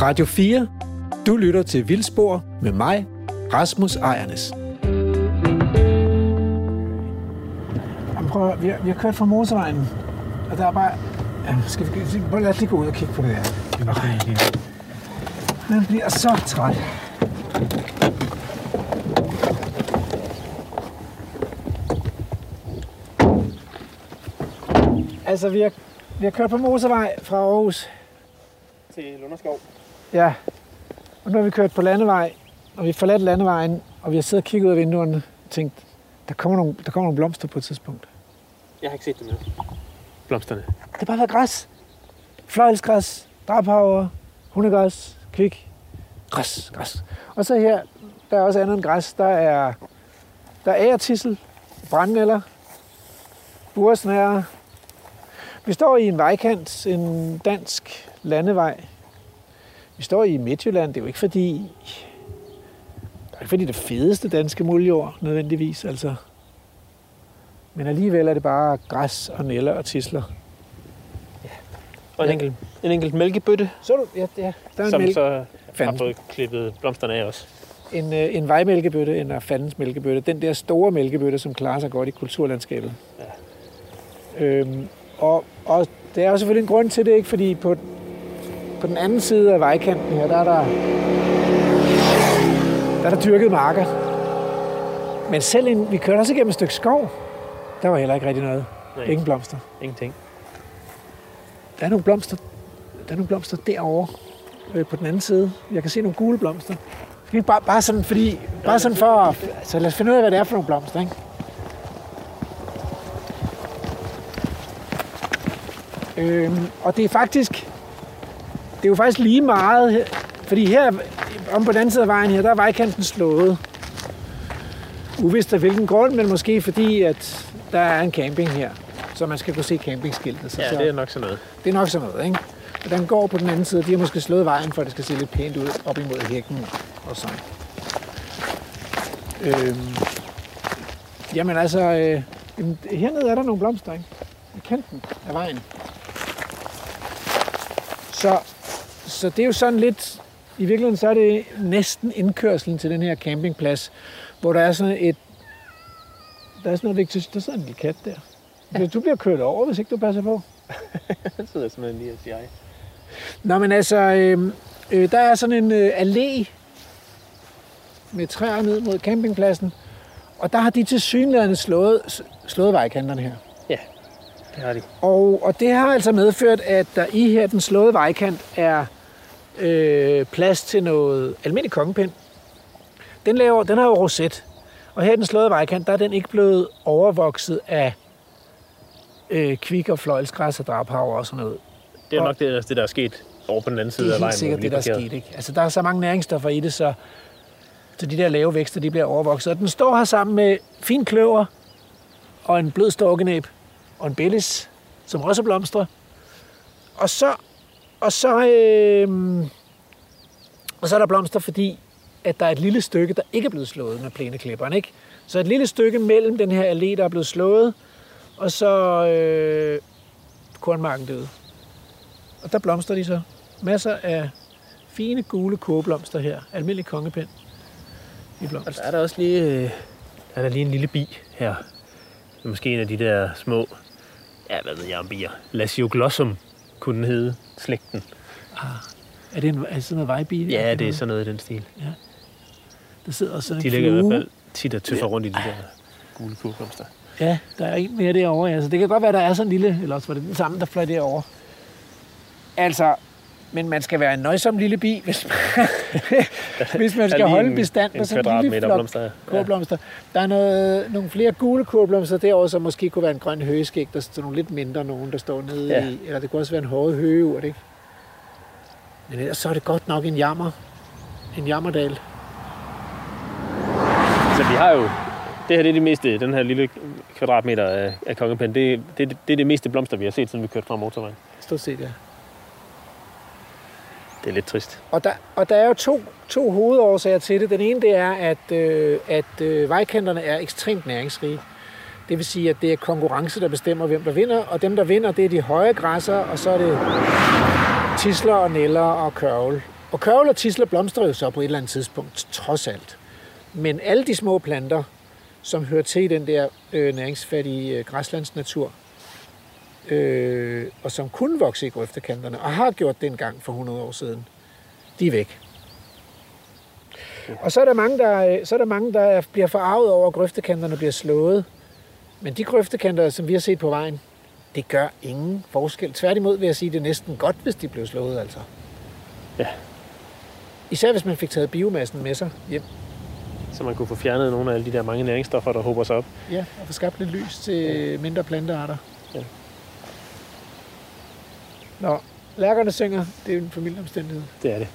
Radio 4. Du lytter til Vildspor med mig, Rasmus Ejernes. Jamen, prøv, at- vi, har, vi har kørt fra motorvejen, og der er bare... Ja, skal vi, prøv, lad os lige gå ud og kigge på det her. Man bliver så træt. Altså, vi har, vi har kørt på motorvej fra Aarhus. til Lunderskov. Ja. Og nu har vi kørt på landevej, og vi har forladt landevejen, og vi har siddet og kigget ud af vinduerne og tænkt, der kommer nogle, der kommer nogle blomster på et tidspunkt. Jeg har ikke set dem endnu. Blomsterne. Det har bare været græs. Fløjelsgræs, drabhaver, hundegræs, kvik. Græs, græs. Og så her, der er også andet end græs. Der er, der er æretissel, brandnælder, buresnære. Vi står i en vejkant, en dansk landevej. Vi står i Midtjylland. Det er jo ikke fordi, det er ikke fordi det fedeste danske muljord, nødvendigvis. Altså. Men alligevel er det bare græs og næller og tisler. Og en Ja. enkelt, en enkelt mælkebøtte, Så du, ja, ja. Der er en, som mælk, så har Fandens. fået klippet blomsterne af også. en, øh, en vejmælkebøtte, en fandens mælkebøtte. Den der store mælkebøtte, som klarer sig godt i kulturlandskabet. Ja. Øhm, og, og der er jo selvfølgelig en grund til det, ikke? fordi på, på den anden side af vejkanten her, der er der, der, er der dyrket marker. Men selv en, vi kørte også igennem et stykke skov, der var heller ikke rigtig noget. Nej, Ingen blomster. ingenting. Der er nogle blomster, der er nogle blomster derovre øh, på den anden side. Jeg kan se nogle gule blomster. Skal vi Bare, bare sådan, fordi, bare sådan for at, så lad os finde ud af, hvad det er for nogle blomster, ikke? Øhm, og det er faktisk, det er jo faktisk lige meget, fordi her, om på den anden side af vejen her, der er vejkanten slået. Uvist af hvilken grund, men måske fordi, at der er en camping her, så man skal kunne se campingskiltet. Så, Ja, det er nok sådan noget. det er nok sådan noget, ikke? Og den går på den anden side. De har måske slået vejen, for at det skal se lidt pænt ud op imod hækken og sådan. Øhm, jamen altså, øh, jamen, hernede er der nogle blomster, ikke? I kanten af vejen. Så, så det er jo sådan lidt, i virkeligheden så er det næsten indkørselen til den her campingplads, hvor der er sådan et, der er sådan noget vigtigt, der sidder en lille kat der. Ja. Du bliver kørt over, hvis ikke du passer på. Den sidder simpelthen lige og siger, jeg. Nå, men altså, øh, øh, der er sådan en øh, allé med træer ned mod campingpladsen, og der har de til synligheden slået, slået vejkanterne her. Det har de. Og, og det har altså medført, at der i her den slåede vejkant er øh, plads til noget almindelig kongepind. Den, laver, den har jo roset, og her i den slåede vejkant, der er den ikke blevet overvokset af øh, kvik og fløjelsgræs og drabhaver og sådan noget. Det er Og- nok det, det, der er sket over på den anden side Det er af vejen. helt sikkert hvor det, der er sket. Ikke? Altså, der er så mange næringsstoffer i det, så, så de der lave vækster, de bliver overvokset. Og den står her sammen med fin kløver og en blød storkenæb og en bellis, som også blomstrer. Og så, og så, øh, og så er der blomster, fordi at der er et lille stykke, der ikke er blevet slået med plæneklipperen. Ikke? Så et lille stykke mellem den her allé, der er blevet slået, og så øh, kornmarken døde. Og der blomstrer de så. Masser af fine gule kogeblomster her. Almindelig kongepind i Og der er der også lige, øh, der er der lige en lille bi her. Det er måske en af de der små, ja, hvad ved jeg om bier. Lasioglossum kunne den hedde, slægten. Er det, en, er det sådan noget vejbi? Ja, det er sådan noget i den stil. Der sidder også sådan De en ligger i flue. hvert fald tit og tøffer rundt i de der gule kogeblomster. Ja, der er en mere derovre. Ja. Så det kan godt være, der er sådan en lille, eller også var det den samme, der fløj derovre. Altså, men man skal være en nøjsom lille bi, hvis man, hvis man skal holde en- bestand med sådan en lille flok blomster. Ja. kogeblomster. Der er noget, nogle flere gule kogeblomster derovre, som måske kunne være en grøn høgeskæg. Der står nogle lidt mindre nogen, der står nede Ja. i. Eller det kunne også være en hårde høgeurt, ikke? Men ellers så er det godt nok en jammer. En jammerdal. Så vi har jo, det her det er det meste, den her lille kvadratmeter af, af kongepind, det, det, det er det meste blomster, vi har set, siden vi kørte fra motorvejen. Stort set, ja. Det er lidt trist. Og der, og der er jo to, to hovedårsager til det. Den ene det er, at, øh, at øh, vejkanterne er ekstremt næringsrige. Det vil sige, at det er konkurrence, der bestemmer, hvem der vinder. Og dem, der vinder, det er de høje græsser, og så er det tisler og neller og kørvel. Og kørvel og tisler blomstrer jo så på et eller andet tidspunkt, trods alt. Men alle de små planter, som hører til i den der øh, næringsfattige øh, græslandsnatur, øh, og som kunne vokse i grøftekanterne, og har gjort det engang for 100 år siden, de er væk. Og så er der mange, der, øh, så er der mange, der bliver forarvet over, at grøftekanterne bliver slået. Men de grøftekanter, som vi har set på vejen, det gør ingen forskel. Tværtimod vil jeg sige, det er næsten godt, hvis de blev slået, altså. Ja. Især hvis man fik taget biomassen med sig hjem. Så man kunne få fjernet nogle af alle de der mange næringsstoffer, der hober sig op. Ja, og få skabt lidt lys til mindre plantearter. Ja. Nå, lærkerne synger. Det er en familieomstændighed. Det er det.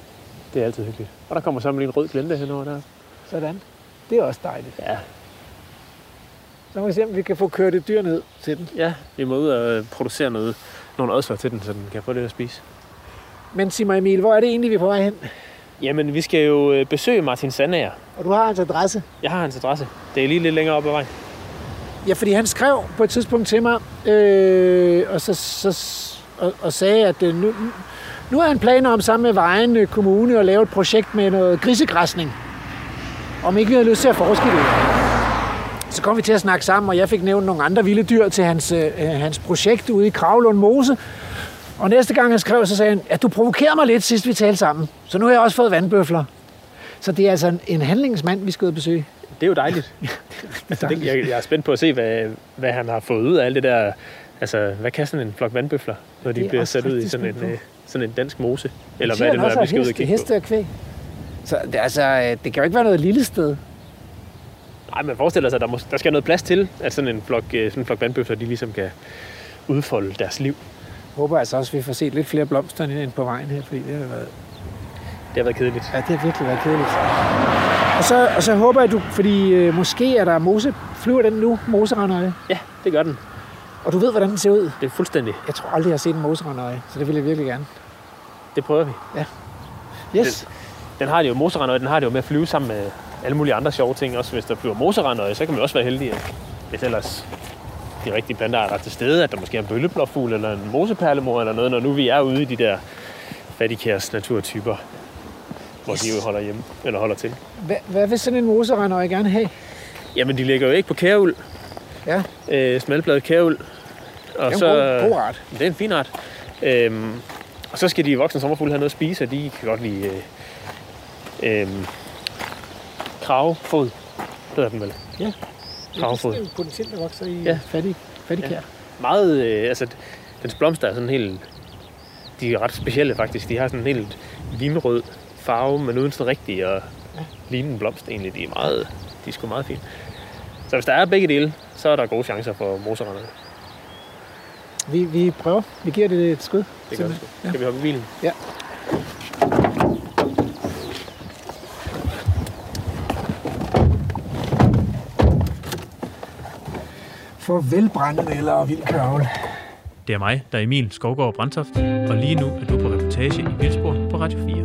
Det er altid hyggeligt. Og der kommer så lige en rød glente henover der. Sådan. Det er også dejligt. Ja, Så må vi se, om vi kan få kørt et dyr ned til den. ja vi må ud og øh, producere noget, nogle ådsvar til den, så den kan få det at spise. Men sig mig Emil, hvor er det egentlig, vi er på vej hen? Jamen, vi skal jo øh, besøge Martin Sandager. Og du har hans adresse. Jeg har hans adresse. Det er lige lidt længere op ad vejen. Ja, fordi han skrev på et tidspunkt til mig, øh, og, så, så, og, og sagde, at øh, nu, nu har han planer om sammen med Vejen øh, Kommune at lave et projekt med noget grisegræsning. Om ikke vi havde lyst til at forske i det. Så kom vi til at snakke sammen, og jeg fik nævnt nogle andre vilde dyr til hans, øh, hans projekt ude i Kravlund Mose. Og næste gang han skrev, så sagde han, at du provokerede mig lidt sidst vi talte sammen. Så nu har jeg også fået vandbøfler. Så det er altså en, en handlingsmand, vi skal ud og besøge. Det er jo dejligt. det, jeg, jeg er spændt på at se, hvad, hvad han har fået ud af alt det der. Altså, hvad kan sådan en flok vandbøfler, når de Det er bliver sat ud i sådan en, på. øh, sådan en dansk mose? Eller hvad er det er, også vi skal ud og heste, kigge på? heste og kvæg. Så det, altså, øh, det kan jo ikke være noget lille sted. Nej, man forestiller sig, at der, må, der skal noget plads til, at sådan en flok, øh, sådan en flok vandbøfler, de ligesom kan udfolde deres liv. Jeg håber altså også, at vi får set lidt flere blomster end på vejen her, fordi det har været, Det har været kedeligt. ja, det har virkelig været kedeligt. Og så, og så håber jeg, du, fordi øh, måske er der mose, flyver den nu, moserandøje, Ja, det gør den. Og du ved, hvordan den ser ud. Det er fuldstændig. Jeg tror aldrig, jeg har set en moserandøje, så det vil jeg virkelig gerne. Det prøver vi. Yes. Den har det jo, moserandøje, den har det jo med at flyve sammen med alle mulige andre sjove ting. Også hvis der flyver moserandøje, så kan man også være heldig, hvis ellers de rigtige plantearter er til stede, at der måske er en bølleblåfugl eller en moseperlemor eller noget, når nu vi er ude i de der fattigkærs naturtyper, hvor de jo holder hjemme, eller holder til. Hvad, hvad vil sådan en moserandøje gerne have? Jamen, de ligger jo ikke på kæreuld. Ja, Øh, smalbladet kæreuld. Og det er så, en god, god art. Det er en fin art. Øhm, og så skal de voksne sommerfugle have noget at spise, og de kan godt lide øh, øh, kravfod, hedder den vel. Ja. Kravfod. Det er potentielt, der vokser i Ja. ja. fattig, fattig Ja. Meget, øh, altså, dens blomster er sådan helt, de er ret specielle faktisk. De har sådan en helt vinrød farve, men uden sådan rigtig at ligne en blomst egentlig. De er meget, de er sgu meget fine. Så hvis der er begge dele, så er der gode chancer for moseranderne. Vi, vi prøver. Vi giver det et skud. Det gør vi. Simpelthen. Skal vi hoppe i bilen? Ja. Farvel, brændenælder og vild kørvel. Det er mig, der er Emil Skovgaard Brandtoft, og lige nu er du på reportage i Vildspor på Radio 4.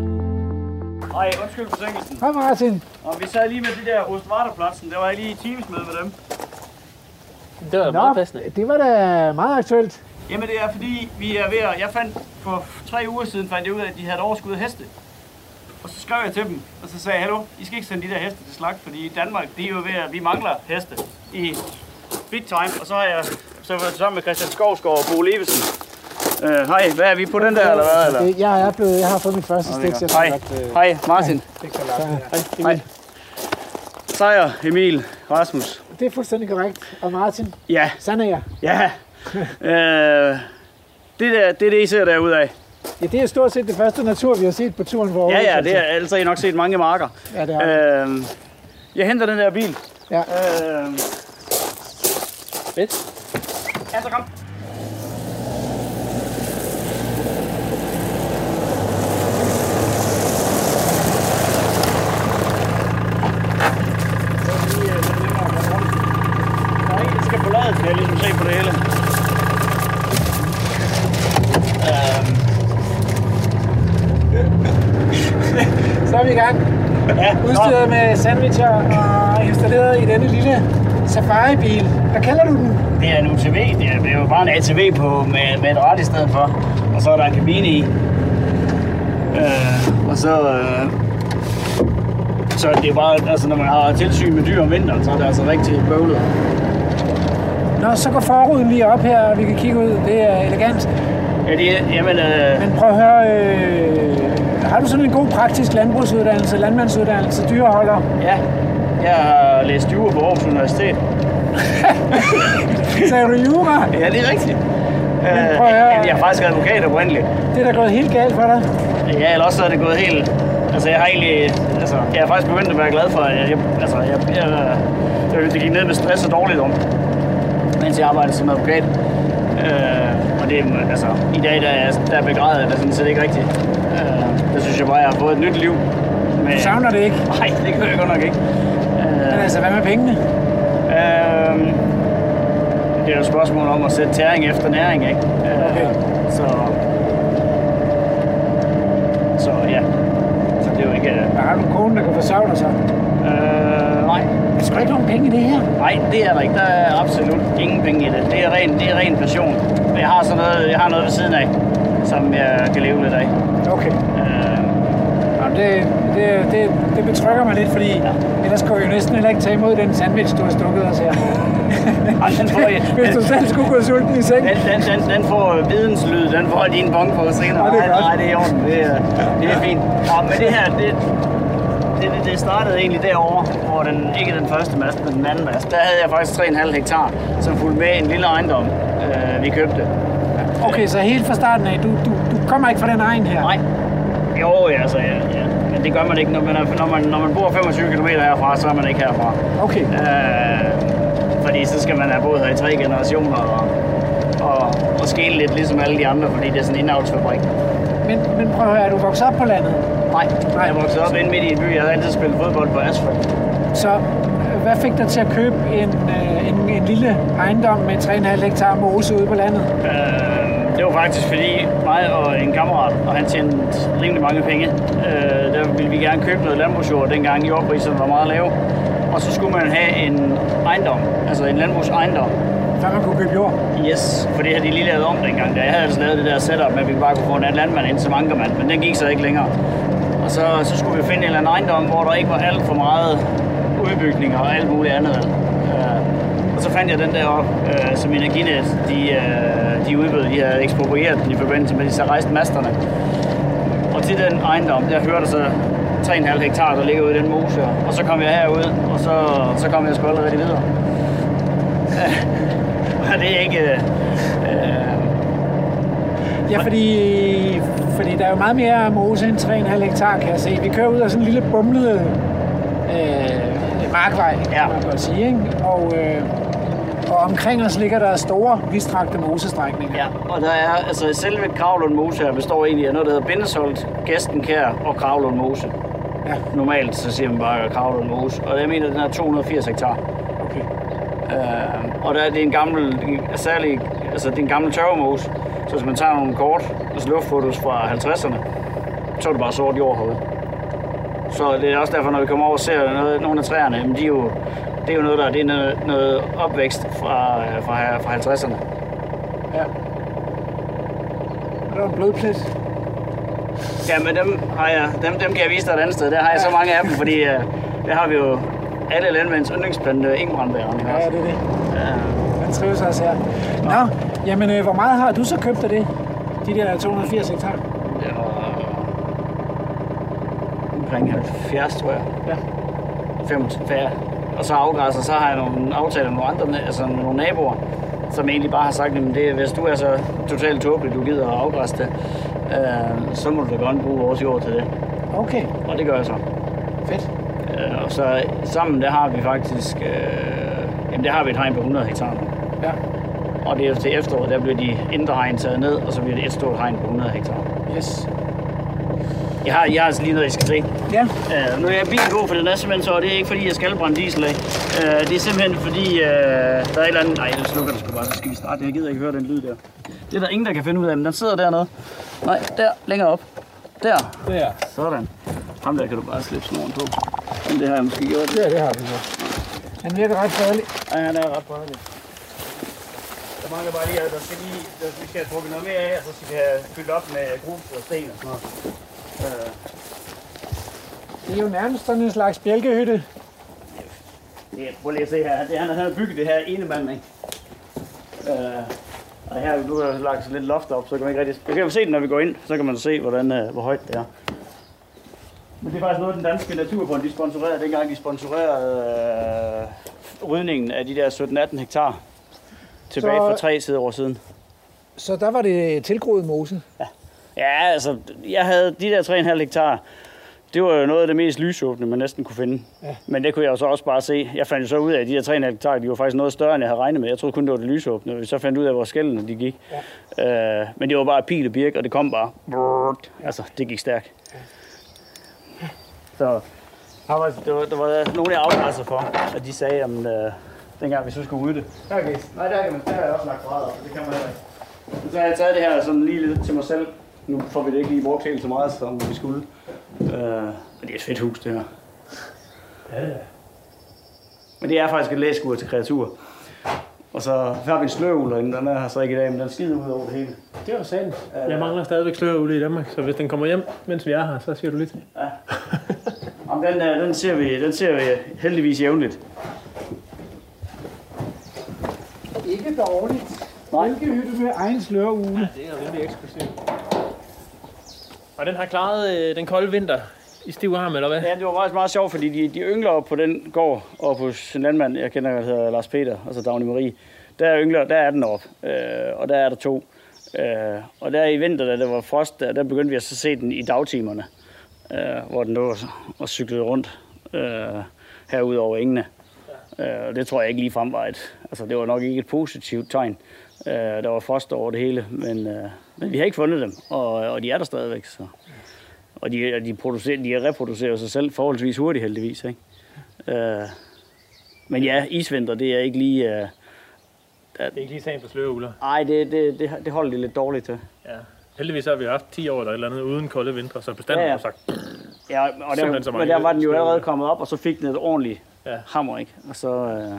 Nej, undskyld forsinkelsen. Hej Martin. Og vi sad lige med de der Ostvarterpladsen. Der var jeg lige i teams med med dem. Det var Nå, det var da meget aktuelt. Jamen det er fordi, vi er ved at... Jeg fandt for tre uger siden, fandt jeg ud af, at de havde et overskud af heste. Og så skrev jeg til dem, og så sagde jeg, hallo, I skal ikke sende de der heste til slagt, fordi i Danmark, de er jo ved at, vi mangler heste i big time. Og så har jeg så været sammen med Christian Skovsgaard og Bo Levesen. Uh, hej, hvad er vi på den der, eller hvad? Eller? Det, jeg, er blevet, jeg har fået mit første stik, det er jeg tror godt, øh, Hej, Martin. det lade. Hej, Hej. Sejer, Emil, Rasmus. Det er fuldstændig korrekt. Og Martin, Ja, sådan er jeg. ja. uh, det, der, det er det, I ser derude af. Ja, det er stort set det første natur, vi har set på turen for Ja, ja, det er, ellers har I nok set mange marker. Ja, det er. Øh, jeg henter den der bil. Ja. Øh, Fedt. ja, så kom. Der er en, der skal forlade til at ligesom se på det hele. Øhm, Så er vi i gang. ja, nå. Udstyret med sandwicher og installeret i denne lille safari-bil. Hvad kalder du den? Det er en UTV. Det er, det er jo bare en ATV på, med, med et ret i stedet for. Og så er der en kabine i. Øh, og så... Øh, så det er bare, altså når man har tilsyn med dyr om vinteren, så er det altså rigtig bøvlet. Nå, så går forruden lige op her, og vi kan kigge ud. Det er elegant. Ja, det er, jamen, øh, Men prøv at høre, øh, har du sådan en god praktisk landbrugsuddannelse, landmandsuddannelse, dyreholder? ja, jeg har læst jura på Aarhus Universitet. Sagde du jura? Ja, det er rigtigt. Men prøv at høre. Øh, jeg er faktisk advokat oprindeligt. Det er da gået helt galt for dig. Ja, eller også er det gået helt... Altså, jeg har egentlig... Altså, jeg er faktisk begyndt at være glad for, at jeg... jeg altså, jeg, jeg, jeg, det gik ned med stress og dårligt om, mens jeg arbejdede som advokat. Øh, og det er, altså, i dag, der er, der er begrædet, det er sådan set ikke rigtigt. Øh, synes jeg bare, jeg har fået et nyt liv. Med, Du savner det ikke. Nej, det gør jeg godt nok ikke. Øh, Men altså, hvad med pengene? Øhm, det er jo et spørgsmål om at sætte tæring efter næring, ikke? Øh, Okay. Så, så ja, så det er jo ikke... Hvad har du en kone, der kan forsørge dig så? Øh, nej, Der skal ikke nogen penge i det her. nej, det er der ikke. Der er absolut ingen penge i det. Det er ren, det er ren passion. Men jeg har sådan noget, jeg har noget ved siden af, som jeg kan leve lidt af. Okay. Det, det, det, det betrykker mig lidt, fordi ja. ellers kunne vi jo næsten heller ikke tage imod den sandwich, du har stukket os her. ej, den får, jeg, Hvis du selv skulle gå sulten i seng. Den, den, den, den får videnslyd, den får din bong på senere. Ja, det er nej, nej, det er i orden. Det er, det er fint. Nå, men det her, det, det, det, det startede egentlig derovre, hvor den, ikke den første mast, men den anden mast. Der havde jeg faktisk 3,5 hektar, som fulgte med en lille ejendom, øh, vi købte. Okay, så helt fra starten af, du, du, du kommer ikke fra den egen her? Nej. Jo, ja, altså, ja, ja. Men det gør man ikke, når man, er, når man, når man bor 25 km herfra, så er man ikke herfra. Okay. Øh, fordi så skal man have boet her i tre generationer og, og, og skele lidt ligesom alle de andre, fordi det er sådan en indavlsfabrik. Men, men prøv at høre, er du vokset op på landet? Nej, jeg voksede op inde midt i en by. Jeg havde altid spillet fodbold på asfalt. Så øh, hvad fik dig til at købe en, øh, en, en lille ejendom med 3,5 hektar mose ude på landet? Øh, det var faktisk fordi mig og en kammerat, og han tjente rimelig mange penge. Øh, der ville vi gerne købe noget landbrugsjord, dengang jordpriserne var meget lave. Og så skulle man have en ejendom, altså en landbrugsejendom. Før man kunne købe jord? Yes, for det havde de lige lavet om dengang. Da jeg havde altså lavet det der setup med, at vi bare kunne få en landmand ind som ankermand, men den gik så ikke længere. Og så, så skulle vi finde en eller anden ejendom, hvor der ikke var alt for meget udbygning og alt muligt andet. Øh, og så fandt jeg den der op, øh, som Energinet, de, øh, de udbød, de havde eksproprieret den i forbindelse med, at de så rejste masterne. Til den ejendom, der hørte så 3,5 hektar, der ligger ude i den mose. Og så kom jeg herud, og så, så kom jeg sgu allerede videre. Og det er ikke... Øh, Ja, fordi, fordi der er jo meget mere mose end 3,5 hektar, kan jeg se. Vi kører ud af sådan en lille bumlet øh, markvej, Ja. kan man godt sige. Ikke? Og, øh, og omkring os ligger der store, vidstrakte mosestrækninger. Ja, og der er, altså selve Kravlund Mose her består egentlig af noget, der hedder Bindesholt, Gæstenkær og Kravlund Mose. Ja, Normalt så siger man bare Kravlund Mose, og jeg mener, den er 280 hektar. okay. Øh, og der er det en gammel, særlig, altså det er en gammel tørvemose, så hvis man tager nogle kort, altså luftfotos fra 50'erne, så er det bare sort jord herude. Så det er også derfor, når vi kommer over og ser noget, nogle af træerne, jamen de er jo, det er jo noget, der det er noget, noget opvækst fra, fra, fra 50'erne. Ja. Der er en blodplet. Ja, men dem, har jeg, dem, dem kan jeg vise dig et andet sted. Der har jeg så mange af dem, fordi uh, der har vi jo alle landmænds yndlingsplante, ingbrandbæren. Ja, det er det. Ja. Den trives også her. Nå, jamen øh, hvor meget har du så købt af det? De der 280 hektar? Det var omkring 70, tror jeg. Ja. 25, ja. Og så afgræsser, så har jeg nogle aftaler med nogle andre, altså nogle naboer, som egentlig bare har sagt, at det, hvis du er så totalt tåbelig, du gider at afgræsse det, øh, så må du da godt bruge vores jord til det. Okay, Og det gør jeg så. fedt. Øh, og så sammen, der har vi faktisk, øh, jamen der har vi et hegn på 100 hektar nu. Ja, Og det er til efteråret, der bliver de indre hegn taget ned, og så bliver det et stort hegn på 100 hektar. yes. Jeg har, jeg har altså lige noget, I skal se. Ja, Uh, nu er jeg bilen god, for den er simpelthen så, og det er ikke fordi, jeg skal brænde diesel af. Uh, det er simpelthen fordi, uh, der er et eller andet... Nej, det slukker det sgu bare, så skal vi starte. Jeg gider ikke høre den lyd der. Det er der ingen, der kan finde ud af, men den sidder dernede. Nej, der, længere op. Der. det er. Sådan. Ham der kan du bare slippe snoren på. Men det har jeg måske gjort. Er, det har vi så. Han virker ret fredelig. Ja, han er ret brændelig. Der mangler bare lige, at der skal lige, der, vi skal have trukket noget mere af, og så skal vi have fyldt op med grus og sten og sådan noget. Det er jo nærmest sådan en slags bjælkehytte. det, prøv lige at se her. Det, han, han har bygget det her ene mand, ikke? Øh, og her nu har jeg lagt lidt loft op, så kan man ikke rigtig... Jeg kan jo se det, når vi går ind, så kan man se, hvordan, øh, hvor højt det er. Men det er faktisk noget, den danske naturfond, de sponsorerede, dengang de sponsorerede øh, rydningen af de der 17-18 hektar tilbage Så- for tre sider år siden. Så der var det tilgroet mose. Ja, altså, jeg havde de der 3,5 hektar. Det var jo noget af det mest lysåbne, man næsten kunne finde. Ja. Men det kunne jeg jo så også bare se. Jeg fandt jo så ud af, at de der 3,5 hektar, de var faktisk noget større, end jeg havde regnet med. Jeg troede kun, det var det lysåbne. Så fandt ud af, hvor skældene de gik. Ja. Øh, men det var bare pil og birk, og det kom bare. Brrrt. Altså, det gik stærkt. Så der var, der var, der var nogen, jeg afgræsset for, at de sagde, om øh, dengang vi så skulle ud det. Okay. Nej, der kan man, der har jeg også lagt brædder, så det kan man heller ikke. Så har jeg taget det her sådan lige lidt til mig selv. Nu får vi det ikke lige brugt helt så meget, som vi skulle. Øh, men det er et fedt hus, det her. Ja, ja. Men det er faktisk et læskur til kreaturer. Og så har vi en sløvul, og den er her så ikke i dag, men den skider ud over det hele. Det var sandt. Jeg mangler stadigvæk sløreule i Danmark, så hvis den kommer hjem, mens vi er her, så siger du lidt. Ja. Jamen, den, øh, den, ser vi, den ser vi heldigvis jævnligt. Ikke dårligt. Nej. Bjælkehytte med egen sløreugle. Det er rimelig eksklusivt. Og den har klaret øh, den kolde vinter i stiv arm, eller hvad? Ja, det var faktisk meget sjovt, fordi de, de yngler op på den gård, og på en landmand, jeg kender, der hedder Lars Peter, altså Dagny Marie. Der yngler, der er den op, øh, og der er der to. Øh, og der i vinter, da det var frost, der, der begyndte vi at så se den i dagtimerne, øh, hvor den lå og cyklede rundt øh, herude over engene. Øh, og det tror jeg ikke lige frem var et, altså det var nok ikke et positivt tegn. Øh, der var frost over det hele, men, øh, men vi har ikke fundet dem, og, og de er der stadigvæk. Så. Og de, og de, producerer, de reproducerer sig selv forholdsvis hurtigt, heldigvis. Ikke? Øh, men ja, isvinter, det er ikke lige... Øh, Det er ikke lige sagen for sløreugler. ej, det, det, det, det holder de lidt dårligt til. Ja. Heldigvis har vi haft 10 år eller et eller andet uden kolde vintre, så bestanden Ja, ja, har sagt, Ja, og så der, mange men der var den jo allerede kommet op, og så fik den et ordentligt Ja. hammer, ikke? Og så... Øh.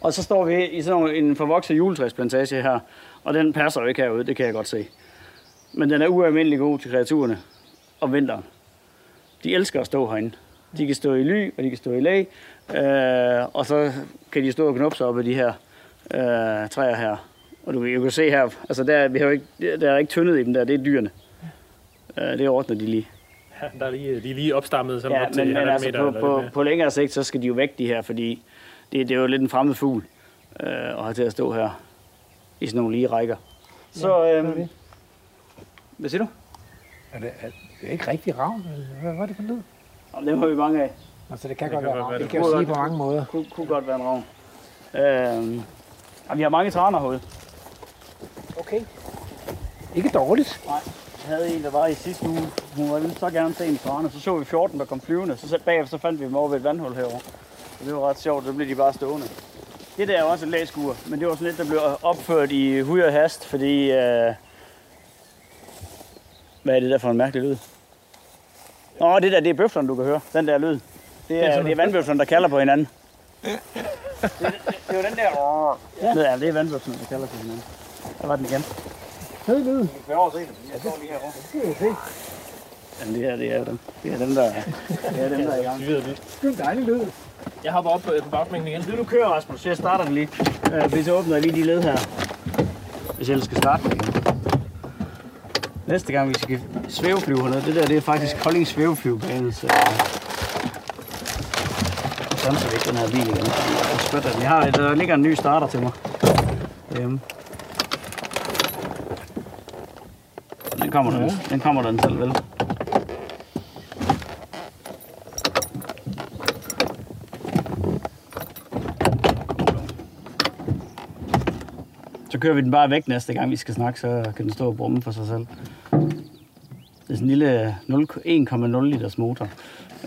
Og så står vi i sådan en forvokset juletræsplantage her, og den passer jo ikke herude, det kan jeg godt se. Men den er ualmindelig god til kreaturerne om vinteren. De elsker at stå herinde. De kan stå i ly, og de kan stå i læ, øh, og så kan de stå og knuppe sig op af de her øh, træer her. Og du kan jo kan se her, altså der, vi har jo ikke, der er ikke tyndet i dem der, det er dyrene. Øh, det ordner de lige. ja, der er lige, de er lige opstammet sådan Ja, op til men, men 1,5 altså meter. på, på, på længere sigt, så skal de jo væk de her, fordi det, det er jo lidt en fremmed fugl øh, at have til at stå her i sådan nogle lige rækker. Så, hvad er øh, det? hvad siger du? Er det, er det ikke rigtig ravn? eller Hvad var det for lyd? Om dem har vi mange af. Altså, det kan Det godt kan være ravn. være, Det det kan jo sige godt- på mange måder. Kunne, kunne godt være en ravn. Øh, og vi har mange traner herude. Okay. Ikke dårligt. Nej, jeg havde en, der var i sidste uge. Hun ville så gerne se en trane. Så så vi 14, der kom flyvende. Så bagefter så fandt vi dem over ved et vandhul herovre. Så det var ret sjovt, så blev de bare stående. Det der er også et læskur, men det var sådan et, der blev opført i hui og hast, fordi... Øh... Hvad er det der for en mærkelig lyd? Nå, det der, det er bøflerne, du kan høre. Den der lyd. Det er, det er vandbøflerne, der kalder på hinanden. det, det, det, det var den der... Ja. ja, det er vandbøflerne, der kalder på hinanden. Der var den igen. Fed lyd. Vi kan over se det. Jeg står lige herovre. Det kan jeg se. Jamen, det her, det er dem. Det er dem, der, det er, dem, der er i gang. Er en dejlig lyd. Jeg hopper op på, på bagsmænken igen. Du, du kører, Rasmus, så jeg starter den lige. Øh, hvis jeg åbner lige de led her. Hvis jeg ellers skal starte den igen. Næste gang, vi skal svæveflyve hernede, det der, det er faktisk Kolding svæveflyvebane, så... Så ikke den her bil igen. Jeg spytter den. Jeg har, der ligger en ny starter til mig. Derhjemme. Den kommer den, den kommer den selv, vel? Så kører vi den bare væk næste gang, vi skal snakke, så kan den stå og brumme for sig selv. Det er sådan en lille 1,0 liters motor.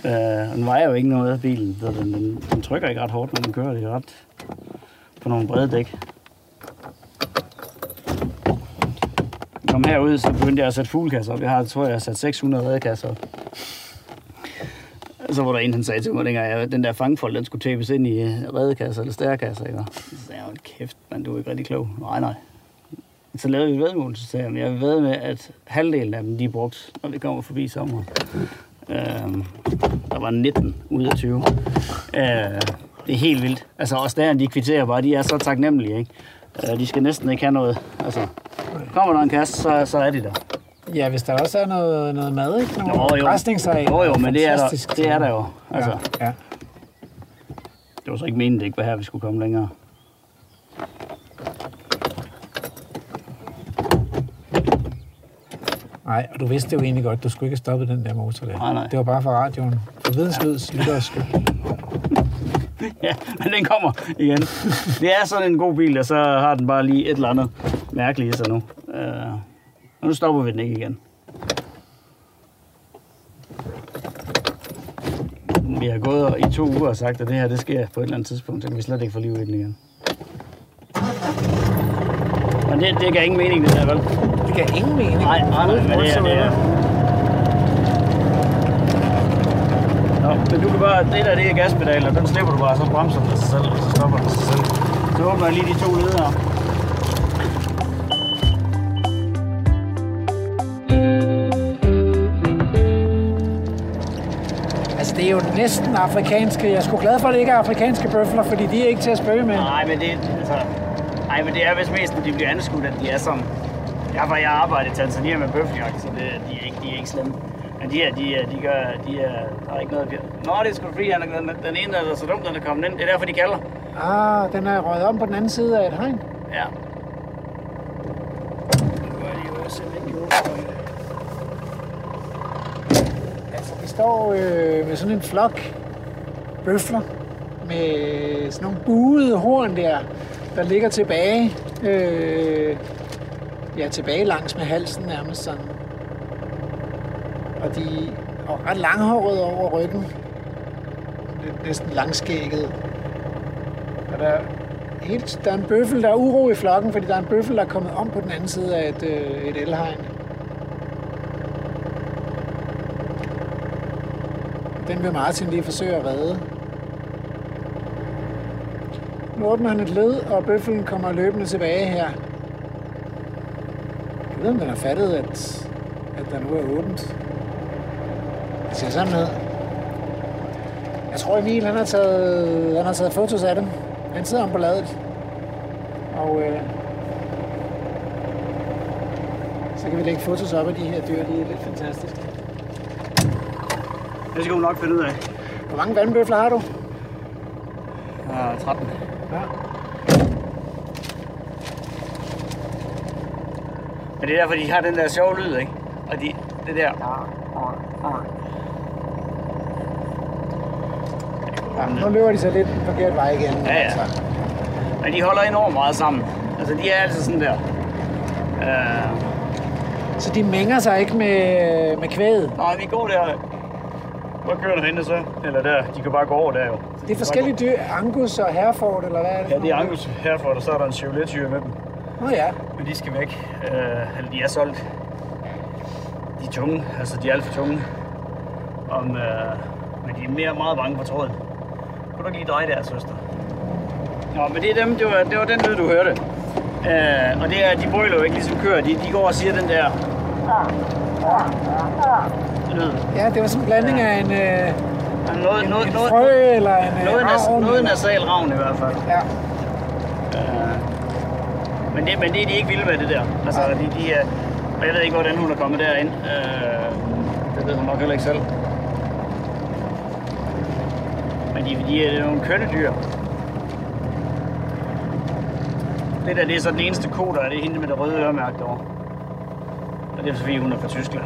Øh, den vejer jo ikke noget, bilen. Så den, den, den, trykker ikke ret hårdt, når den kører. Det er ret på nogle brede dæk. Kom herud, så begyndte jeg at sætte fuglekasser op. Jeg har, tror jeg, har sat 600 redekasser op. Så var der en, han sagde til mig, dengang den der fangfold, den skulle tæppes ind i redekasser eller stærkasser. Ikke? Så sagde jeg, "Hold kæft, men du er ikke rigtig klog. Nej, nej. Så lavede vi et vedmål, så sagde jeg, jeg vil ved med, at halvdelen af dem, de er brugt, når vi kommer forbi sommer. Øh, der var 19 ud af 20. Øh, det er helt vildt. Altså også der, de kvitterer bare, de er så taknemmelige, ikke? Øh, de skal næsten ikke have noget. Altså, kommer der en kasse, så, så er de der. Ja, hvis der også er noget, noget mad, ikke? Nogle Jo, jo. græsningsarealer. Jo, jo, men det er der, det er der jo. Altså, Ja, ja. det var så ikke meningen, det ikke var her, vi skulle komme længere. Nej, og du vidste jo egentlig godt, du skulle ikke have stoppet den der motor der. Nej, nej. Det var bare for radioen. For videnslyds lytteres skyld. Ja, men den kommer igen. Det er sådan en god bil, og så har den bare lige et eller andet mærkeligt i sig nu. Uh, og nu stopper vi den ikke igen. Vi har gået i to uger og sagt, at det her det sker på et eller andet tidspunkt, så kan vi slet ikke få liv i den igen. Men det, det gav ingen mening, det der, vel? Det gav ingen mening. Nej, nej, nej, men det er, det er. Nå, men du kan bare, det der, det er gaspedalen, og den slipper du bare, så bremser den sig selv, og så stopper den sig selv. Så åbner jeg lige de to ledere. Altså, det er jo næsten afrikanske. Jeg er sgu glad for, at det ikke er afrikanske bøfler, fordi de er ikke til at spøge med. Nej, men det, altså, nej, men det er vist mest, når de bliver anskudt, at de er sådan. Jeg var jeg arbejdet i Tanzania med bøfjagt, så det, de, er ikke, de er ikke slemme. Men de her, de, er, de gør, de er, der er ikke noget... Nå, det er sgu fordi, han er- den, den ene er så dumt, den er kommet ind. Det er derfor, de kalder. Ah, den er røget om på den anden side af et hegn. Ja. Altså, vi står øh, med sådan en flok bøfler med sådan nogle buede horn der, der ligger tilbage. Øh, ja, tilbage langs med halsen nærmest sådan. Og de er ret langhårede over ryggen. Lidt næsten langskægget. Og der, er helt, der er en bøffel, der er uro i flokken, fordi der er en bøffel, der er kommet om på den anden side af et, øh, et elhegn. Den vil Martin lige forsøge at redde. Nu åbner han et led, og bøffelen kommer løbende tilbage her. Jeg ved, om den har fattet, at, at der nu er åbent. Det ser sådan ud. Jeg tror, Emil han har taget, han har taget fotos af dem. Han sidder om på ladet. Og øh, så kan vi lægge fotos op af de her dyr. De er lidt fantastiske. Det skal hun nok finde ud af. Hvor mange vandbøfler har du? Ja, 13. Ja. Men det er derfor, de har den der sjove lyd, ikke? Og de, det der... Ja, nu løber de så lidt den forkerte vej igen. Ja, ja. Altså. Men de holder enormt meget sammen. Altså, de er altid sådan der. Uh, Så de mænger sig ikke med, med kvædet. nej, vi går der. Hvor kører du henne så? Eller der, de kan bare gå over der jo. Det er forskellige dyr. Angus og Hereford, eller hvad er det? Ja, det er? Angus herfor, og så er der en Chevrolet-tyre med dem. Nå ja. Men de skal væk. Uh, eller de er solgt. De er tunge, altså de er alt for tunge. Om, uh, men de er mere meget bange for tråden. Kunne du ikke lige dreje der, søster? Nå, men det er dem, det var, det var den lyd, du hørte. Uh, og det er, de brøler jo ikke ligesom kører. De, de går og siger den der lyd. Ja, det var sådan en blanding af en, øh, Men Noget, en, noget, en noget, frø eller en øh, noget, nas, ravn, noget nasal ravn i hvert fald. Ja. Øh, men, det, men det er de ikke vilde med, det der. Altså, de, de er, og jeg ved ikke, hvordan hun er kommet derind. Øh, det ved hun nok heller ikke selv. Men de, de er nogle kønne dyr. Det der, det er så den eneste ko, der er. Det er hende med det røde øremærke derovre. Og det er fordi, hun er fra Tyskland.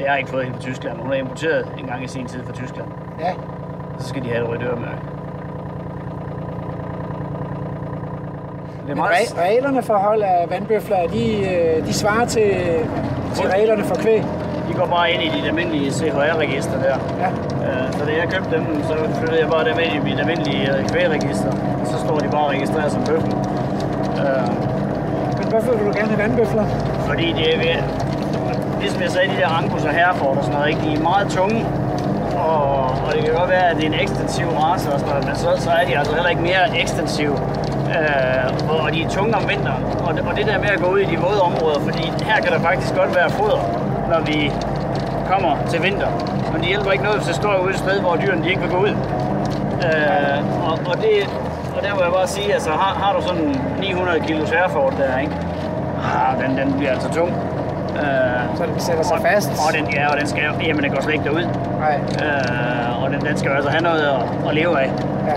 Jeg har ikke fået hende fra Tyskland. Hun er importeret en gang i sin tid fra Tyskland. Ja. Så skal de have et rødt øremærke. Det er Men re- reglerne for hold af vandbøfler, de, øh, de svarer til, til reglerne for kvæg. De går bare ind i dit almindelige CHR-register der. Ja. Øh, Så da jeg købte dem, så flyttede jeg bare dem ind i mit almindelige øh, kvægregister. Og så står de bare registreret som bøffel. Øh, Men hvorfor vil du gerne have vandbøfler? Fordi det er ved, ligesom jeg sagde, de der Angus og Hereford og sådan noget, ikke? de er meget tunge. Og, og det kan godt være, at det er en ekstensiv race og sådan noget, men så, så er de altså heller ikke mere ekstensiv Øh, og de er tunge om vinteren. Og, og det der med at gå ud i de våde områder, fordi her kan der faktisk godt være foder, når vi kommer til vinter. Men det hjælper ikke noget, hvis det står ude et sted, hvor dyrene de ikke vil gå ud. Øh, og, og, det, og der må jeg bare sige, altså har, har du sådan 900 kg Herford der, ikke? Ah, den, den bliver altså tung. Øh, Så den sætter sig fast. og den, ja, og den skal, jamen den går slet ikke derud. Nej. Øh, og den, den skal jo altså have noget at, at leve af. Ja.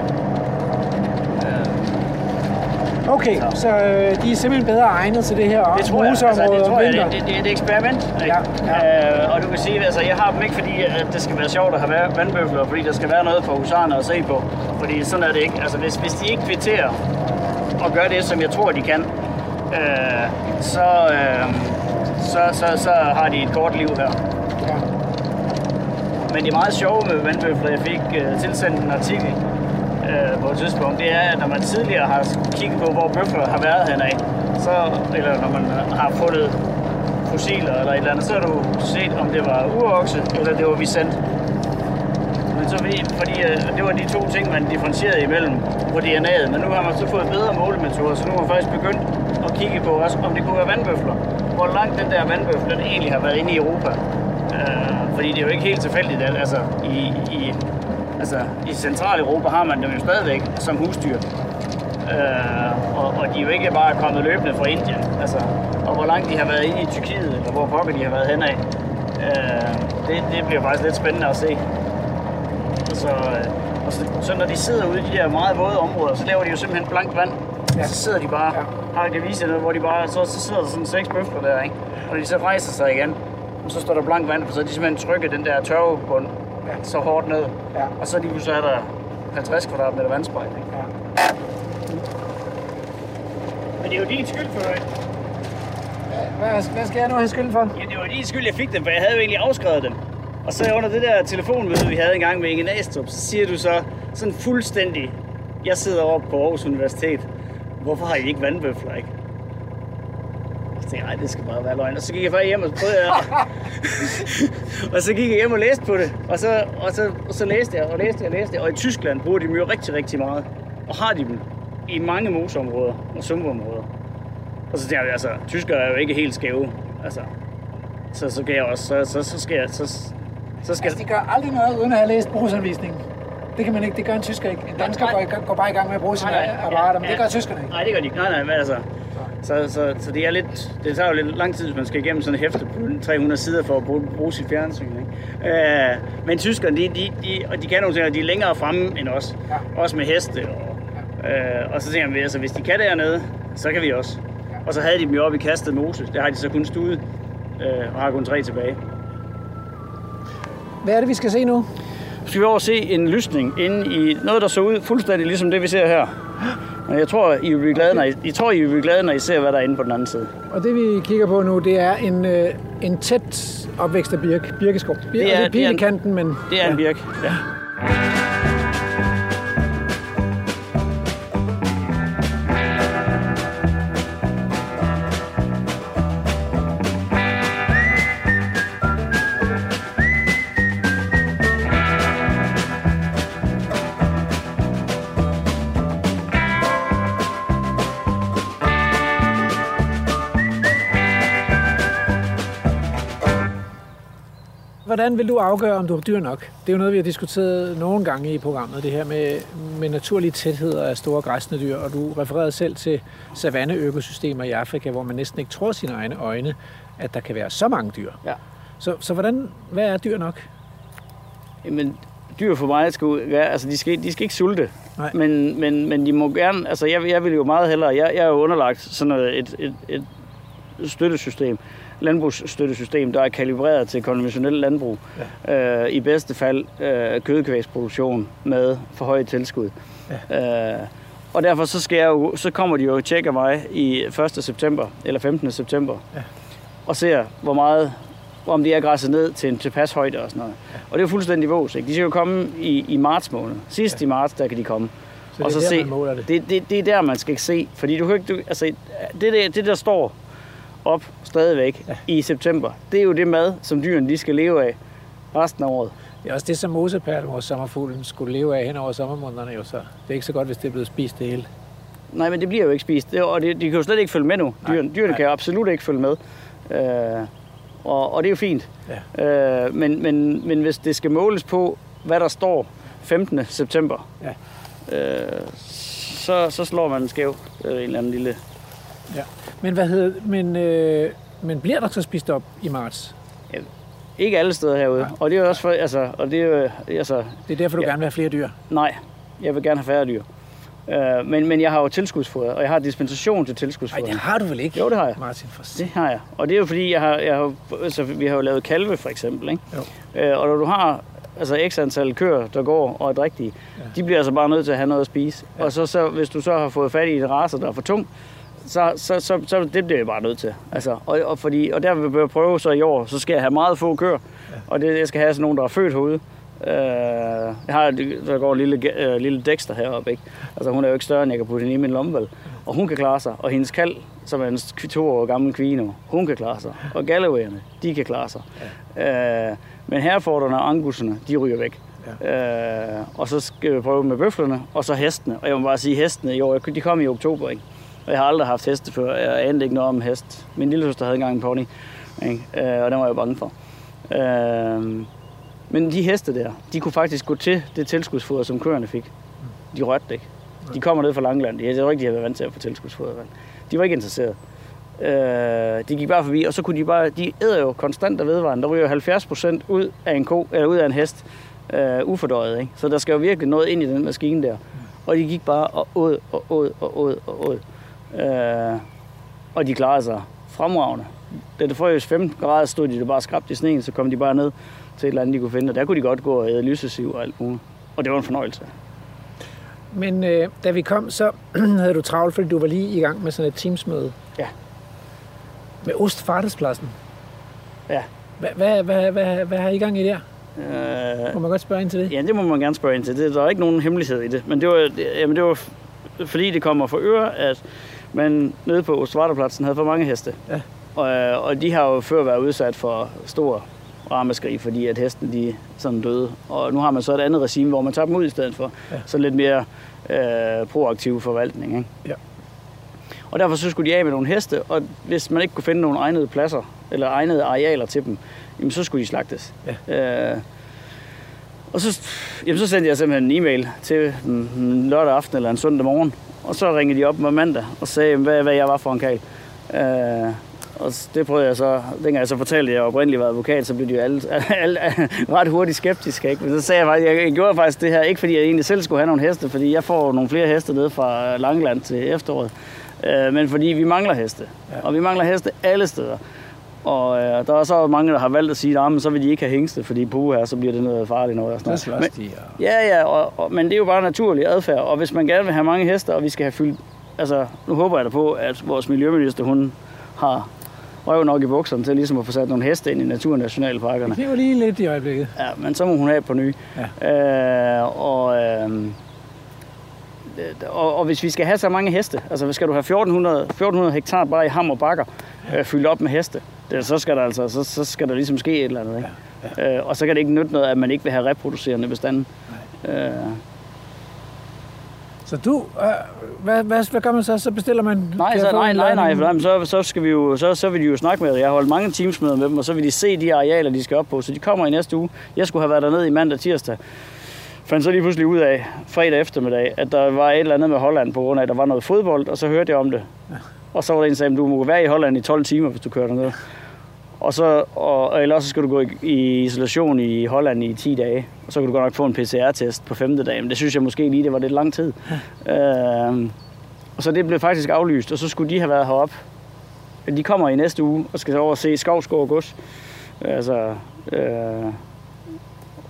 Okay, så øh, de er simpelthen bedre egnet til det her Det tror jeg. Altså, det tror jeg. Det, det, det, er et eksperiment. Ikke? Ja, Øh, og du kan sige, altså, jeg har dem ikke, fordi at det skal være sjovt at have vand- vandbøfler, fordi der skal være noget for husarerne at se på. Fordi sådan er det ikke. Altså, hvis, hvis de ikke kvitterer og gør det, som jeg tror, de kan, øh, så, øh, så, så, så har de et kort liv her. Ja. Men det er meget sjove med vandbøfler. Jeg fik uh, tilsendt en artikel uh, på et tidspunkt. Det er, at når man tidligere har kigget på, hvor bøfler har været henad, så, eller når man har fundet fossiler eller et eller andet, så har du set, om det var urokse eller det var vicent. Men så fordi, fordi uh, det var de to ting, man differentierede imellem på DNA'et. Men nu har man så fået bedre målemetoder, så nu har man faktisk begyndt at kigge på også, om det kunne være vandbøfler. Hvor langt den der vandbøfle den egentlig har været inde i Europa. Øh, fordi det er jo ikke helt tilfældigt, at altså, i, i, altså, i Centraleuropa har man dem jo stadigvæk som husdyr. Øh, og, og de er jo ikke bare kommet løbende fra Indien. Altså, og hvor langt de har været inde i Tyrkiet, eller hvor pokker de har været henad. Øh, det, det bliver faktisk lidt spændende at se. Så, øh, og så, så når de sidder ude i de der meget våde områder, så laver de jo simpelthen blankt vand. Ja. Så sidder de bare, Ja. har det vise noget, hvor de bare, så, så sidder der sådan seks bøfler der, ikke? Og når de så rejser sig igen, så står der blankt vand, for så har de simpelthen trykket den der tørvebund Ja. så hårdt ned. Ja. Og så lige så er der 50 kvadratmeter vandspejl. Ikke? Ja. Men det er jo din skyld for det. Hvad, hvad skal jeg nu have skylden for? Ja, det var din skyld, jeg fik dem, for jeg havde jo egentlig afskrevet dem. Og så under det der telefonmøde, vi havde engang med Inge Næstrup, så siger du så sådan fuldstændig, jeg sidder oppe på Aarhus Universitet, hvorfor har I ikke vandbøfler, ikke? Så tænkte jeg, "Ej, det skal bare være løgn. Og så gik jeg faktisk hjem og prøvede jeg. og så gik jeg hjem og læste på det. Og så, og så, og så læste jeg og læste jeg og læste jeg. Og i Tyskland bruger de dem jo rigtig, rigtig meget. Og har de dem i mange moseområder og sumpområder. Og så tænker jeg, altså, tyskere er jo ikke helt skæve. Altså, så, så kan jeg også, så, så, så skal jeg, så, så skal Altså, de gør aldrig noget, uden at have læst brugsanvisningen. Det kan man ikke, det gør en tysker ikke. En dansker Nej. går, går bare i gang med at bruge sine apparater, men ja, det gør tyskerne ikke. Nej, det gør de ikke. Nej, nej, men altså, så, så, så det er lidt, det tager jo lidt lang tid, hvis man skal igennem sådan et hæfte på 300 sider for at bruge, bruge sit fjernsyn. Ikke? Øh, men tyskerne, de, de, de, og de kan nogle ting, og de er længere fremme end os. Ja. Også med heste. Og, øh, og så tænker vi, altså hvis de kan dernede, så kan vi også. Og så havde de dem jo oppe i kastet mose. Der har de så kun studet øh, og har kun tre tilbage. Hvad er det, vi skal se nu? Skal vi over og se en lysning inde i noget, der så ud fuldstændig ligesom det, vi ser her. Men jeg tror, I vil blive glade, når I, jeg tror, I vil blive glade, når I ser, hvad der er inde på den anden side. Og det vi kigger på nu, det er en, øh, en tæt opvækst af birk, birkeskov. Bir- Det er- det er det er i en- kanten, men... Det er en birk. Ja. Hvordan vil du afgøre, om du har dyr nok? Det er jo noget, vi har diskuteret nogle gange i programmet, det her med, med naturlige tætheder af store græsne dyr, og du refererede selv til savanneøkosystemer i Afrika, hvor man næsten ikke tror sine egne øjne, at der kan være så mange dyr. Ja. Så, så hvordan, hvad er dyr nok? Jamen, dyr for mig skal være, altså de skal, de skal ikke sulte. Nej. Men, men, men de må gerne, altså jeg, jeg vil jo meget hellere, jeg, jeg er jo underlagt sådan et, et, et støttesystem, landbrugsstøttesystem, der er kalibreret til konventionel landbrug. Ja. Øh, I bedste fald øh, kødkvægsproduktion med for høje tilskud. Ja. Øh, og derfor så, skal jeg jo, så kommer de jo og tjekker mig i 1. september eller 15. september Ja. og ser, hvor meget om de er græsset ned til en tilpas højde og sådan noget. Ja. Og det er jo fuldstændig vås, ikke? De skal jo komme i, i marts måned. Sidst ja. i marts, der kan de komme. Så det er der, man måler det. Det, det, det er der, man skal se. Fordi du kan ikke, du, altså, det, der, det, der står op stadigvæk ja. i september, det er jo det mad, som dyrene de skal leve af resten af året. Det er også det, som moseperlen, vores sommerfuglen, skulle leve af hen over sommermånederne. Jo, så det er ikke så godt, hvis det er blevet spist det hele. Nej, men det bliver jo ikke spist, det, og det, de kan jo slet ikke følge med nu. Dyrene, dyrene nej. kan absolut ikke følge med. Øh, og, og det er jo fint. Ja. Øh, men, men, men hvis det skal måles på, hvad der står 15. september, Ja. øh, så, så slår man en skæv øh, en eller anden lille... Ja. Men hvad hedder men, øh, men bliver der så spist op i marts? Ikke alle steder herude. Nej. Og det er jo også for, altså, og det er jo, altså, Det er derfor, du Ja. ja. gerne vil have flere dyr. nej, jeg vil gerne have færre dyr. Øh, men, men jeg har jo tilskudsfoder, og jeg har dispensation til Nej, tilskudsfoder. det har du vel ikke? Jo, det har jeg. Martin, for Det har jeg. Og det er jo fordi, jeg har, jeg har, altså, vi har jo lavet kalve for eksempel. Ikke? Øh, og når du har altså x antal køer, der går og er rigtige, ja. de bliver altså bare nødt til at have noget at spise. Ja. Og så, så, hvis du så har fået fat i en race, der er for tung, så, så, så, så det bliver jeg bare nødt til. Altså, og, og, fordi, og der vil jeg prøve så i år, så skal jeg have meget få køer. Ja. Og det, jeg skal have sådan nogen, der er født herude. Øh, jeg har, der går en lille, øh, lille Dexter heroppe, ikke? Altså hun er jo ikke større, end jeg kan putte hende i min lommel. Og hun kan klare sig. Og hendes kald, som er en to år gammel kvino, hun kan klare sig. Og Gallowayerne, de kan klare sig. Ja. Øh, men herforderne og anguserne, de ryger væk. Ja. Øh, og så skal vi prøve med bøflerne, og så hestene. Og jeg må bare sige, hestene i år, de kom i oktober, ikke? Og jeg har aldrig haft heste før. Jeg anede ikke noget om hest. Min lille søster havde engang en pony, ikke? Øh, og den var jeg bange for. Øh, men de heste der, de kunne faktisk gå til det tilskudsfoder, som køerne fik. De rørte det ikke. De kommer ned fra Langeland. Jeg tror ikke, de havde været vant til at få tilskudsfoder. De var ikke interesserede. Øh, de gik bare forbi, og så kunne de bare... De æder jo konstant og vedvarende. Der ryger 70 procent ud af en ko, eller ud af en hest, øh, ufordøjet. Ikke? Så der skal jo virkelig noget ind i den maskine der. Og de gik bare og åd og åd og åd og åd. Øh, og de klarede sig fremragende. Da det frøs 15 grader, stod de der bare skrabt i sneen, så kom de bare ned til et eller andet, de kunne finde. Og der kunne de godt gå og æde lysesiv og alt muligt. Og det var en fornøjelse. Men øh, da vi kom, så havde du travlt, fordi du var lige i gang med sådan et teamsmøde. Ja. Med Ostfartespladsen. Ja. Hvad, hvad, hvad, hvad, hvad har I gang i der? Øh, Må man godt spørge ind til det? Ja, det må man gerne spørge ind til. Det, der er ikke nogen hemmelighed i det. Men det var, det, jamen det var fordi det kommer for øre, at man nede på Ostvarterpladsen havde for mange heste. Ja. Og, øh, og de har jo før været udsat for stor rammeskrig, fordi at hesten de sådan døde. Og nu har man så et andet regime, hvor man tager dem ud i stedet for. Ja. Så lidt mere øh, proaktiv forvaltning. Ikke? Ja. Og derfor så skulle de af med nogle heste, og hvis man ikke kunne finde nogle egnede pladser, eller egnede arealer til dem, jamen så skulle de slagtes. Ja. Øh, og så, jamen, så sendte jeg simpelthen en e-mail til dem lørdag aften eller en søndag morgen. Og så ringede de op med mandag og sagde, hvad, hvad jeg var for en kal. Øh, og det prøvede jeg så, dengang jeg så fortalte, at jeg oprindeligt var advokat, så blev de jo alle, alle, ret hurtigt skeptiske. Ikke? Men så sagde jeg faktisk, jeg gjorde faktisk det her, ikke fordi jeg egentlig selv skulle have nogle heste, fordi jeg får nogle flere heste ned fra Langeland til efteråret, øh, men fordi vi mangler heste. Ja. Og vi mangler heste alle steder. Og øh, der er så mange, der har valgt at sige, at så vil de ikke have hængste, fordi på her, så bliver det noget farligt noget. Og sådan Så noget. Men. Ja, ja, og, og, men det er jo bare naturlig adfærd, og hvis man gerne vil have mange heste, og vi skal have fyldt, altså nu håber jeg da på, at vores miljøminister, hun har røv nok i bukserne til ligesom at få sat nogle heste ind i naturnationalparkerne. Det var lige lidt i øjeblikket. Ja, men så må hun have på ny. Ja. Øh, og, øh, og, og, hvis vi skal have så mange heste, altså skal du have 1400, 1400 hektar bare i ham og bakker, øh, fyldt op med heste, det, så, skal der altså, så, så skal der ligesom ske et eller andet. Ikke? Ja. Ja. Øh, og så kan det ikke nytte noget, at man ikke vil have reproducerende bestanden. Øh, Så du, øh, hvad, hvad, hvad gør man så? Så bestiller man... Nej, så, nej, nej, nej, for så, så, skal vi jo, så, så vil de jo snakke med dig. Jeg har holdt mange teamsmøder med dem, og så vil de se de arealer, de skal op på. Så de kommer i næste uge. Jeg skulle have været dernede i mandag og tirsdag. Fandt så lige pludselig ud af, fredag eftermiddag, at der var et eller andet med Holland på grund af, at der var noget fodbold, og så hørte jeg om det. Og så var der en, der sagde, at du må være i Holland i 12 timer, hvis du kører derned. Og så, og, eller så skal du gå i, i isolation i Holland i 10 dage, og så kan du godt nok få en PCR-test på femte dag, men det synes jeg måske lige, det var lidt lang tid. Øh, og så det blev faktisk aflyst, og så skulle de have været heroppe. De kommer i næste uge og skal over og se Skovskov Gods. Altså, øh,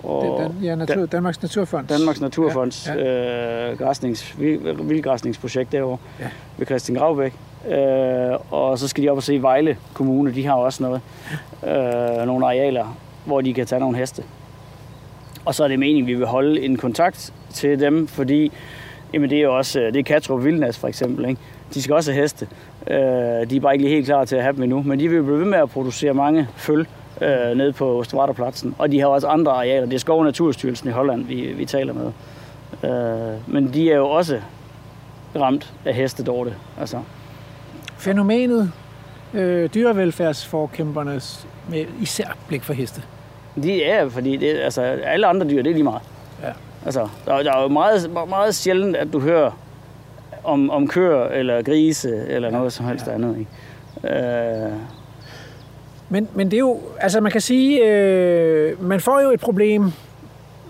og Det, den, ja, natur, Danmarks Naturfond. Danmarks Naturfonds Ja, ja, Øh, græsnings, vild- vildgræsningsprojekt derovre Ja. ved Christian Gravbæk. Øh, og så skal de op og se Vejle Kommune. De har også noget, øh, nogle arealer, hvor de kan tage nogle heste. Og så er det meningen, at vi vil holde en kontakt til dem, fordi jamen det er jo også, øh, det er Katrup Vildnas for eksempel, ikke? de skal også have heste. Øh, de er bare ikke lige helt klar til at have dem endnu, men de vil blive ved med at producere mange føl øh, nede på Stvarterpladsen. Og de har også andre arealer. Det er Skov- og Naturstyrelsen i Holland, vi, vi taler med. Øh, men de er jo også ramt af hestedårte. Altså, Fænomenet øh, dyrevelfærdsforkæmpernes med især blik for heste. de er, fordi det, altså, alle andre dyr, det er lige meget. Ja. Altså, der, der er jo meget, meget sjældent, at du hører om, om køer eller grise eller noget som helst ja. andet. Ikke? Øh, Men, men det er jo, altså man kan sige, øh, man får jo et problem,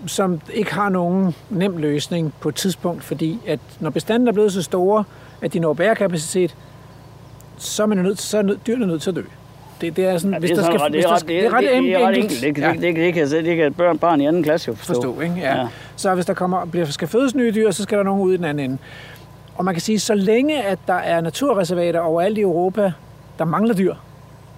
som ikke har nogen nem løsning på et tidspunkt, fordi at når bestanden er blevet så store, at de når bærekapacitet, så er, man nødt, så er dyrene nødt til at dø. Det, det er sådan, Ja, det er sådan ret- det hvis er der ret- skal- det er- det er ret enkelt. enkelt. Det, Ja. det, det, det, kan, det kan børn, barn i anden klasse jo forstå. forstå. Ikke? Ja. Ja. Så hvis der kommer, bliver, skal fødes nye dyr, så skal der nogen ud i den anden ende. Og man kan sige, så længe at der er naturreservater overalt i Europa, der mangler dyr,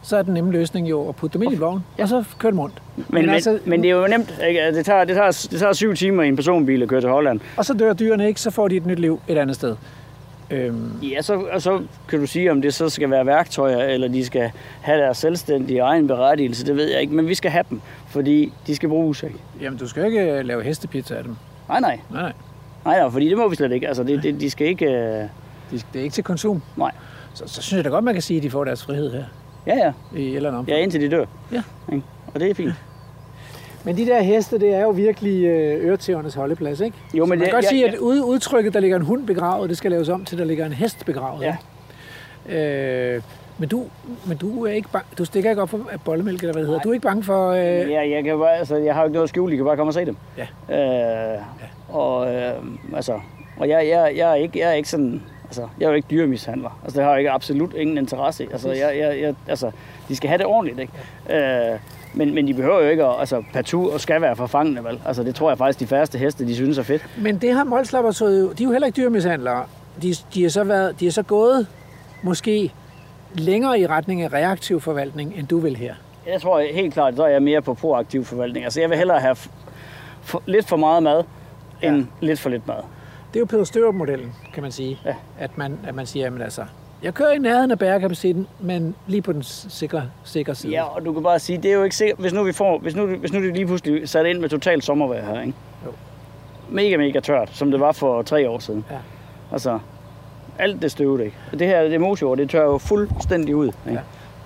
så er den nemme løsning jo at putte dem ind i vogn, og så køre dem rundt. Men, men, altså, men det er jo nemt. Ikke? Altså, Det, tager, det, tager, det tager syv timer i en personbil at køre til Holland. Og så dør dyrene ikke, så får de et nyt liv et andet sted. Øhm, Ja, så, og så kan du sige, om det så skal være værktøjer, eller de skal have deres selvstændige egen berettigelse, det ved jeg ikke. Men vi skal have dem, fordi de skal bruges. Ikke? jamen, du skal ikke øh, lave hestepizza af dem. Nej, nej. Nej, nej. Nej, nej, fordi det må vi slet ikke. Altså, det, det, de skal ikke... Øh... Det det er ikke til konsum. Nej. Så, så synes jeg da godt, man kan sige, at de får deres frihed her. Ja, ja. I et eller andet omfang. Ja, indtil de dør. Ja. Ikke? Og det er fint. Men de der heste, det er jo virkelig øh, øretævernes holdeplads, ikke? Jo, men man det, kan godt ja, sige, ja. at ud, udtrykket, der ligger en hund begravet, det skal laves om til, der ligger en hest begravet. Ja. Øh, men du, men du er ikke bange, du stikker ikke op for bollemælk, eller hvad det hedder. Du er ikke bange for... Øh, Ja, jeg, kan bare, altså, jeg har jo ikke noget at skjule, I kan bare komme og se dem. Ja. Øh, Og, øh, altså, og jeg, jeg, jeg, er ikke, jeg er ikke sådan... Altså, jeg er jo ikke dyremishandler. Altså, det har jeg ikke absolut ingen interesse i. Altså, jeg, jeg, jeg, altså, de skal have det ordentligt, ikke? Øh, men, men de behøver jo ikke at, altså, partout og skal være forfangende, vel? Altså, det tror jeg faktisk, de færreste heste, de synes er fedt. Men det har Mols Laboratoriet jo, de er jo heller ikke dyrmishandlere. De, de, er så været, de er så gået måske længere i retning af reaktiv forvaltning, end du vil her. Jeg tror helt klart, så er jeg mere på proaktiv forvaltning. Altså, jeg vil hellere have for, lidt for meget mad, end Ja. lidt for lidt mad. Det er jo Peter Størup-modellen, kan man sige. Ja. At, man, at man siger, at altså, jeg kører i nærheden af bærekapaciteten, men lige på den sikre, sikre side. Ja, og du kan bare sige, det er jo ikke sikkert, hvis nu vi får, hvis nu, hvis nu det lige pludselig sat ind med totalt sommervejr her, ikke? Jo. Mega, mega tørt, som det var for tre år siden. Ja. Altså, alt det støvede, ikke? Det her, det mosjord, det tør jo fuldstændig ud, ikke? Ja.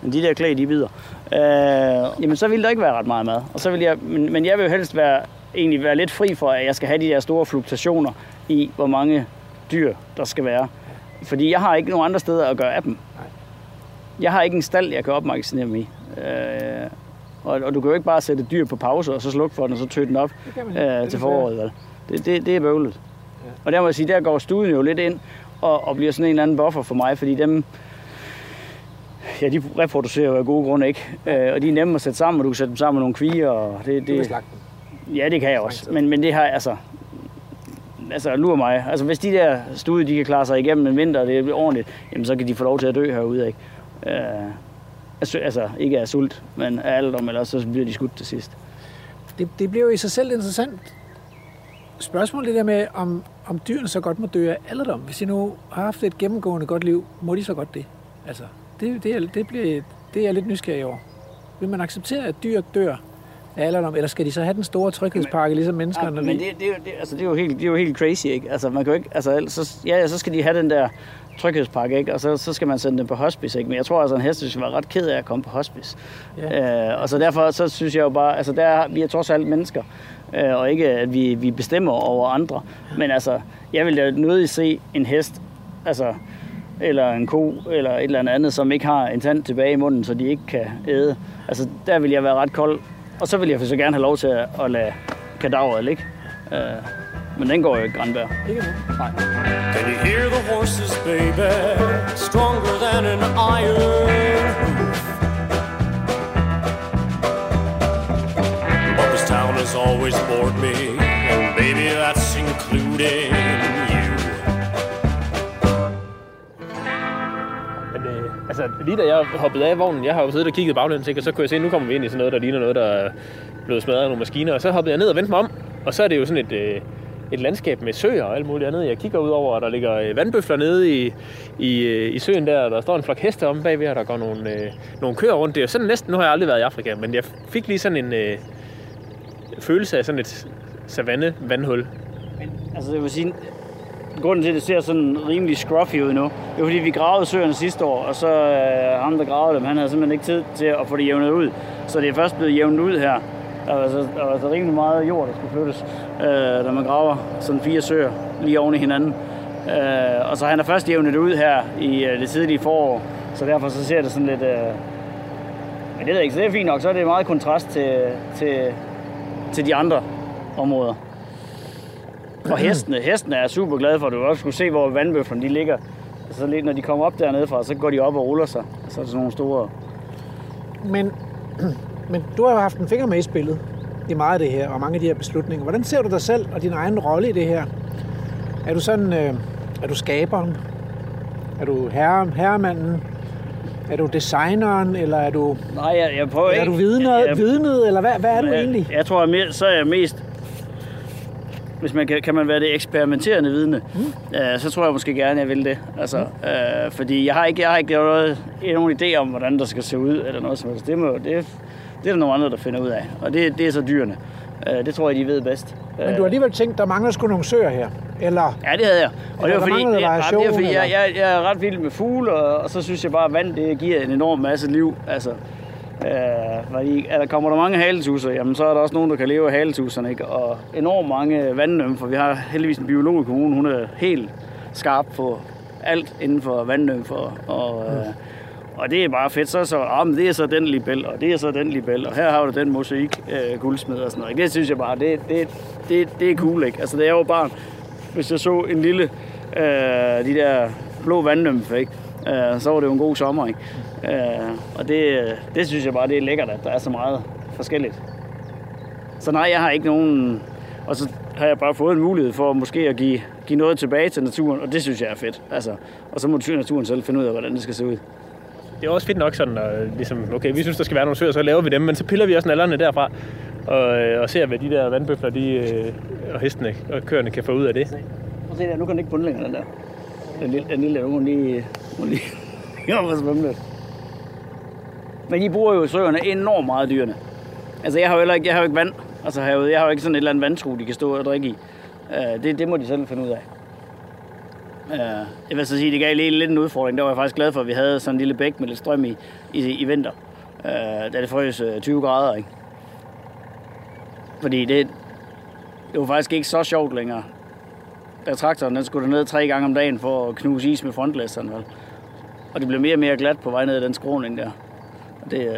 Men de der klæder, de bider. Øh, jamen, så ville der ikke være ret meget mad. Og så vil jeg, men, men jeg vil jo helst være, egentlig være lidt fri for, at jeg skal have de der store fluktuationer i, hvor mange dyr der skal være. Fordi jeg har ikke nogen andre steder at gøre af dem. Jeg har ikke en stald, jeg kan opmagasinere dem i. Øh, og, og du kan jo ikke bare sætte dyr på pause, og så slukke for den, og så tø den op Det. Det øh, til foråret. Vel? Det, det, det er bøvlet. Ja. Og der må jeg sige, der går studen jo lidt ind og, og bliver sådan en eller anden buffer for mig, fordi dem, ja, de reproducerer jo af gode grunde ikke. Øh, og de er nemme at sætte sammen, og du kan sætte dem sammen med nogle kvier, og det, Du kan det, slagte dem. ja, det kan jeg også. Men, men det har altså, altså lur mig. Altså hvis de der stude, de kan klare sig igennem en vinter, og det er ordentligt, jamen så kan de få lov til at dø herude, ikke? Øh, altså, altså ikke af sult, men af alderdom, eller så bliver de skudt til sidst. Det, det bliver jo i sig selv interessant spørgsmål, det der med, om, om dyrene så godt må dø af alderdom. Hvis de nu har haft et gennemgående godt liv, må de så godt det? Altså, det, det, er, det, bliver, det er jeg lidt nysgerrig over. Vil man acceptere, at dyr dør alderdom, eller skal de så have den store tryghedspakke, ligesom menneskerne? Ja, men det, det, det, altså, det, er jo helt, det er jo helt crazy, ikke? Altså, man kan jo ikke, altså, så, ja, ja, så skal de have den der tryghedspakke, ikke? Og så, så skal man sende dem på hospice, ikke? Men jeg tror altså, en hest skal være ret ked af at komme på hospice. Ja. Øh, og så derfor, så synes jeg jo bare, altså, der, er- vi er trods alt mennesker, øh, og ikke, at vi, vi bestemmer over andre. Men altså, jeg vil da nødig se en hest, altså, eller en ko, eller et eller andet, som ikke har en tand tilbage i munden, så de ikke kan æde. Altså, der vil jeg være ret kold. Og så vil jeg så gerne have lov til at, at lade kadaveret ligge. Øh, men den går jo ikke granbær. Ikke nu. Can you hear the horses, baby? Stronger than an iron. But this town has always bored me, and baby, that's including altså, lige da jeg hoppede af vognen, jeg har jo siddet og kigget baglæns, ikke? og så kunne jeg se, at nu kommer vi ind i sådan noget, der ligner noget, der er blevet smadret af nogle maskiner. Og så hoppede jeg ned og vendte mig om, og så er det jo sådan et, øh, et landskab med søer og alt muligt andet. Jeg kigger ud over, og der ligger øh, vandbøfler nede i, i, øh, i søen der, og der står en flok heste om bagved, og der går nogle, øh, nogle køer rundt. Det er jo sådan næsten, nu har jeg aldrig været i Afrika, men jeg fik lige sådan en øh, følelse af sådan et savanne-vandhul. Men Altså, jeg vil sige, grunden til, at det ser sådan rimelig scruffy ud nu, det er fordi, vi gravede søerne sidste år, og så øh, ham, der gravede dem, han havde simpelthen ikke tid til at få det jævnet ud. Så det er først blevet jævnet ud her. Der var så, altså, der var så altså rimelig meget jord, der skulle flyttes, øh, når man graver sådan fire søer lige oven i hinanden. Øh, og så han er først jævnet det ud her i øh, det tidlige forår, så derfor så ser det sådan lidt... Øh, men det ved jeg ikke, så det er fint nok. Så er det meget kontrast til, til, til de andre områder. Og hestene, hestene er super glade for, at du også skulle se, hvor vandbøflerne de ligger. Så lidt, når de kommer op dernede fra, så går de op og ruller sig. Så er der sådan nogle store... Men, men du har jo haft en finger med i spillet i meget af det her, og mange af de her beslutninger. Hvordan ser du dig selv og din egen rolle i det her? Er du sådan, øh, er du skaberen? Er du herre, herremanden? Er du designeren, eller er du, Nej, jeg, jeg prøver er ikke... du vidnet, jeg, vidnet, eller hvad, hvad er du jeg, egentlig? Jeg tror, jeg så er jeg mest... Hvis man kan, kan man være det eksperimenterende vidne, mm. øh, så tror jeg måske gerne, jeg vil det. Altså, mm. øh, fordi jeg har ikke, jeg har ikke noget, nogen idé om, hvordan der skal se ud, eller noget som helst. Det, må, det, det er der nogle andre, der finder ud af. Og det, det er så dyrene. Øh, det tror jeg, de ved bedst. Men du har alligevel tænkt, der mangler sgu nogle søer her. Eller, Ja, det havde jeg. Og Eller det var der fordi, det, ja, det er variation, fordi jeg, jeg, jeg er ret vild med fugle, og, og så synes jeg bare, at vand det giver en enorm masse liv. Altså, øh, fordi, er der kommer der mange haletusser, jamen så er der også nogen, der kan leve af haletusserne. Ikke? Og enormt mange vandnymfer. Vi har heldigvis en biolog i kommunen, hun er helt skarp på alt inden for vandnymfer. Og, øh, og det er bare fedt. Så så, ah, men det er så den libel, og det er så den libel, og her har du den mosaik øh, guldsmed og sådan noget. ikke? Det synes jeg bare, det, det, det, det er cool, ikke? Altså, det er jo barn, hvis jeg så en lille, øh, de der blå vandnymfe, ikke? Øh, så var det jo en god sommer, ikke? Øh, og det, det synes jeg bare, det er lækkert, at der er så meget forskelligt. Så nej, jeg har ikke nogen... Og så har jeg bare fået en mulighed for måske at give, give noget tilbage til naturen, og det synes jeg er fedt. Altså, og så må naturen selv finde ud af, hvordan det skal se ud. Det er også fedt nok sådan, at ligesom, okay, vi synes, der skal være nogle søer, så laver vi dem, men så piller vi også nallerne derfra, og, øh, og ser, hvad de der vandbøfler, de, øh, og hestene og køerne kan få ud af det. At se der, nu kan den ikke bunde længere, den der. Den lille, den lille, hun lige, hun lige, lige op og svømme lidt. Men I bruger jo søerne enormt meget dyrene. Altså, jeg har jo heller ikke, jeg har jo ikke vand. Altså, herude. jeg har jo ikke sådan et eller andet vandtru, de kan stå og drikke i. Uh, det, det må de selv finde ud af. Uh, jeg vil så sige, det gav lige lidt en udfordring. Der var jeg faktisk glad for, at vi havde sådan en lille bæk med lidt strøm i, i, i vinter. Uh, da det frøs 20 grader, ikke? Fordi det, det var faktisk ikke så sjovt længere. Da traktoren den skulle ned tre gange om dagen for at knuse is med frontlæsseren. Vel? Og det blev mere og mere glat på vej ned ad den skråning der. Og det, øh,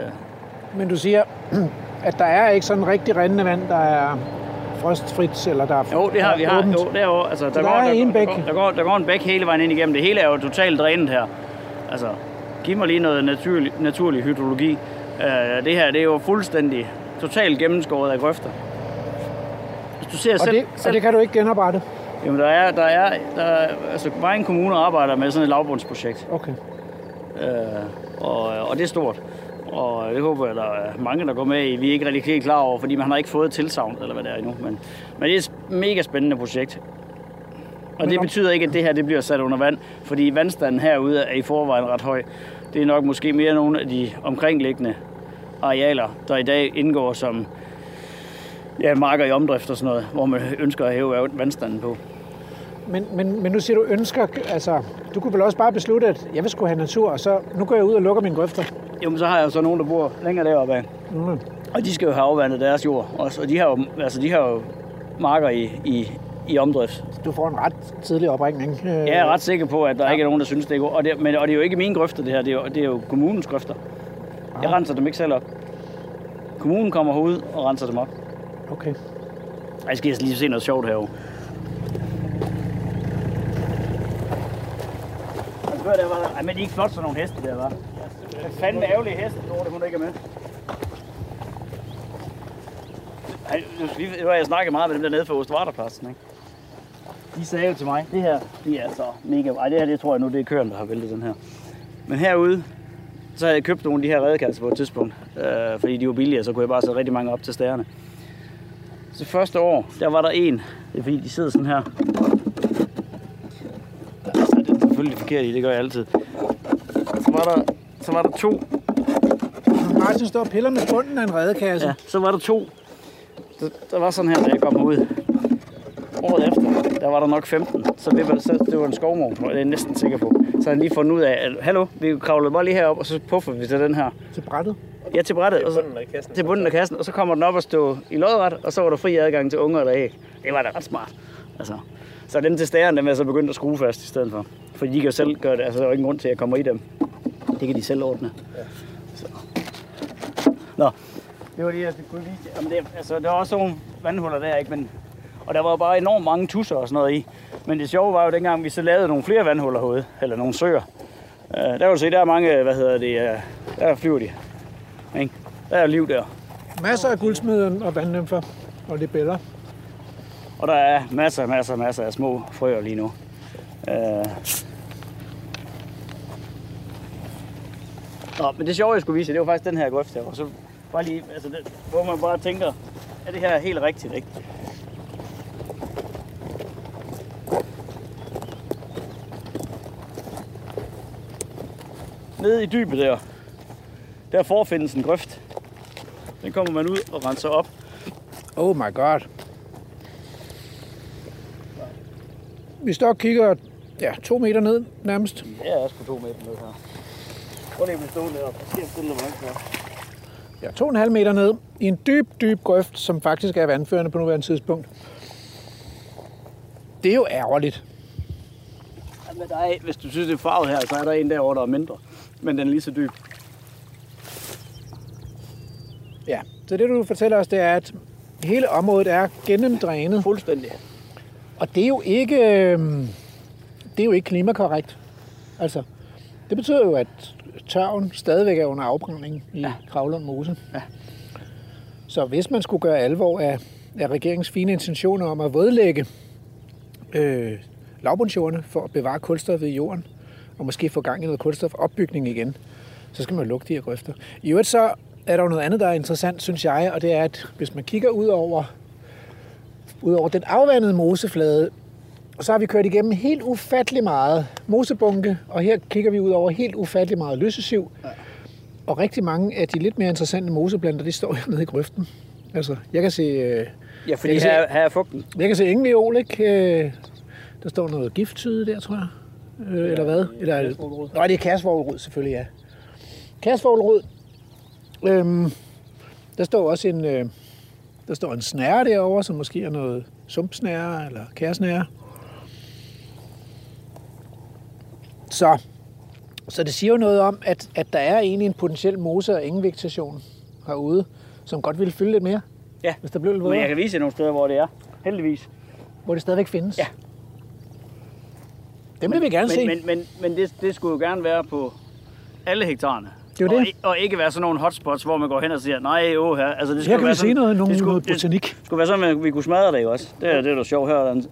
men du siger, at der er ikke sådan rigtig rindende vand, der er frostfrit, eller der er jo, det har vi. Har, åbent. jo, derovre, altså, der, der går, er der, en bæk. Der, går, der, går, der går en bæk hele vejen ind igennem. Det hele er jo totalt drænet her. Altså, giv mig lige noget naturlig, naturlig hydrologi. Uh, det her, det er jo fuldstændig totalt gennemskåret af grøfter. Hvis du ser og, selv, det, og det kan du ikke genoprette? Jamen, der er, der er, der er altså, mange kommuner arbejder med sådan et lavbundsprojekt. Okay. Øh, og, og det er stort. Og det håber jeg, der er mange, der går med i. Vi er ikke rigtig helt klar over, fordi man har ikke fået tilsavn, eller hvad det er endnu. Men, men det er et mega spændende projekt. Og det betyder ikke, at det her det bliver sat under vand, fordi vandstanden herude er i forvejen ret høj. Det er nok måske mere nogle af de omkringliggende arealer, der i dag indgår som ja, marker i omdrift og sådan noget, hvor man ønsker at hæve vandstanden på. Men, men, men nu siger du ønsker, altså, du kunne vel også bare beslutte, at jeg vil skulle have natur, og så nu går jeg ud og lukker mine grøfter. Jo, men så har jeg så nogen, der bor længere deroppe af. Mm. Og de skal jo have afvandet deres jord også. Og de har jo, altså, de har jo marker i, i, i omdrift. Du får en ret tidlig opringning. Jeg er ret sikker på, at der ja. ikke er nogen, der synes, det er godt. Og det, men, og det er jo ikke mine grøfter, det her. Det er jo, det er jo kommunens grøfter. Jeg renser dem ikke selv op. Kommunen kommer herud og renser dem op. Okay. Jeg skal lige se noget sjovt herovre. Før der var der... Ej, men de er ikke flot sådan nogle heste der, var. Det er fandme ærgerlige heste, Dorte, hun ikke er med. Ej, nu vi- har jeg snakket meget med dem dernede fra Ostvarterpladsen, ikke? De sagde jo til mig, det her, det er altså mega... Ej, det her, det tror jeg nu, det er køren, der har væltet den her. Men herude, så havde jeg købt nogle af de her redekasser på et tidspunkt, øh, fordi de var billige, så kunne jeg bare sætte rigtig mange op til stærerne. Så første år, der var der en, det er fordi, de sidder sådan her. Selvfølgelig forkert i, det gør jeg altid. Så var der, så var der to, Martin står og piller med bunden af en redekasse. ja, så var der to. Der, der var sådan her, da jeg kom ud. året efter, der var der nok 15. Så det var, så det var en skovmor, det er jeg næsten sikker på. Så har han lige fundet ud af, at hallo, vi kravler bare lige herop, og så puffer vi til den her. Til brættet. Ja, til brættet, og så, bunden af kassen. til bunden af kassen, og så kommer den op og stå i lodret, og så var der fri adgang til unger eller æg. Det var da ret smart. Altså. Så dem til stæren, dem er så begyndt at skrue fast i stedet for. For de kan jo selv gøre det, altså der er jo ingen grund til, at jeg kommer i dem. Det kan de selv ordne. Ja. Så. Nå, det var det, jeg kunne vise. Jamen, det, altså, der var også nogle vandhuller der, ikke? Men, og der var jo bare enormt mange tusser og sådan noget i. Men det sjove var jo, dengang vi så lavede nogle flere vandhuller herude, eller nogle søer. Uh, der kan du se, der er mange, hvad hedder det, uh, der flyver de. Ikke? Der er liv der. Masser af guldsmeden og vandnymfer og libeller. Og der er masser, masser, masser af små frøer lige nu. Øh. Nå, men det sjove, jeg skulle vise det var faktisk den her grøft her. Og så bare lige, altså, det, hvor man bare tænker, er det her helt rigtigt, ikke? Nede i dybet der, der forfindes en grøft. Den kommer man ud og renser op. Oh my god. Vi står og kigger ja, to meter ned nærmest. Ja, jeg er sgu to meter ned her. Prøv lige at deroppe. Så skal jeg stille mig. Ja, to og en halv meter ned i en dyb, dyb grøft, som faktisk er vandførende på nuværende tidspunkt. Det er jo ærgerligt. Jamen, der er, hvis du synes, det er farvet her, så er der en derovre, der er mindre. Men den er lige så dyb. Ja, så det du fortæller os, det er, at hele området er gennemdrænet. Fuldstændig. Og det er jo ikke, øh, det er jo ikke klimakorrekt. Altså, det betyder jo, at tørven stadigvæk er under afbrænding i ja. Kravlund Mose. Ja. Så hvis man skulle gøre alvor af, af regeringens fine intentioner om at vådlægge øh, lavbundsjordene for at bevare kulstoffet i jorden, og måske få gang i noget kulstofopbygning igen, så skal man lukke de her grøfter. I øvrigt så er der jo noget andet, der er interessant, synes jeg, og det er, at hvis man kigger ud over, ud over den afvandede moseflade, så har vi kørt igennem helt ufattelig meget mosebunke, og her kigger vi ud over helt ufattelig meget løsesiv. Ja. Og rigtig mange af de lidt mere interessante moseplanter, de står hernede i grøften. Altså, jeg kan se... Øh, Ja, fordi Jeg kan her, her er fugten. jeg kan se ingen viol, ikke? Øh, Der står noget gifttyde der, tror jeg. Øh, eller hvad? Eller, Kærsvoglrod. nej, det er kærsvoglrod, selvfølgelig, ja. Kærsvoglrod. Øhm, der står også en, øh, der står en snære derovre, som måske er noget sumpsnære eller kærsnære. Så, så det siger jo noget om, at, at der er egentlig en potentiel mose og ingen vegetation herude, som godt ville fylde lidt mere, Ja, hvis der blev lidt men jeg kan vise jer nogle steder, hvor det er. Heldigvis. hvor det stadigvæk findes. Ja. Dem vil vi gerne se. Men, men, men, men det, det skulle jo gerne være på alle hektarerne. Det er og, det. Og ikke være sådan nogle hotspots, hvor man går hen og siger, nej, åh her. Altså, det Her skulle kan være vi se noget, noget, det skulle, noget det botanik. skulle være sådan, at vi kunne smadre det jo også. Det er det, er da sjovt her. Den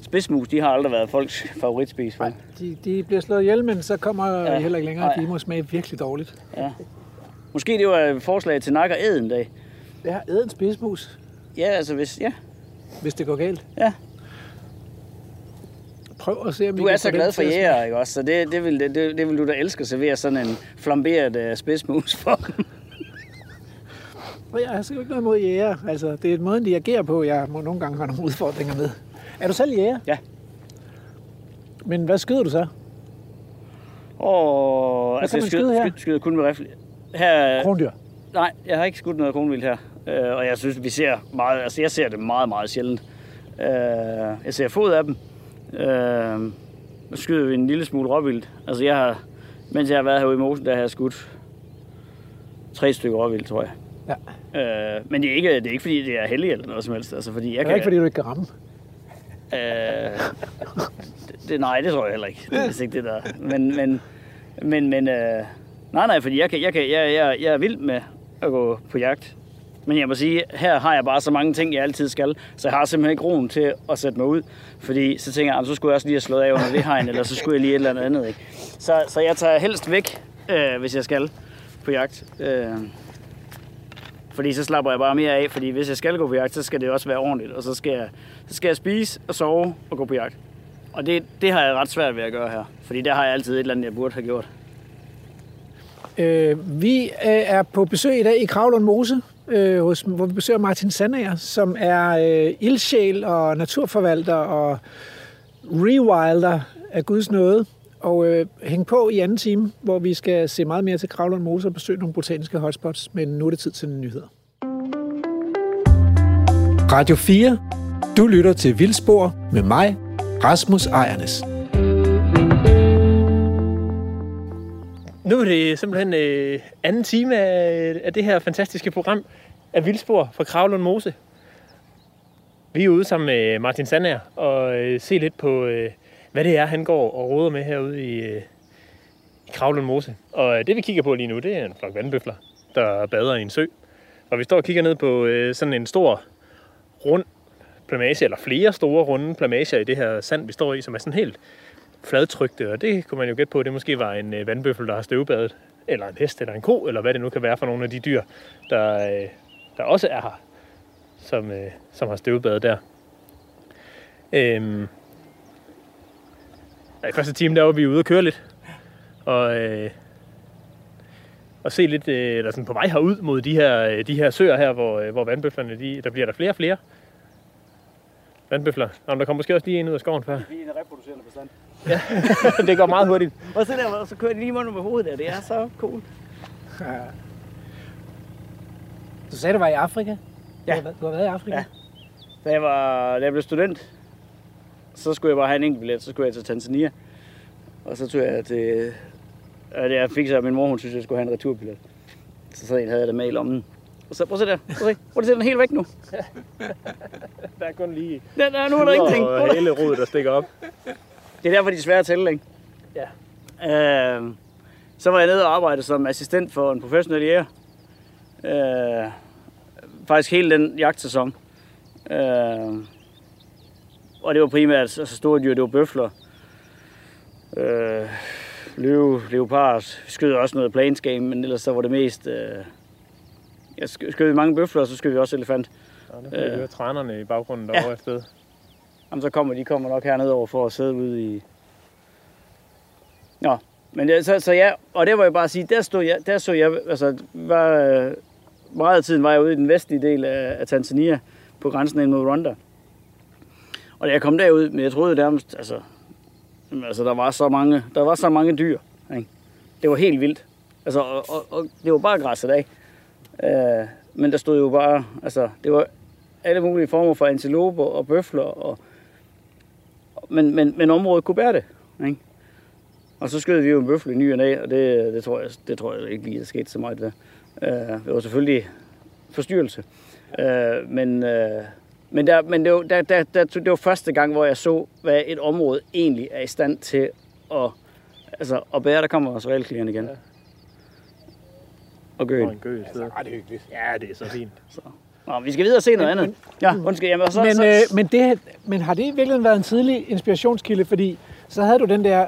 spidsmus, de har aldrig været folks favoritspis. vel? De, de bliver slået ihjel, men så kommer ja. Ja. heller ikke længere. Nej. De må smage virkelig dårligt. Ja. Måske det var et forslag til nak og æd en dag. Det har æden spidsmus, Ja, altså hvis, ja. hvis det går galt. Ja. Prøv at se, om Du er så glad for jæger, ikke også? Så det, det, vil, det, det, vil du da elske at servere sådan en flamberet uh, spidsmus for. Jeg har sgu ikke noget imod jæger. Altså, det er måden, de agerer på, jeg må nogle gange have nogle udfordringer med. Er du selv jæger? Ja. Men hvad skyder du så? Og, kan man jeg skyde her? skyder, skyder kun med rifle. Her, Krondyr. nej, jeg har ikke skudt noget kronvildt her. Øh, og jeg synes, vi ser meget, altså jeg ser det meget, meget sjældent. Øh, jeg ser fod af dem. Øh, så skyder vi en lille smule råvildt. Altså jeg har, mens jeg har været herude i Mosen, der har jeg skudt tre stykker råvildt, tror jeg. Ja. Øh, men det er, ikke, det er ikke, fordi det er heldigt eller noget som helst. Altså, fordi jeg Det er kan, ikke, fordi du ikke kan ramme. Øh, det, det, nej, det tror jeg heller ikke. Det er vist ikke det der. Men, men, men, men øh, nej, nej, fordi jeg, kan, jeg, kan, jeg, jeg, jeg er vild med at gå på jagt. Men jeg må sige, her har jeg bare så mange ting, jeg altid skal, så jeg har simpelthen ikke roen til at sætte mig ud. Fordi så tænker jeg, så skulle jeg også lige have slået af under det hegn, eller så skulle jeg lige et eller andet andet. Ikke? Så, så jeg tager helst væk, øh, hvis jeg skal på jagt. Øh, fordi så slapper jeg bare mere af, fordi hvis jeg skal gå på jagt, så skal det også være ordentligt, og så skal jeg, så skal jeg spise og sove og gå på jagt. Og det, det har jeg ret svært ved at gøre her, fordi der har jeg altid et eller andet, jeg burde have gjort. Øh, vi øh, er på besøg i dag i Kravlund Mose, øh, hos, hvor vi besøger Martin Sandager, som er øh, ildsjæl og naturforvalter og rewilder af Guds nåde. Og øh, hæng på i anden time, hvor vi skal se meget mere til Kravlund Mose og besøge nogle botaniske hotspots. Men nu er det tid til nyheder. Radio 4. Du lytter til Vildspor med mig, Rasmus Ejernes. Nu er det simpelthen øh, anden time af, af det her fantastiske program af Vildspor fra Kravlund Mose. Vi er ude sammen med Martin Sandager og øh, se lidt på, øh, hvad det er, han går og råder med herude i, øh, i Kravlund Mose. Og øh, det vi kigger på lige nu, det er en flok vandbøfler, der bader i en sø. Og vi står og kigger ned på øh, sådan en stor rund plamage, eller flere store runde plamager i det her sand, vi står i, som er sådan helt fladtrykte, og det kunne man jo gætte på, det måske var en øh, vandbøffel, der har støvbadet, eller en hest, eller en ko, eller hvad det nu kan være for nogle af de dyr, der, øh, der også er her, som, øh, som har støvbadet der. Øhm, ja, I første time, der var vi ude og køre lidt, og, øh, og se lidt, øh, eller sådan på vej herud mod de her, øh, de her søer her, hvor, øh, hvor vandbøflerne, de, der bliver der flere og flere vandbøfler. Nå, men der kommer måske også lige en ud af skoven før. Vi er en reproducerende bestand. det går meget hurtigt. Og så der, og så kører de lige munden med hovedet der. Det er så cool. Du sagde, du var i Afrika? Ja. Du har, været- du har været i Afrika? Ja. Da jeg, var, da jeg blev student, så skulle jeg bare have en enkelt billet. Så skulle jeg til Tanzania. Og så tog jeg til... Og jeg fik så, at min mor hun synes, jeg skulle have en returbillet. Så sådan en havde jeg det med i lommen. Og så prøv at se der. Prøv at se. Prøv at se, den er helt væk nu. Der er kun lige Der, der, nu er der ingenting. Og hele rodet, der stikker op. Det er derfor, de er svære at tælle, ikke? Ja. Øh, så var jeg nede og arbejde som assistent for en professionel jæger. Øh, faktisk hele den jagtsæson. Øh, og det var primært altså store dyr, det var bøfler. Øh, løve, leopard, vi skød også noget plains game, men ellers så var det mest... Øh, jeg skød, mange bøfler, og så skød vi også elefant. Og nu kan vi Øh. høre trænerne i baggrunden Ja. derovre et sted. Jamen, så kommer de kommer nok hernede over for at sidde ude i... Nå, men det, så, så ja, og det var jeg bare at sige, der stod jeg, der så jeg, altså, var, meget af tiden var jeg ude i den vestlige del af, af Tanzania, på grænsen ind mod Rwanda. Og da jeg kom derud, men jeg troede nærmest, altså, altså der var så mange, der var så mange dyr, ikke? Det var helt vildt. Altså, og, og, og det var bare græsset af. Øh, men der stod jo bare, altså, det var alle mulige former for antiloper og bøfler og men, men, men området kunne bære det. Ikke? Og så skød vi jo en bøffel i ny og næ, og det, det, tror jeg, det tror jeg ikke lige, der skete så meget der. Uh, det var selvfølgelig forstyrrelse. Uh, men uh, men, der, men det, var, der, der, der, det var første gang, hvor jeg så, hvad et område egentlig er i stand til at, altså, at bære. Der kommer også realklieren igen. Ja. Og gøen. Og en gø i stedet. Ej, det er hyggeligt. Ja, det er så fint. Nå, vi skal videre og se noget Men- andet. Ja, undskyld. Jamen, så, Men, så, øh, men, det, men har det i virkeligheden været en tidlig inspirationskilde? Fordi så havde du den der...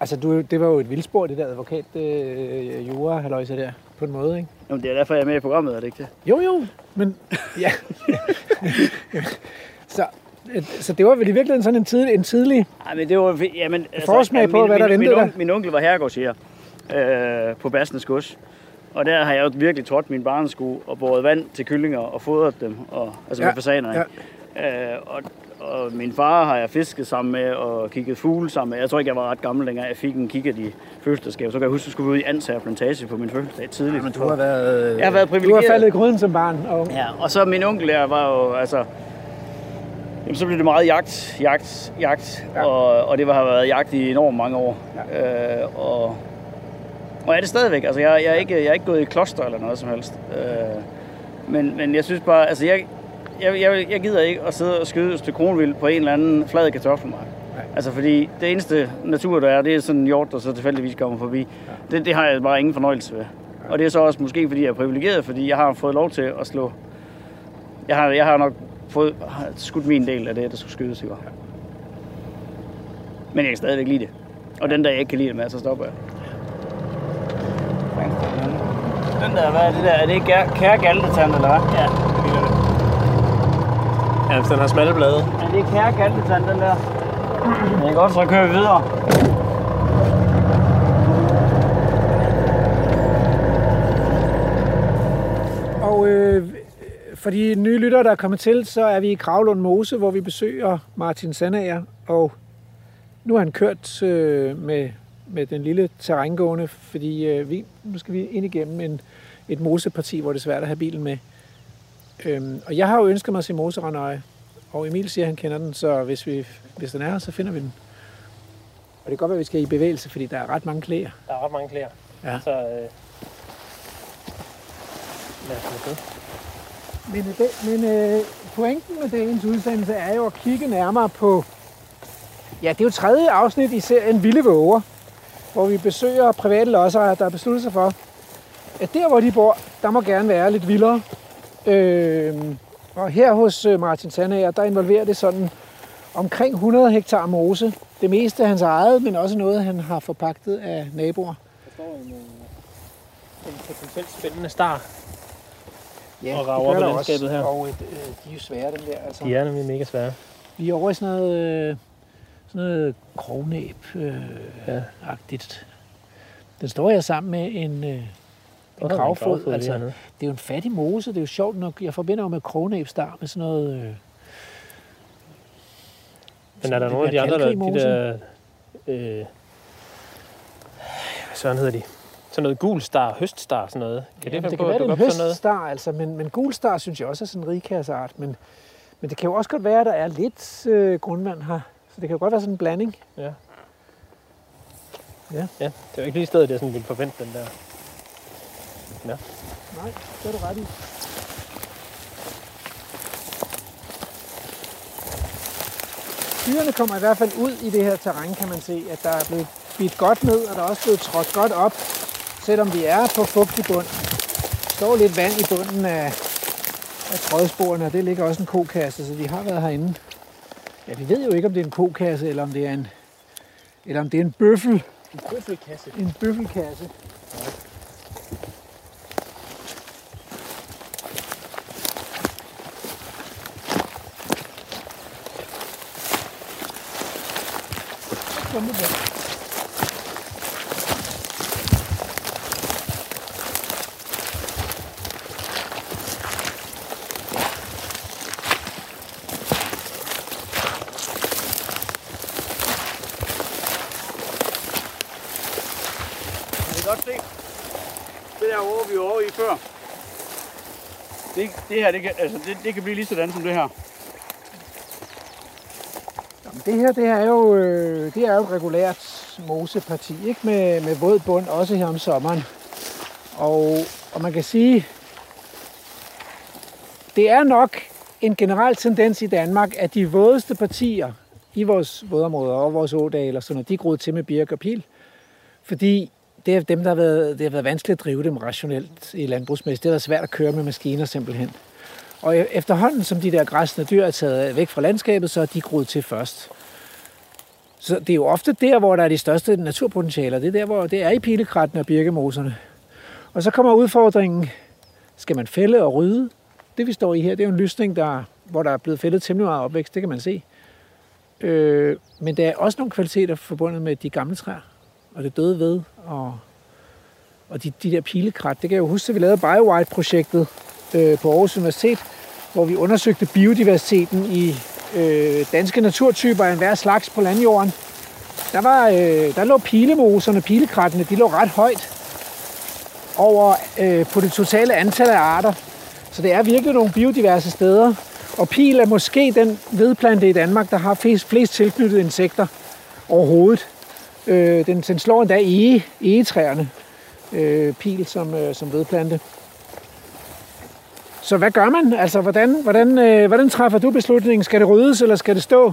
Altså, du, det var jo et vildspor, det der advokat øh, jura halløjse der, på en måde, ikke? Jamen, det er derfor, jeg er med i programmet, er det ikke det? Jo, jo, men... Ja. så, øh, så det var vel i virkeligheden sådan en tidlig... En tidlig Nej, men det var... Jamen, altså, Forsmag på, min, hvad der min, ventede min, onkel, min onkel var herregårdsjæger øh, på Bassens Gods. Og der har jeg jo virkelig trådt min barnesko og båret vand til kyllinger og fodret dem, og, altså Ja, med fasaner. ikke? Øh, og, og min far har jeg fisket sammen med og kigget fugle sammen med. Jeg tror ikke, jeg var ret gammel længere. Jeg fik en kikkert i fødselsdagsgave. Så kan jeg huske, at jeg skulle ud i Ansager Plantage på min fødselsdag tidligt. Men du har været... Jeg har været Du har privilegeret. faldet i gryden som barn. Og, Ja, og så min onkel der var jo, altså... Jamen, så blev det meget jagt, jagt, jagt, Ja. ja. og, og det har været jagt i enormt mange år. Ja. Øh, og, og er det stadigvæk. Altså, jeg, jeg, er ikke, jeg er ikke gået i kloster eller noget som helst. Øh, men, men jeg synes bare, altså, jeg, jeg, jeg, jeg gider ikke at sidde og skyde til kronvild på en eller anden flad kartoffelmark. Altså, fordi det eneste natur, der er, det er sådan en hjort, der så tilfældigvis kommer forbi. Ja. Det, det har jeg bare ingen fornøjelse ved. Og det er så også måske, fordi jeg er privilegeret, fordi jeg har fået lov til at slå jeg har, jeg har nok fået har skudt min del af det, der skulle skydes i år. Men jeg kan stadigvæk lide det. Og den der, jeg ikke kan lide det med, så stopper jeg. Den der, hvad er det der? Er det ikke kære, kære galtetand, eller hvad? Ja. Ja, hvis den har smalle blade. Er det kære galtetand, den der? Det er godt, så kører vi videre. og øh, for de nye lyttere, der er kommet til, så er vi i Kravlund Mose, hvor vi besøger Martin Sandager, og nu har han kørt øh, med, med den lille terrængående, fordi øh, vi, nu skal vi ind igennem en, et moseparti, hvor det er svært at have bilen med. Øhm, og jeg har jo ønsket mig at se moserandøje, og Emil siger, at han kender den, så hvis, vi, hvis den er her, så finder vi den. Og det kan godt være, at vi skal i bevægelse, fordi der er ret mange klæder. Der er ret mange klæder. Ja. Så øh, lad os afsted. Men, øh, det, men øh, pointen med dagens udsendelse er jo at kigge nærmere på... Ja, det er jo tredje afsnit i serien Vilde Våger, hvor vi besøger private lodsejere, der har besluttet sig for, at der, hvor de bor, der må gerne være lidt vildere. Øh, og her hos øh, Martin Sandager, der involverer det sådan omkring 100 hektar mose. Det meste er hans eget, men også noget, han har forpagtet af naboer. Der står en, øh, en potentielt spændende star. Ja, Og rager på landskabet også. her. Og et, øh, de er jo svære, dem der. Altså. De er nemlig mega svære. Vi er over i sådan noget, øh, sådan noget krognæb øh, Ja. agtigt. Den står her sammen med en, øh, en gravfod. lige Altså, hernede. det er jo en fattig mose. Det er jo sjovt nok. Jeg forbinder jo med krognæbstar med sådan noget... Øh, Men er der nogle af de andre, der, de der... Øh, hvad sådan hedder de? Sådan noget gul star, høststar, sådan noget. Kan Jamen, det, det kan på være, det er en høststar, altså, men, men gulstar synes jeg også er sådan en rigkasseart. Men, men det kan jo også godt være, at der er lidt øh, grundvand her. Så det kan jo godt være sådan en blanding. Ja. Ja. Ja, det er jo ikke lige stedet, jeg sådan ville forvente den der. Nej, det er du ret i. Dyrene kommer i hvert fald ud i det her terræn, kan man se, at der er blevet bidt godt ned, og der er også blevet trådt godt op, selvom vi er på fugtig bund. Der står lidt vand i bunden af, af trådsporene, og det ligger også en kokasse, så de har været herinde. Ja, vi ved jo ikke, om det er en kokasse, eller om det er en, eller om det er en bøffel, En bøffelkasse. en bøffelkasse. Kan I godt se? Det der over, vi var over i før. Det, her, det kan, altså, det, det kan blive lige sådan som det her. Jamen, Det her, det her er jo, øh, det er jo et regulært moseparti, ikke? Med, med våd bund, også her om sommeren. Og, og man kan sige, det er nok en generel tendens i Danmark, at de vådeste partier i vores vådområder og vores ådale og sådan noget, de er groet til med birk og pil. Fordi det er dem, der har været, det har været vanskeligt at drive dem rationelt i landbrugsmæssigt. Det har været svært at køre med maskiner simpelthen. Og e- efterhånden, som de der græsne dyr er taget væk fra landskabet, så er de groet til først. Så det er jo ofte der, hvor der er de største naturpotentialer. Det er der, hvor det er i pilekratten og birkemoserne. Og så kommer udfordringen, skal man fælde og rydde? Det vi står i her, det er jo en lysning, der, hvor der er blevet fældet temmelig meget opvækst, det kan man se. Øh, men der er også nogle kvaliteter forbundet med de gamle træer, og det døde ved, og, og de, de der pilekrat. Det kan jeg jo huske, at vi lavede BioWide-projektet øh, på Aarhus Universitet, hvor vi undersøgte biodiversiteten i øh, danske naturtyper af enhver slags på landjorden. Der, var, øh, der lå pilemoserne, pilekrattene, de lå ret højt over øh, på det totale antal af arter. Så det er virkelig nogle biodiverse steder. Og pil er måske den vedplante i Danmark, der har flest, flest tilknyttede insekter overhovedet. Øh, den, den slår endda ege, egetræerne, øh, pil som, øh, som vedplante. Så hvad gør man? Altså, hvordan, hvordan, øh, hvordan træffer du beslutningen? Skal det ryddes, eller skal det stå?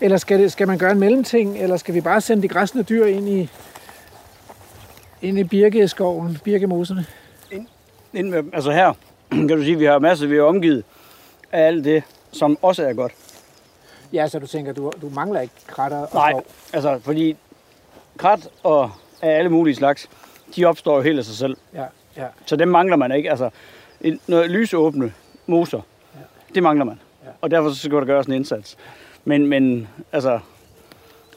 Eller skal, det, skal man gøre en mellemting? Eller skal vi bare sende de græsne dyr ind i, ind i birkeskoven, birkemoserne? Inden med, altså her, kan du sige, vi har masser, vi er omgivet af alt det, som også er godt. Ja, så du tænker, du, du mangler ikke kratter og Nej, skov? altså fordi krat og af alle mulige slags, de opstår jo helt af sig selv. Ja, ja. Så dem mangler man ikke. Altså, en- noget lysåbne moser, ja. det mangler man. Ja. Og derfor så skal der gøres en indsats. Men, men altså,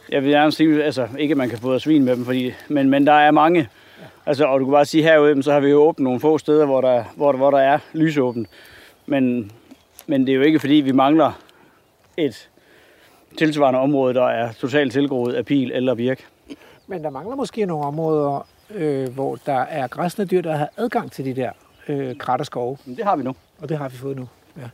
jeg vil gerne sige, altså, ikke at man kan fodre svin med dem, fordi, men, men der er mange. Ja. Altså, og du kan bare sige herude, så har vi jo åbnet nogle få steder, hvor der, hvor der, hvor der er lysåbent. Men, men det er jo ikke, fordi vi mangler et tilsvarende område, der er totalt tilgroet af pil eller birk. Men der mangler måske nogle områder, øh, hvor der er græsne dyr, der har adgang til de der øh, kratterskove. Men det har vi nu. Og det har vi fået nu. Ja.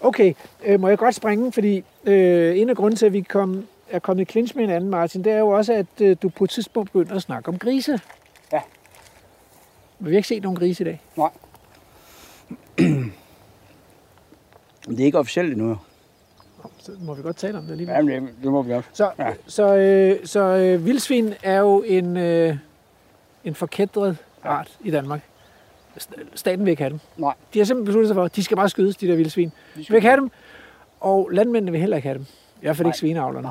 Okay, øh, må jeg godt springe, fordi øh, en af grunden til, at vi kom, er kommet i clinch med hinanden, Martin, det er jo også, at øh, du på et tidspunkt begynder at snakke om grise. Ja. Men vi har ikke set nogen grise i dag. Nej. det er ikke officielt endnu. Så må vi godt tale om det alligevel. Jamen, det, det må vi godt. Så, Ja. ja. så, øh, så øh, vildsvin er jo en, øh, en forkædret art i Danmark. St- Staten vil ikke have dem. Nej. De har simpelthen besluttet sig for, at de skal bare skydes, de der vildsvin. De vil ikke have dem, og landmændene vil heller ikke have dem. I hvert fald ikke svineavlerne.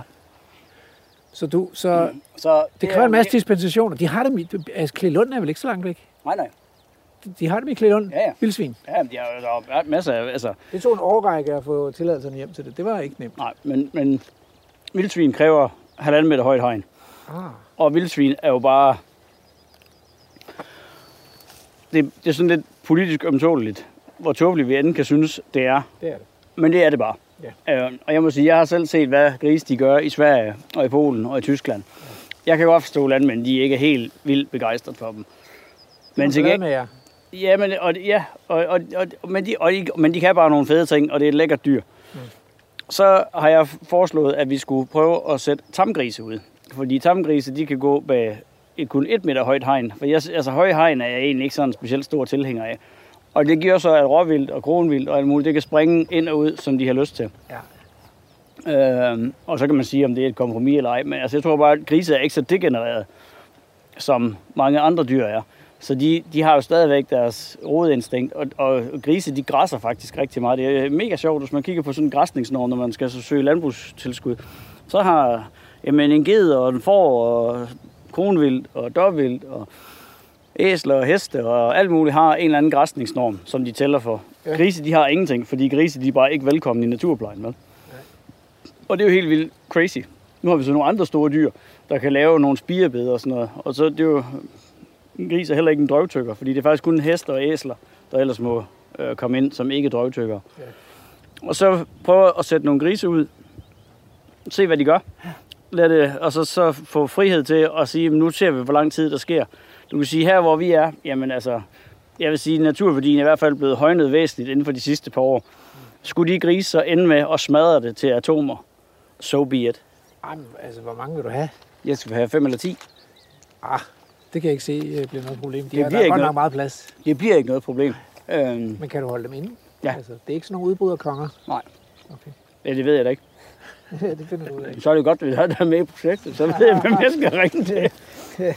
Så, du, så Så det kræver en masse dispensationer. De har dem i... Altså, Klelund er vel ikke så langt væk? Nej, nej. De har dem i Klelund. Ja, ja. Vildsvin. Ja, men de har jo der er masser af... Altså, Det tog en årrække at få tilladelserne hjem til det. Det var ikke nemt. nej, men, men vildsvin kræver halvanden meter højt hegn. Ah, Og vildsvin er jo bare... Det, det er sådan lidt politisk ømtåligt, hvor tåbeligt vi end kan synes, det er. det er det. Men det er det bare. Ja. Øh, og jeg må sige, jeg har selv set, hvad grise de gør i Sverige og i Polen og i Tyskland. Jeg kan godt forstå, at landmænd de ikke er helt vildt begejstret for dem. Men til gengæld, med jer. Ja, men, og, ja, og, og, og, men, de, og de, men de kan bare nogle fede ting, og det er et lækkert dyr. Mm. Så har jeg foreslået, at vi skulle prøve at sætte tamgrise ud. Fordi tamgrise, de kan gå bag et kun et meter højt hegn. For jeg, altså, høje hegn er jeg egentlig ikke sådan en specielt stor tilhænger af. Og det giver så, at råvildt og kronvildt og alt muligt, det kan springe ind og ud, som de har lyst til. Ja. Øhm, og så kan man sige, om det er et kompromis eller ej. Men altså, jeg tror bare, at grise er ikke så degenereret, som mange andre dyr er. Så de, de har jo stadigvæk deres rodeinstinkt, og, og grise, de græsser faktisk rigtig meget. Det er mega sjovt, hvis man kigger på sådan en græsningsnorm, når man skal så søge landbrugstilskud. Så har jamen, en ged og en får og kronvildt og dårvildt og æsler og heste og alt muligt har en eller anden græsningsnorm, som de tæller for. Ja. Ja. Grise, de har ingenting, fordi grise, de er bare ikke velkomne i naturplejen. Vel? Og det er jo helt vildt crazy. Nu har vi så nogle andre store dyr, der kan lave nogle spirebeder og sådan noget. Og så er det jo, en gris er heller ikke en drøvtykker, fordi det er faktisk kun heste og æsler, der ellers må øh, komme ind som ikke drøvtykker. Ja. Og så prøve at sætte nogle grise ud, se hvad de gør, Lad det, og så, så få frihed til at sige, "Men nu ser vi, hvor lang tid der sker. Du kan sige, her hvor vi er, jamen altså, jeg vil sige, naturværdien er i hvert fald blevet højnet væsentligt inden for de sidste par år. Skulle de grise så ende med at smadre det til atomer, so be it. Ej, men, altså, hvor mange vil du have? Jeg skal have 5 eller 10. Ah, det kan jeg ikke se øh, bliver noget problem. De Det har, der bliver er ikke godt nok meget plads. Det bliver ikke noget problem. Øhm, Men kan du holde dem inde? Ja. Altså, det er ikke sådan nogle udbryderkonger? Nej. Okay. ja, det ved jeg da ikke. det finder du ud af. Så er det godt, at vi har der med i projektet, så ved jeg, hvem jeg skal ringe til.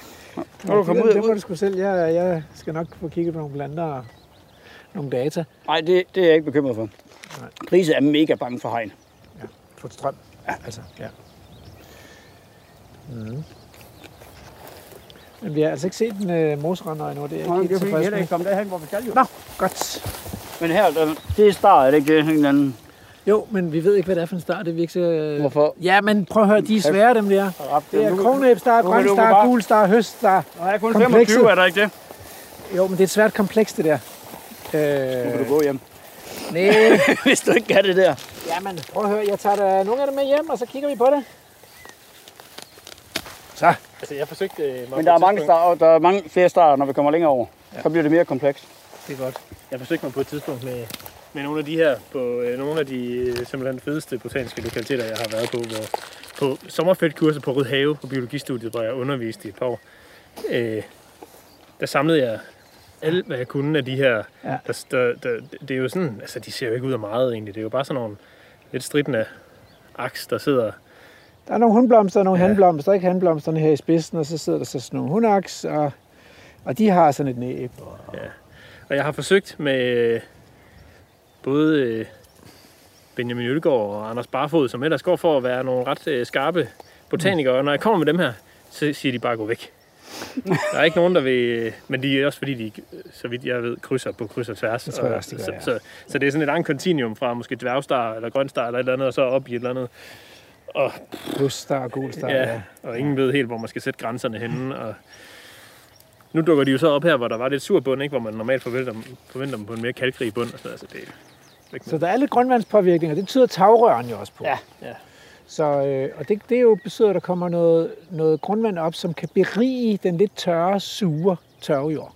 Må du komme ud? Det må du sgu selv. Jeg, jeg skal nok få kigget på nogle planter og nogle data. Nej, det, det er jeg ikke bekymret for. Nej. Grise er mega bange for hegn. Få strøm. Ja. Altså, ja. Mm. Men vi har altså ikke set en uh, moserender endnu. Det er jeg ikke helt tilfreds med. komme derhen, hvor vi skal jo. Nå, godt. Men her, der, det er start, er det ikke det? En eller anden... Jo, men vi ved ikke, hvad det er for en start. Det er vi ikke så... øh, Hvorfor? Ja, men prøv at høre, de er svære, dem der. Det er Nu- kronæbstar, nu kan grøn du star, bare- gul star, høst star. Nej, jeg er kun Komplekset. 25, er der ikke det? Jo, men det er et svært kompleks, det der. Nu kan Øh, du gå hjem. nej, Hvis du ikke kan det der. jamen, prøv at høre, jeg tager da nogle af dem med hjem, og så kigger vi på det. Så. Altså, jeg forsøgte... Øh, Men der er mange, star, der er mange flere starter, når vi kommer længere over. Så bliver det mere komplekst. Det er godt. Jeg forsøgte mig på et tidspunkt med, med nogle af de her, på øh, nogle af de øh, simpelthen fedeste botaniske lokaliteter, jeg har været på, hvor, på sommerfeltkurser på Rødhave på biologistudiet, hvor jeg underviste i et par år. Øh, der samlede jeg alt, hvad jeg kunne af de her. Ja. Der, der, der, det er jo sådan, altså de ser jo ikke ud af meget egentlig. Det er jo bare sådan nogle lidt stridende aks, der sidder Der er nogle hundblomster og nogle ja. handblomster, ikke handblomsterne her i spidsen, og så sidder der så sådan nogle hundaks, og, og de har sådan et næb. Og, Og jeg har forsøgt med øh, både øh, Benjamin Ølgaard og Anders Barfod, som ellers går for at være nogle ret øh, skarpe botanikere. Og når jeg kommer med dem her, så siger de bare, gå væk. Der er ikke nogen, der vil... Men de er også fordi, de, så vidt jeg ved, krydser på kryds og tværs. Det tror jeg Og også, de gør, så, ja. så, så, det er sådan et andet kontinuum fra måske dværgstar eller grønstar eller et eller andet, og så op i et eller andet. Og, plus star og gul star. ja, og ingen ved helt, hvor man skal sætte grænserne henne. Og, nu dukker de jo så op her, hvor der var lidt sur bund, ikke? hvor man normalt forventer, forventer dem på en mere kalkrig bund. Og sådan, noget. altså, det, Så der er lidt grundvandspåvirkning, og det tyder tagrøren jo også på. Ja. ja. Så, øh, og det, det er jo betyder, at der kommer noget, noget grundvand op, som kan berige den lidt tørre, sure tørvejord.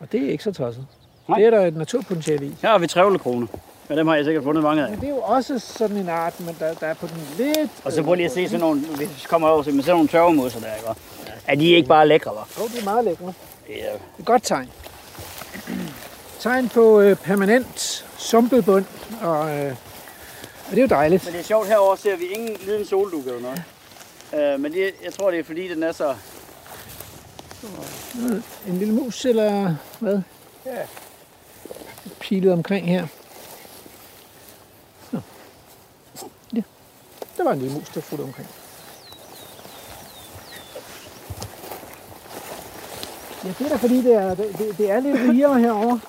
Og det er ikke så tosset. Nej. Det er der et naturpotentiale i. Her har vi trævlekrone. Men dem har jeg sikkert fundet mange af. Men det er jo også sådan en art, men der, der er på den lidt... Og så prøv lige at se sådan nogle, hvis vi kommer over til med sådan nogle tørvemusser der, ikke? Er de ikke bare lækre, hva'? Jo, det er meget lækre. Det er et godt tegn. Tegn på øh, permanent sumpet bund, og, øh, og det er jo dejligt. Men det er sjovt, herover ser vi ingen liden soldukke eller noget. Uh, men det, jeg tror, det er fordi, den er så... En lille mus, eller hvad? Ja. Pilet omkring her. Nå. Ja, der var en lille mus, der fulgte omkring. Ja, det er da fordi, det er, det, det er lidt rigere herovre.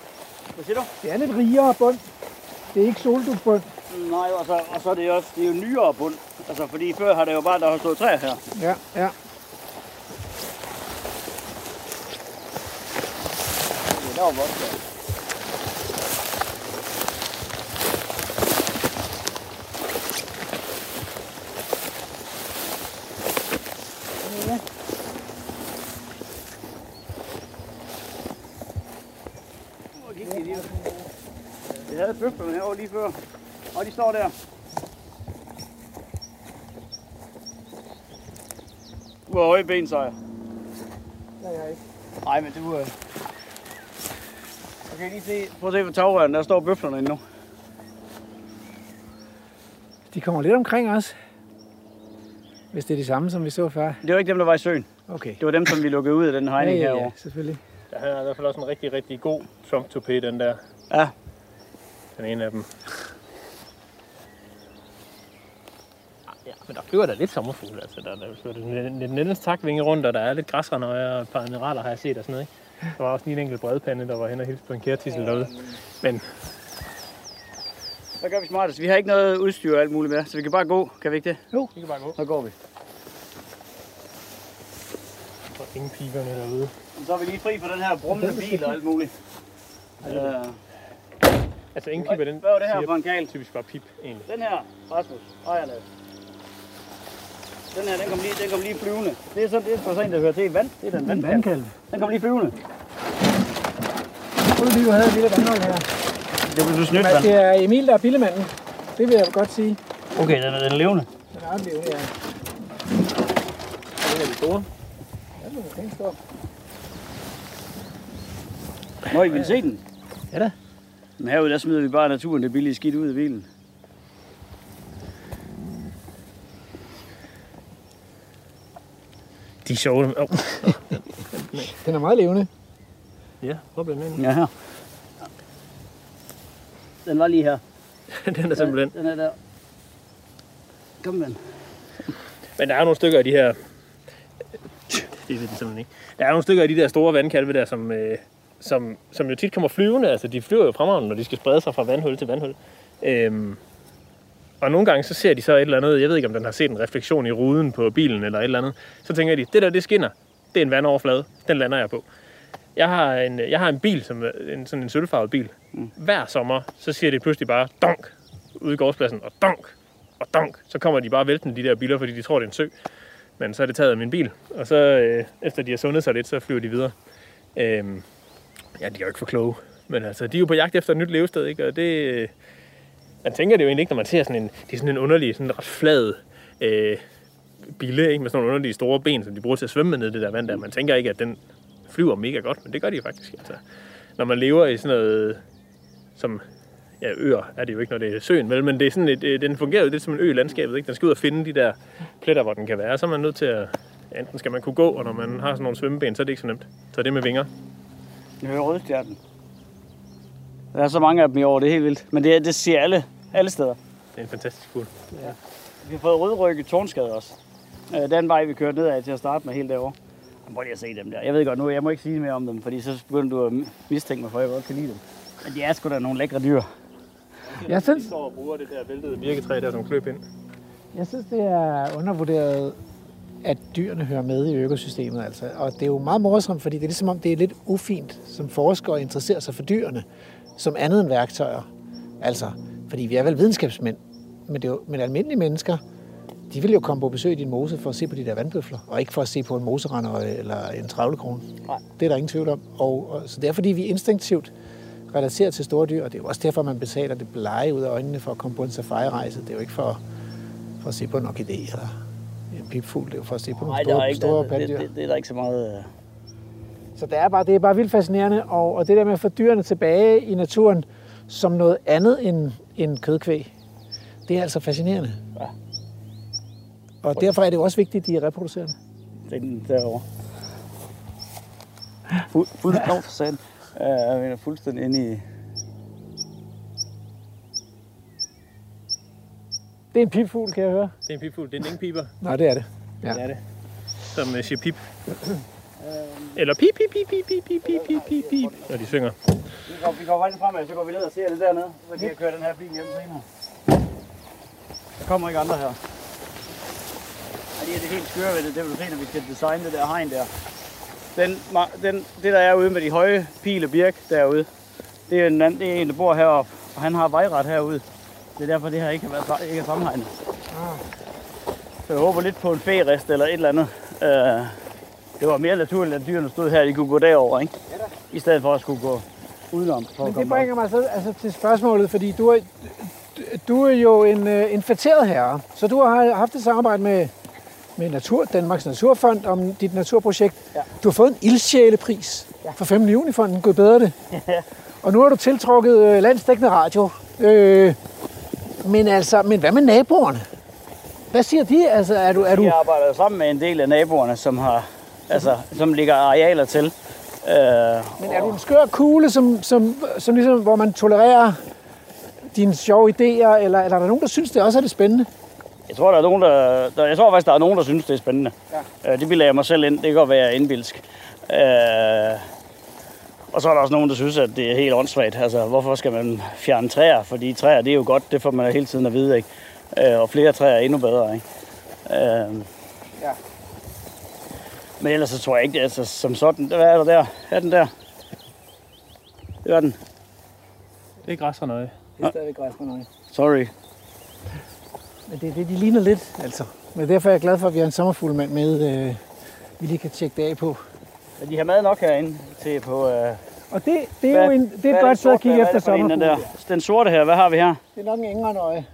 Hvad siger du? Det er lidt rigere bund. Det er ikke soldukbund. Nej, og så, og så er det jo også det er jo nyere bund. Altså, fordi før har det jo bare, der har stået træer her. Ja, ja. Det er der godt der. Hvor gik de lige? Jeg havde bøflerne herovre lige før. Og de står der. Du har høje ben, så jeg. Der er jeg ikke. Nej, men du... Øh... Okay, lige se. Prøv at se på tagrøren. Der står bøflerne endnu. De kommer lidt omkring os. Hvis det er de samme, som vi så før. Det var ikke dem, der var i søen. Okay. Det var dem, som vi lukkede ud af den hegning ja, ja, herovre. selvfølgelig. Ja, han er i hvert fald også en rigtig, rigtig god trunk to pay, den der. Ja. Den ene af dem. Ja, men der flyver der lidt sommerfugle, altså. Der, der flyver lidt, lidt Niels takvinge rundt, og der er lidt græsrandøjer og et par mineraler, har jeg set og sådan noget. Ikke? Der var også lige en enkelt bredpande, der var hen og hilse på en kærtissel derude. Men Så gør vi smartest. Vi har ikke noget udstyr og alt muligt med, så vi kan bare gå. Kan vi ikke det? vi kan bare gå. Så går vi. Og ingen piberne derude. Så er vi lige fri for den her brummende bil og alt muligt. Øh, Altså ingen piber, den hvad var det her siger for en kagel? typisk bare pip, egentlig. Den her, Rasmus. Ejerne. Den her, den kom lige, den kom lige flyvende. Det er sådan, det er for en, der hører til vand. Det er den vandkalv. Vandkalv. Den kom lige flyvende. Jeg troede lige, du havde et lille vandhold her. Det blev du snydt, Men det er Emil, der er billemanden. Det vil jeg godt sige. Okay, den er, den er levende. Den er ret levende, ja. Den er de store. Ja, den er pænt stor. Må I vil se den? Ja da. Men herude, der smider vi bare naturen det billige skidt ud af bilen. De er sjove. Oh. Den er meget levende. Ja, blev den ind? Ja, her. Den var lige her. den er simpelthen. Den er der. Kom med den. Men der er nogle stykker af de her... Det ved de simpelthen ikke. Der er nogle stykker af de der store vandkalve der, som, øh, som, som jo tit kommer flyvende. Altså, de flyver jo fremragende, når de skal sprede sig fra vandhul til vandhul. Øhm, og nogle gange så ser de så et eller andet, jeg ved ikke om den har set en refleksion i ruden på bilen eller et eller andet. Så tænker de, det der det skinner, det er en vandoverflade, den lander jeg på. Jeg har en, jeg har en bil, som en, sådan en sølvfarvet bil. Mm. Hver sommer, så siger de pludselig bare donk ude i gårdspladsen, og donk og donk. Så kommer de bare væltende, de der biler, fordi de tror, det er en sø. Men så er det taget af min bil, og så øh, efter de har sundet sig lidt, så flyver de videre. Øhm, ja, de er jo ikke for kloge, men altså, de er jo på jagt efter et nyt levested, ikke? Og det, man tænker det jo egentlig ikke, når man ser sådan en, det er sådan en underlig, sådan en ret flad øh, bille, ikke? Med sådan nogle underlige store ben, som de bruger til at svømme ned i det der vand der. Man tænker ikke, at den flyver mega godt, men det gør de jo faktisk. Altså, når man lever i sådan noget, som ja, øer er det jo ikke, når det er søen, vel, men det er sådan et, øh, den fungerer jo lidt som en ø i landskabet. Ikke? Den skal ud og finde de der pletter, hvor den kan være. Så er man nødt til at, enten skal man kunne gå, og når man har sådan nogle svømmeben, så er det ikke så nemt. Så det med vinger. Det er rødstjernen. Der er så mange af dem i år, det er helt vildt. Men det, det siger alle, alle steder. Det er en fantastisk fugl. Vi har fået rødrykket tårnskade også. Øh, Den vej, vi kørte nedad til at starte med helt derovre. Prøv lige at se dem der. Jeg ved godt nu, jeg må ikke sige mere om dem, fordi så begynder du at mistænke mig for, at jeg godt kan lide dem. Men de er sgu da nogle lækre dyr. Jeg synes, De står og bruger det der væltede birketræ der som kløb ind. jeg synes, det er undervurderet at dyrene hører med i økosystemet. Altså. Og det er jo meget morsomt, fordi det er ligesom om, det er lidt ufint som forsker at interessere sig for dyrene som andet end værktøjer. Altså, fordi vi er vel videnskabsmænd, men, det er jo, men almindelige mennesker, de vil jo komme på besøg i din mose for at se på de der vandbøfler, og ikke for at se på en moserender eller en travlekrone. Nej. Det er der ingen tvivl om. Og, og, så det er fordi, vi instinktivt relaterer til store dyr, og det er jo også derfor, man betaler det blege ud af øjnene for at komme på en safari-rejse. Det er jo ikke for, for at se på en orkidé eller pipfugl, det er jo for at se på nogle Nej, store, ikke, store det, pattedyr. det, det, er der ikke så meget... øh, Så det er, bare, det er bare vildt fascinerende, og, og det der med at få dyrene tilbage i naturen som noget andet end, end kødkvæg, det er altså fascinerende. Ja. Og derfor er det jo også vigtigt, at de er reproducerende. Er den derovre. Fuld, fuld, ja. for. Uh, jeg er fuldstændig inde i... Det er en pipfugl, kan jeg høre. Det er en pipfugl. Det er en engpiber. Nå, det er det. Ja. Det er det. Som uh, siger pip. Eller pip, pip, pip, pip, pip, pip, pip, pip, pip, pip, når de synger. Vi går, vi går faktisk fremad, så går vi ned og ser det dernede. Så kan jeg køre den her bil hjem senere. Der kommer ikke andre her. Ej, det er det helt skøre ved det, det vil du se, når vi skal designe det der hegn der. Den, den, det der er ude med de høje pil og birk derude, det er en, anden, det er en, der bor heroppe, og han har vejret herude. Det er derfor, det her ikke har været ikke er sammenhegnet. Så jeg håber lidt på en færist eller et eller andet. Øh, det var mere naturligt, at dyrene stod her, de kunne gå derover, ikke? I stedet for at skulle gå udenom. For at Men det komme bringer mig så altså, til spørgsmålet, fordi du er, du er jo en, øh, en fætteret herre, så du har haft et samarbejde med, med Natur, Danmarks Naturfond om dit naturprojekt. Ja. Du har fået en ildsjælepris ja. for 5 millioner i fonden, Gud bedre det. Og nu har du tiltrukket øh, landsdækkende radio. Øh, men altså, men hvad med naboerne? Hvad siger de? Altså, er du, er du, Vi arbejder sammen med en del af naboerne, som har, altså, som ligger arealer til. Øh, men er du en skør kugle, som, som, som ligesom, hvor man tolererer dine sjove idéer, eller, eller er der nogen, der synes, det også er det spændende? jeg tror, der er nogen, der, der, jeg tror faktisk, der er nogen, der synes, det er spændende. Ja. Øh, det vil jeg mig selv ind. Det kan godt være indbilsk. Øh, og så er der også nogen, der synes, at det er helt åndssvagt. Altså, hvorfor skal man fjerne træer? Fordi træer, det er jo godt. Det får man hele tiden at vide, ikke? Øh, og flere træer er endnu bedre, ikke? Øh, Ja. Men ellers så tror jeg ikke, altså, som sådan. Hvad er der der? Er den der? Det er den. Det er græsrenøje. Det er stadigvæk græsrenøje. Sorry. Men det er det, de ligner lidt, altså. Men derfor er jeg glad for, at vi har en sommerfuglmand med, øh, vi lige kan tjekke det af på. Ja, de har mad nok herinde til på... Øh, Og det, det er jo en, det er et godt sted at kigge efter Den, sommerfugle. der? den sorte her, hvad har vi her? Det er nok en engrenøje.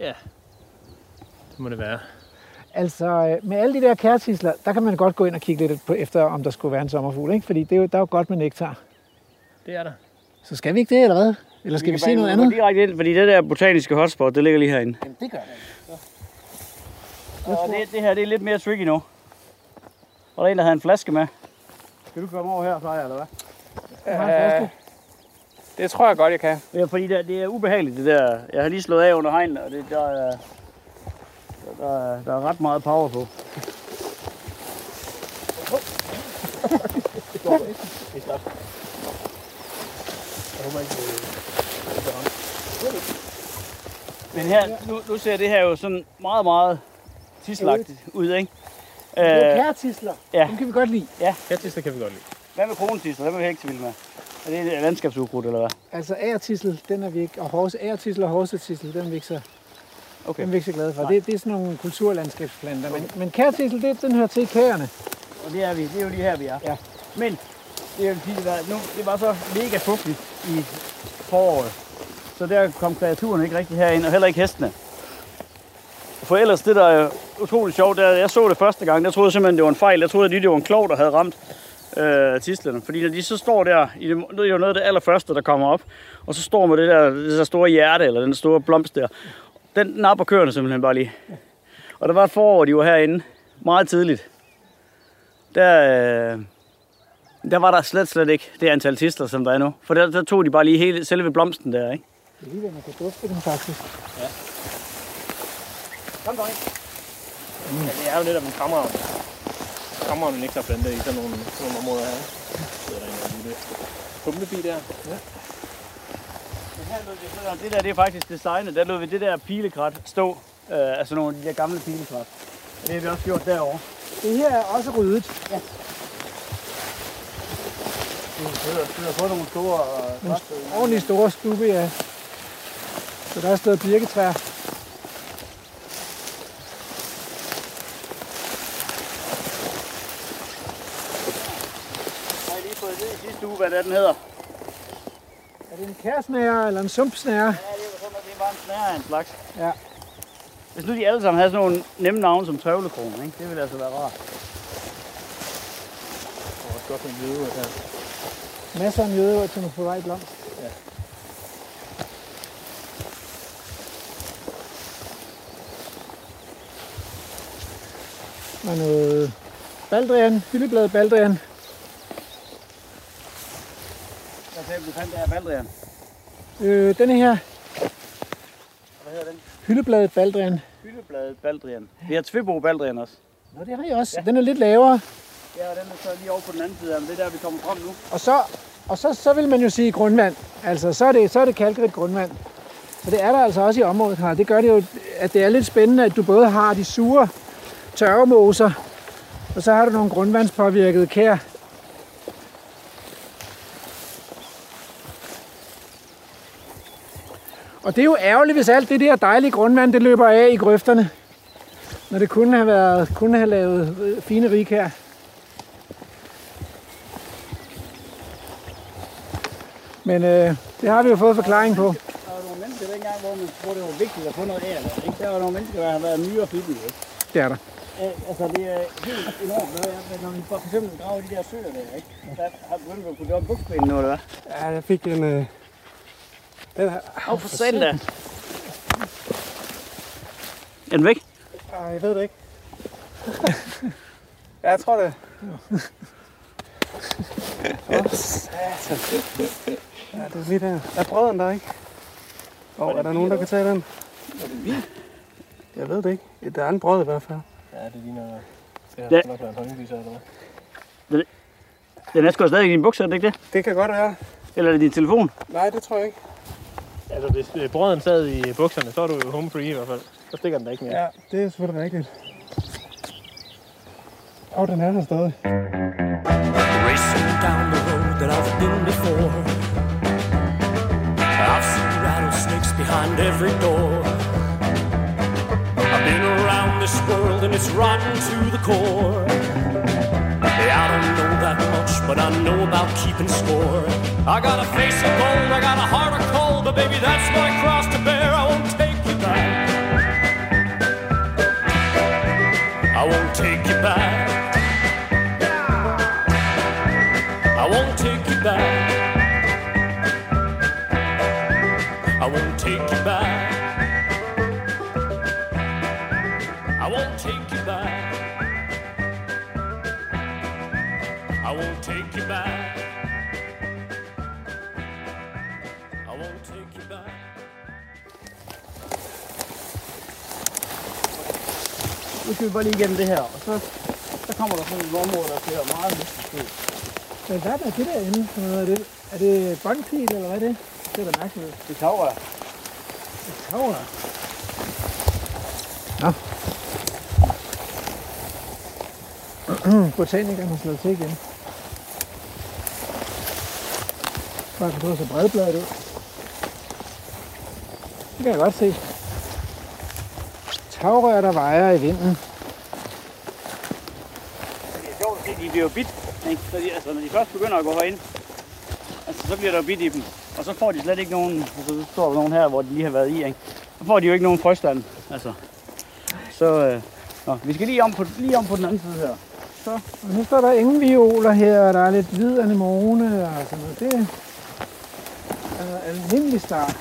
Ja. Det må det være. Altså, øh, med alle de der kærtisler, der kan man godt gå ind og kigge lidt på, efter, om der skulle være en sommerfugl, ikke? Fordi det er jo, der er jo godt med nektar. Det er der. Så skal vi ikke det, eller hvad? Eller skal vi, vi se noget andet? direkte ind, fordi det der botaniske hotspot, det ligger lige herinde. Jamen, det gør det. Og det, det her, det er lidt mere tricky nu. Og der er en, der havde en flaske med. Skal du komme over her, Freja, eller hvad? Øh, det tror jeg godt, jeg kan. Ja, fordi det, det er ubehageligt, det der. Jeg har lige slået af under hegnet, og det, der, er, der, er, der er ret meget power på. Men her, nu, nu ser det her jo sådan meget, meget tislagtigt ud, ikke? Det er Øh, kærtisler. ja. Dem kan vi godt lide. Kærtister kan vi godt lide. hvad med krontisler? Hvad med hæksevild med? Er det et landskabsukrudt, eller hvad? Altså ærtissel, den er vi ikke, og horse, ærtissel og horsetissel, den er vi ikke så, Okay. den er vi ikke så glade for. Det, det er sådan nogle kulturlandskabsplanter. Men, men kærtissel, det, den hører til i kæerne. Og det er vi. Det er jo lige her, vi er. Ja. Men det, er det, var, nu, det var så mega fugtigt i foråret. Så der kom kreaturen ikke rigtig herind, og heller ikke hestene. For ellers, det der er utroligt sjovt, det er, jeg så det første gang, der troede jeg simpelthen, det var en fejl. Jeg troede lige, det var en klog, der havde ramt øh, tislerne. Fordi når de så står der, i det, det er jo noget af det allerførste, der kommer op, og så står med det der, det der store hjerte, eller den store blomst der, den napper køerne simpelthen bare lige. Og der var et forår, de var herinde, meget tidligt. Der, øh, der var der slet, slet ikke det antal tisler, som der er nu. For der, der tog de bare lige hele, selve blomsten der, ikke? Det er lige ved, man kan dufte den faktisk. Kom dog ind. Ja, det er jo netop en kammer. Kammer en ekstra plante i sådan nogle, sådan nogle områder her. Så er der en lille humlebi der. Men her lod vi så- Det der, det er faktisk designet. Der lod vi det der pilekrat stå. Øh, altså nogle af de der gamle pilekrat. Og det har vi også gjort derovre. Det her er også ryddet. Vi har fået nogle store øh, Nogle ordentligt store stube, ja. Så der er stået birketræer. Jeg har lige uge, hvad det er, den hedder. Er det en kærsnære eller en sumpsnære? Ja, det var sådan, at det var en snære af en slags. Ja. Hvis nu de alle sammen havde sådan nogle nemme navne som trævlekrone, ikke? det ville altså være rart. Og også godt med hvide her. Masser af jødeurt, som er på vej blomst. Ja. Og noget baldrian, hyldebladet baldrian. Hvad sagde du, fandt der baldrian? Øh, denne her, Hvad hedder den? hyldebladet baldrian. Hyldebladet baldrian. Vi har Tvibo baldrian også. Nå, det har I også. Den er lidt lavere. Ja, og den er så lige over på den anden side af, men det er der, vi kommer frem nu. Og så, og så, så vil man jo sige grundvand. Altså, så er det, så er det kalkrigt grundvand. Så det er der altså også i området her. Det gør det jo, at det er lidt spændende, at du både har de sure tørremoser, og så har du nogle grundvandspåvirkede kær. Og det er jo ærgerligt, hvis alt det der dejlige grundvand, det løber af i grøfterne. Når det kunne have, været, kunne have lavet øh, fine rigkær. Men øh, det har vi jo fået forklaring på. Der var nogle mennesker dengang, hvor man troede, det var vigtigt at få noget af det. Ikke? Der var nogle mennesker, der har været myre og fibbel. Det er der. Altså, det er helt enormt. Når, jeg, når vi for eksempel graver de der søer der, ikke? Der har begyndt at kunne gøre bukspænden nu, eller hvad? Ja, jeg fik en... Øh, den her. Åh, oh, for da. Er den væk? Ej, jeg ved det ikke. ja, jeg tror det. Åh, satan. Ja, det er lige der. Er brøden der, ikke? Åh, oh, er der nogen, der kan tage den? Jeg ved det ikke. Ja, Der er en brød i hvert fald. Ja, det ligner... Det Ja. har nok været en håndviser eller hvad. Den er sgu stadig i din bukser, er det ikke det? Det kan godt være. Eller er det din telefon? Nej, det tror jeg ikke. Altså, hvis øh, brøden sad i bukserne, så er du jo home free i hvert fald. Så stikker den da ikke mere. Ja, det er selvfølgelig rigtigt. Åh, oh, den er der stadig. Racing down the road that I've been before. I've seen rattlesnakes behind every door. I've been around this world and it's rotten to the core. Hey, I don't know that much, but I know about keeping score. I got a face of gold, I got a heart of cold, but baby, that's my cross to bear. I won't take you back. I won't take you back. I won't take you back. I won't take you back. I won't take you back. I won't take you back. Nu skal vi bare lige igennem det her, og så, så kommer der sådan et område, der ser meget mystisk Men hvad er det derinde for noget? Er det, er det båndpil, eller hvad er det? Det er da mærkeligt. ud. Det tager Tavler. Nå. Botanikeren har slået til igen. Bare kan så bredbladet ud. Det kan jeg godt se. Tagrør, der vejer i vinden. Det er sjovt at se, de bliver jo. Ikke? Så de, altså, når de først begynder at gå herind, altså, så bliver der jo bit i dem. Og så får de slet ikke nogen, altså, så står der nogen her, hvor de lige har været i. Ikke? Så får de jo ikke nogen frøstand. Altså. Så øh, nå, vi skal lige om, på, lige om på den anden side her. Så, nu står der ingen violer her, og der er lidt hvid anemone og sådan noget. Det er almindelig start.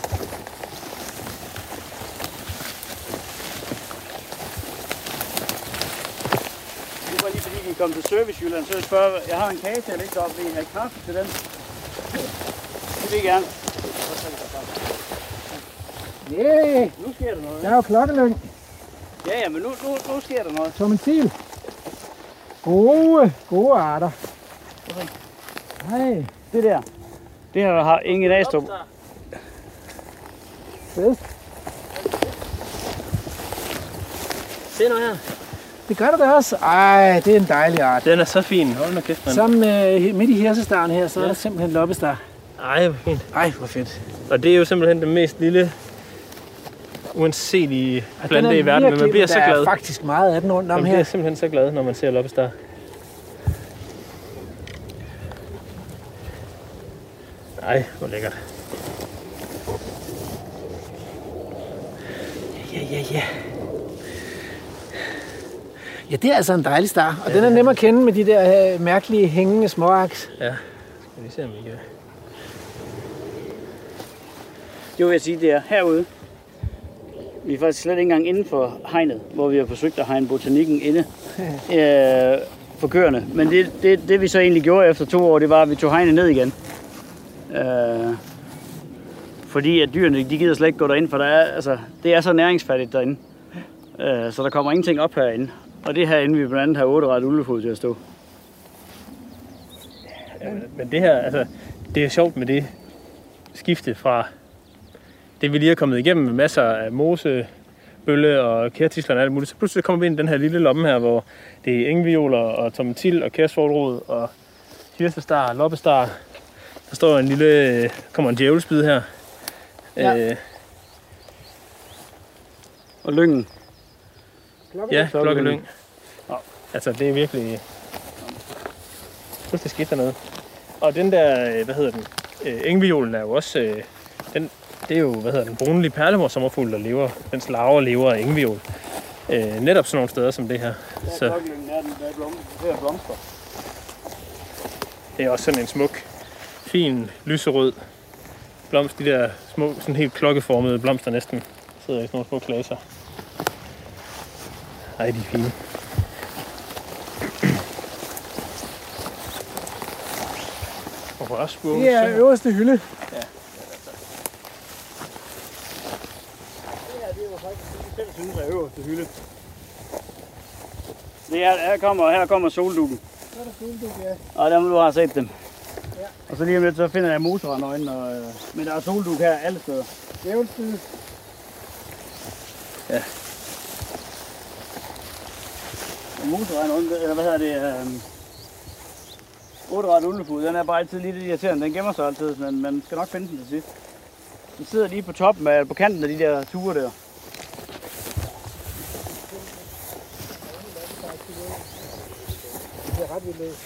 det var lige fordi, vi kom til Service Jylland, så jeg spørger, jeg har en kage til at lægge op, vil I have kaffe til den? Det vil jeg gerne. Yeah, Nu sker der noget. der er jo klokkelyng. Ja, ja, men nu, nu, nu sker der noget. Tomatil. Gode, gode arter. Nej, Det der, det her har ingen Astrup. fedt. Se nu her. Det gør det da også. Ej, det er en dejlig art. Den er så fin. Hold nu kæft, mand. Sammen med, midt i hirsestaren her, så er der simpelthen loppestar. Ej, hvor fint. Ej, hvor fedt. Og det er jo simpelthen den mest lille, uanselige plante i verden, men man bliver så Der glad. er faktisk meget af den rundt om Man her. bliver simpelthen så glad, når man ser loppestar. Ej, hvor lækkert. Ja, ja, ja. Ja, det er altså en dejlig star. Og den er nem at kende med de der øh, mærkelige hængende småaks. Ja. Skal vi se, om vi kan... Det vil jeg sige, det er herude. Vi er faktisk slet ikke engang inden for hegnet, hvor vi har forsøgt at hegne botanikken inde øh, for køerne. Men det, det, det, vi så egentlig gjorde efter to år, det var, at vi tog hegnet ned igen. Øh, fordi at dyrene, de gider slet ikke gå derind, for der er, altså, det er så næringsfattigt derinde. Øh, så der kommer ingenting op herinde. Og det er herinde, vi blandt andet har otte ret ulvefod til at stå. Ja, men, men det her, altså, det er sjovt med det skifte fra det, vi lige er kommet igennem med masser af mose, bølle og kærtisler og alt muligt. Så pludselig kommer vi ind i den her lille lomme her, hvor det er engvioler og tomatil og kærsforrod og hirsestar og loppestar. Der står en lille, kommer en djævelsbid her. Ja. Øh, Og lyngen. ja, Klokkelyng. Altså, det er virkelig pludselig skidt dernede. Og den der, øh, hvad hedder den, øh, engviolen er jo også, øh, den, det er jo, hvad hedder den, brunlige perlemor sommerfugl, der lever, den slaver lever af engviol. Øh, netop sådan nogle steder som det her. Så Klokkelyngen er den, der er blom, der er blomster. det er også sådan en smuk, fin, lyserød blomst. De der små, sådan helt klokkeformede blomster næsten, sidder i sådan nogle små klaser. Ej, de er fine. Og. Det er øverste hylde. selv synes er øverste hylde. Det er, her kommer, her kommer soldukken. Så er der fugledug, ja. Og der må du have set dem. Ja. Og så lige om lidt, så finder jeg motorrandøjne. Og, øh, men der er solduk her alle steder. Djævelsbid. Og motorrandøjne, eller hvad hedder det? Øh, Otteret ulvefod, den er bare altid lidt irriterende. Den gemmer sig altid, men man skal nok finde den til sidst. Den sidder lige på toppen af, på kanten af de der ture der. Det er ret vildt.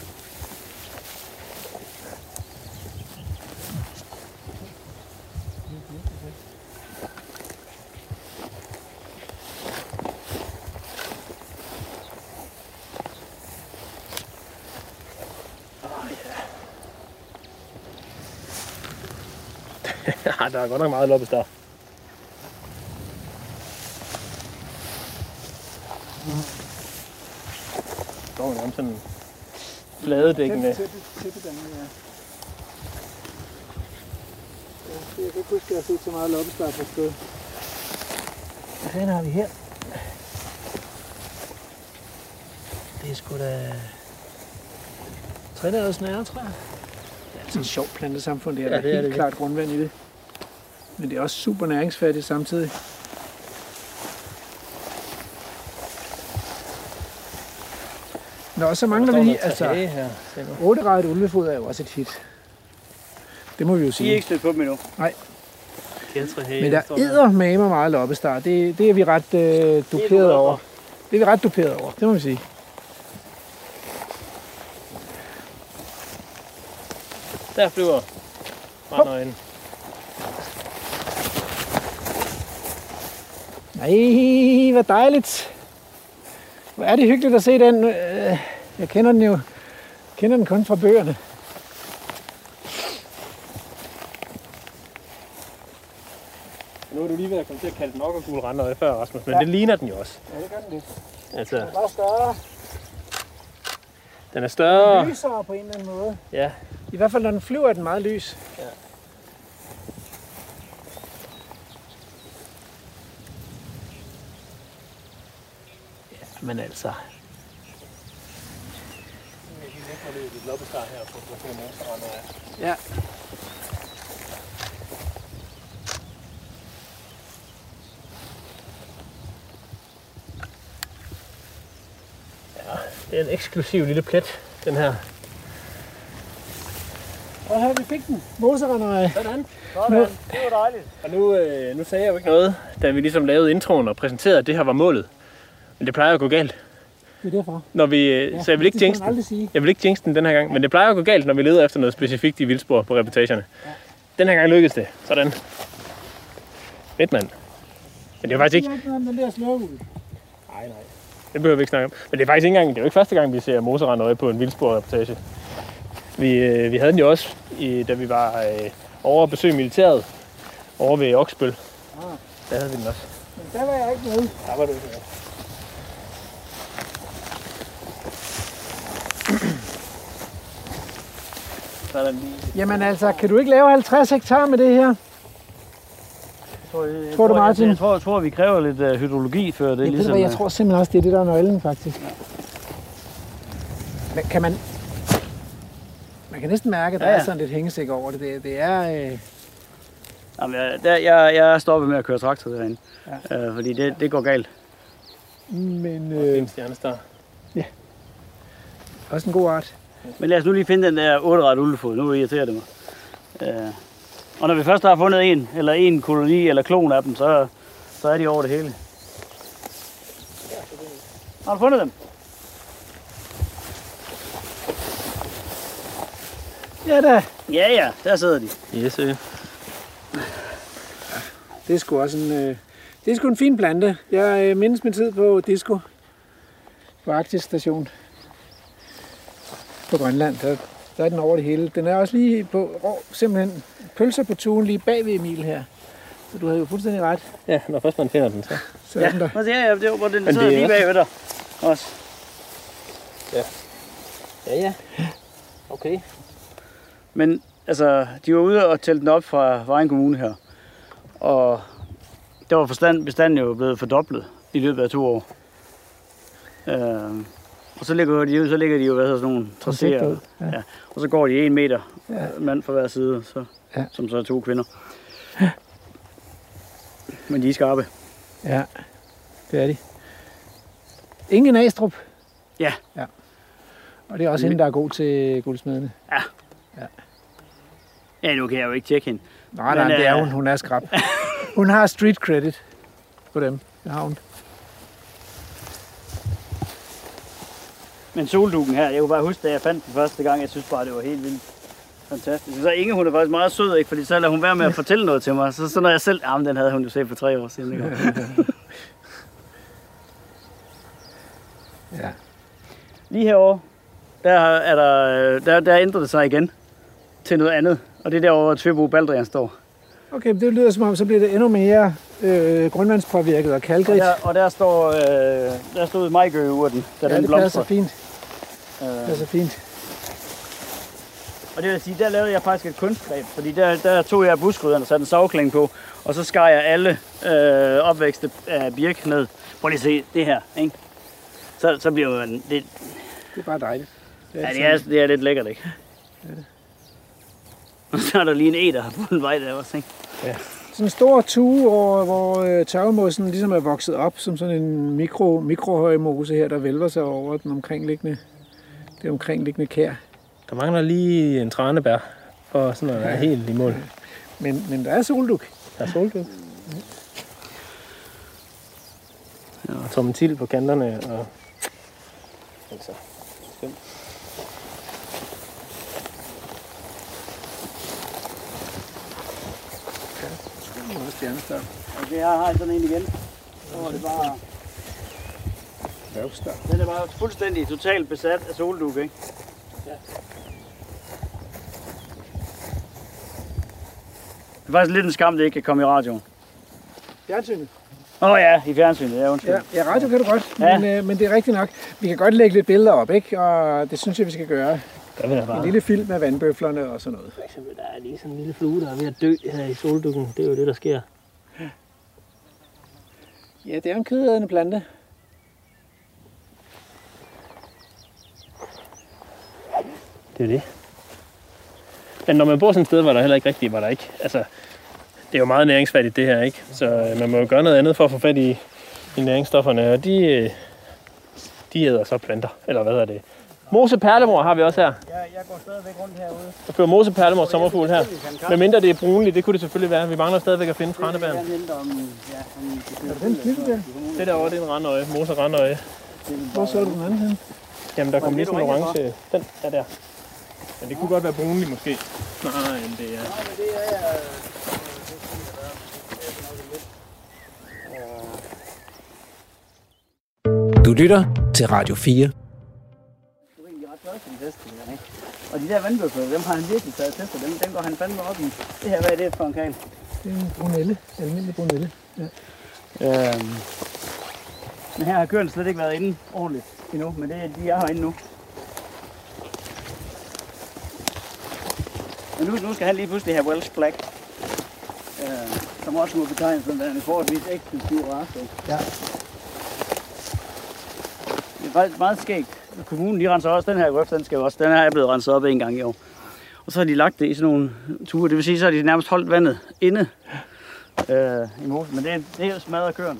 Der er godt nok meget loppestar. Der står nærmest sådan fladedækkende. Tæppe, tæppe, tæppe den, ja. Jeg kan ikke huske, at jeg har set så meget loppestar på et sted. Hvad fanden har vi her? Det er sgu da... Trinæret snære, tror jeg. Det er altså et sjovt plantesamfund. Det er, Ja, ja, det er helt det klart grundvand i det. Men det er også super næringsfattigt samtidig. Nå, så mangler vi lige, altså, her. Se nu. 8 rejet ulvefod er jo også et hit. Det må vi jo I er sige. ikke stødt på dem endnu. Kætrehage, Men der æder med meget loppestar. Det, det er vi ret øh, duperet over. Det er vi ret duperet over, det må vi sige. Der flyver brandøjen. Nej, hvor dejligt. Hvor er det hyggeligt at se den. Øh, Jeg kender den jo. Jeg kender den kun fra bøgerne. Nu er du lige ved at komme til at kalde den okkergul randøje før, Rasmus, men Ja. det ligner den jo også. Ja, det gør den lidt. Altså, Den er bare større. den er større. Lysere på en eller anden måde. Ja, I hvert fald, når den flyver, er den meget lys. Ja. Men altså. Ja. Det er en eksklusiv lille plet, den her. Og her vi fik den. Moserendrej. Sådan. Nu- Det var dejligt. Og nu, øh, nu sagde jeg jo ikke noget, da vi ligesom lavede introen og præsenterede, at det her var målet. Men det plejer at gå galt. Det er derfor. Når vi, ja, så jeg vil ikke det jinx den. Jeg vil ikke jinx den den her gang, men det plejer at gå galt, når vi leder efter noget specifikt i vildspor på reportagerne. Den her gang lykkedes det. Sådan. Fedt, mand. Men det er faktisk ikke... Det er ikke noget med den der slørud. Nej, nej. Det behøver vi ikke snakke om. Men det er faktisk ikke engang... Det er jo ikke første gang, vi ser moserrandøje på en vildspor-reportage. Vi, øh, vi havde den jo også, i, da vi var øh, over at besøge militæret. Over ved Oksbøl. Ah. Der havde vi den også. Men der var jeg ikke med. Der var du ikke med. Så er der lige... Jamen altså, kan du ikke lave 50 hektar med det her? Tror, jeg, Tror du, Martin? Jeg, jeg, tror, jeg tror, vi kræver lidt uh, hydrologi før det. Det, er ja, ligesom, ligesom, jeg øh, tror simpelthen også, det er det, der er nøglen, faktisk. Men kan man... Man kan næsten mærke, at der Ja, ja, ja. er sådan lidt hængesæk over det. Det, det er... Øh, Jamen, jeg, der, jeg, jeg er stoppet med at køre traktor derinde. Ja. Øh, fordi det, det går galt. men Øh. øh, En stjernestar. også en god art. Men lad os nu lige finde den der 8 ret ulvefod. Nu irriterer det mig. Øh, og når vi først har fundet en, eller en koloni, eller klon af dem, så, så er de over det hele. Har du fundet dem? Ja da, Ja, ja, der sidder de. Yes, øh. det er sgu også en... Øh, det er sgu en fin plante. Jeg øh, mindes min tid på Disco. På Arktisk Station. På Grønland. Der, der er den over det hele. Den er også lige på... Rå, simpelthen pølser på tuen lige bag ved Emil her. Så du havde jo fuldstændig ret. Ja, når først man finder den, så. Så er den der. Det er, det er, hvor den sidder er lige bagved dig. Også. Ja, ja. Okay. Men altså, de var ude og tælle den op fra Vejen Kommune her. Og der var forstand, bestanden jo blevet fordoblet i løbet af to år. Øh, og så ligger de, så ligger de jo hvad hedder sådan nogle tracéer. ja. Ja. Og så går de en meter Ja. ja. mand fra hver side, så, Ja. ja. som så er to kvinder. Men de er skarpe. Ja, det er de. Ingen Astrup. Ja. ja. Og det er også hende, der er god til guldsmedene. Ja, nu kan jeg jo ikke tjekke hende. Nej, nej, Men, det er øh, hun. Hun er skrab. Hun har street credit på dem. Det har hun. Men solduken her, jeg kunne bare huske, da jeg fandt den første gang, jeg synes bare, det var helt vildt fantastisk. Så Inge, hun er faktisk meget sød, ikke? Fordi så lader hun være med at fortælle noget til mig. Så, så når jeg selv, jamen den havde hun jo set for tre år siden. Ikke? Ja. Lige herovre, der, er der, der, der ændrer det sig igen til noget andet. Og det er derovre, hvor Tvebo Baldrian står. Okay, det lyder som om, så bliver det endnu mere øh, grundvandspåvirket og Og kalkrigt. der, og der står, øh, der stod majgøgeurten, da ja, den det passer blomstrer. fint. Øh, passer fint. Og det vil sige, der lavede jeg faktisk et kunstgreb, fordi der, der tog jeg buskrydderne og satte en savkling på, og så skar jeg alle øh, opvækste af birk ned. Prøv lige at se det her, ikke? Så, så bliver man... Det, Det er bare dejligt. Det ja, er det er, det er lidt lækkert, ikke? Og så er der lige en e, der har fundet vej der også, ikke? Sådan en stor tue, hvor, hvor øh, tørvemosen ligesom er vokset op som sådan en mikro, mikrohøj mose her, der vælver sig over den omkringliggende, det omkringliggende kær. Der mangler lige en tranebær, for sådan at være helt i mål. Men, men der er solduk. Der er soldød. Ja, og tomatil på kanterne, og... Altså, skønt. Og det her har jeg sådan en igen. Så var det bare... Den er bare fuldstændig totalt besat af solduk, ikke? Det er faktisk lidt en skam, det ikke kan komme i radioen. Fjernsynet. Åh oh, ja, i fjernsynet, ja, undskyld. Ja, ja, radio kan du godt, Ja. men, øh, men det er rigtigt nok. Vi kan godt lægge lidt billeder op, ikke? Og det synes jeg, vi skal gøre. Der vil jeg En bare... lille film af vandbøflerne og sådan noget. For eksempel, der er lige sådan en lille flue, der er ved at dø her i soldukken. Det er jo det, der sker. Ja, det er en kødædende plante. Det er det. Men når man bor sådan et sted, hvor der heller ikke rigtig, hvor der ikke, altså, det er jo meget næringsfattigt det her, ikke? Så øh, man må jo gøre noget andet for at få fat i, i næringsstofferne, og de, øh, De æder så planter, eller hvad er det? Mose perlemor har vi også her. Ja, jeg går stadigvæk rundt herude. Der fører mose perlemor sommerfugl her. Men mindre det er brunligt, det kunne det selvfølgelig være. Vi mangler stadigvæk at finde ja, om Er den lille der? Det derovre, det er en randøje. Mose randøje. Hvor så du den anden hen? Jamen, der kom det lige sådan en orange. Den er der. Men det kunne godt være brunligt måske. Nej, end det er. Du lytter til Radio 4. Ikke? Og de der vandbøffer, dem har han virkelig taget til sig. Dem, dem går han fandme op i. Det her, hvad er det for en kagel? Det er en brunelle. Almindelig brunelle. Ja. Øhm. Men her har køren slet ikke været inde ordentligt endnu, men det, de er herinde nu. Men nu, nu skal han lige pludselig have Welsh Black, øh, som også må betegnes som værende forholdsvis eksklusiv race. Ja. Det er faktisk meget skægt. Kommunen de renser også den her grøft, den skal også, den her er blevet renset op en gang i år. Og så har de lagt det i sådan nogle ture, det vil sige, så har de nærmest holdt vandet inde øh, i mosen, men det, er- det er køerne. smadret.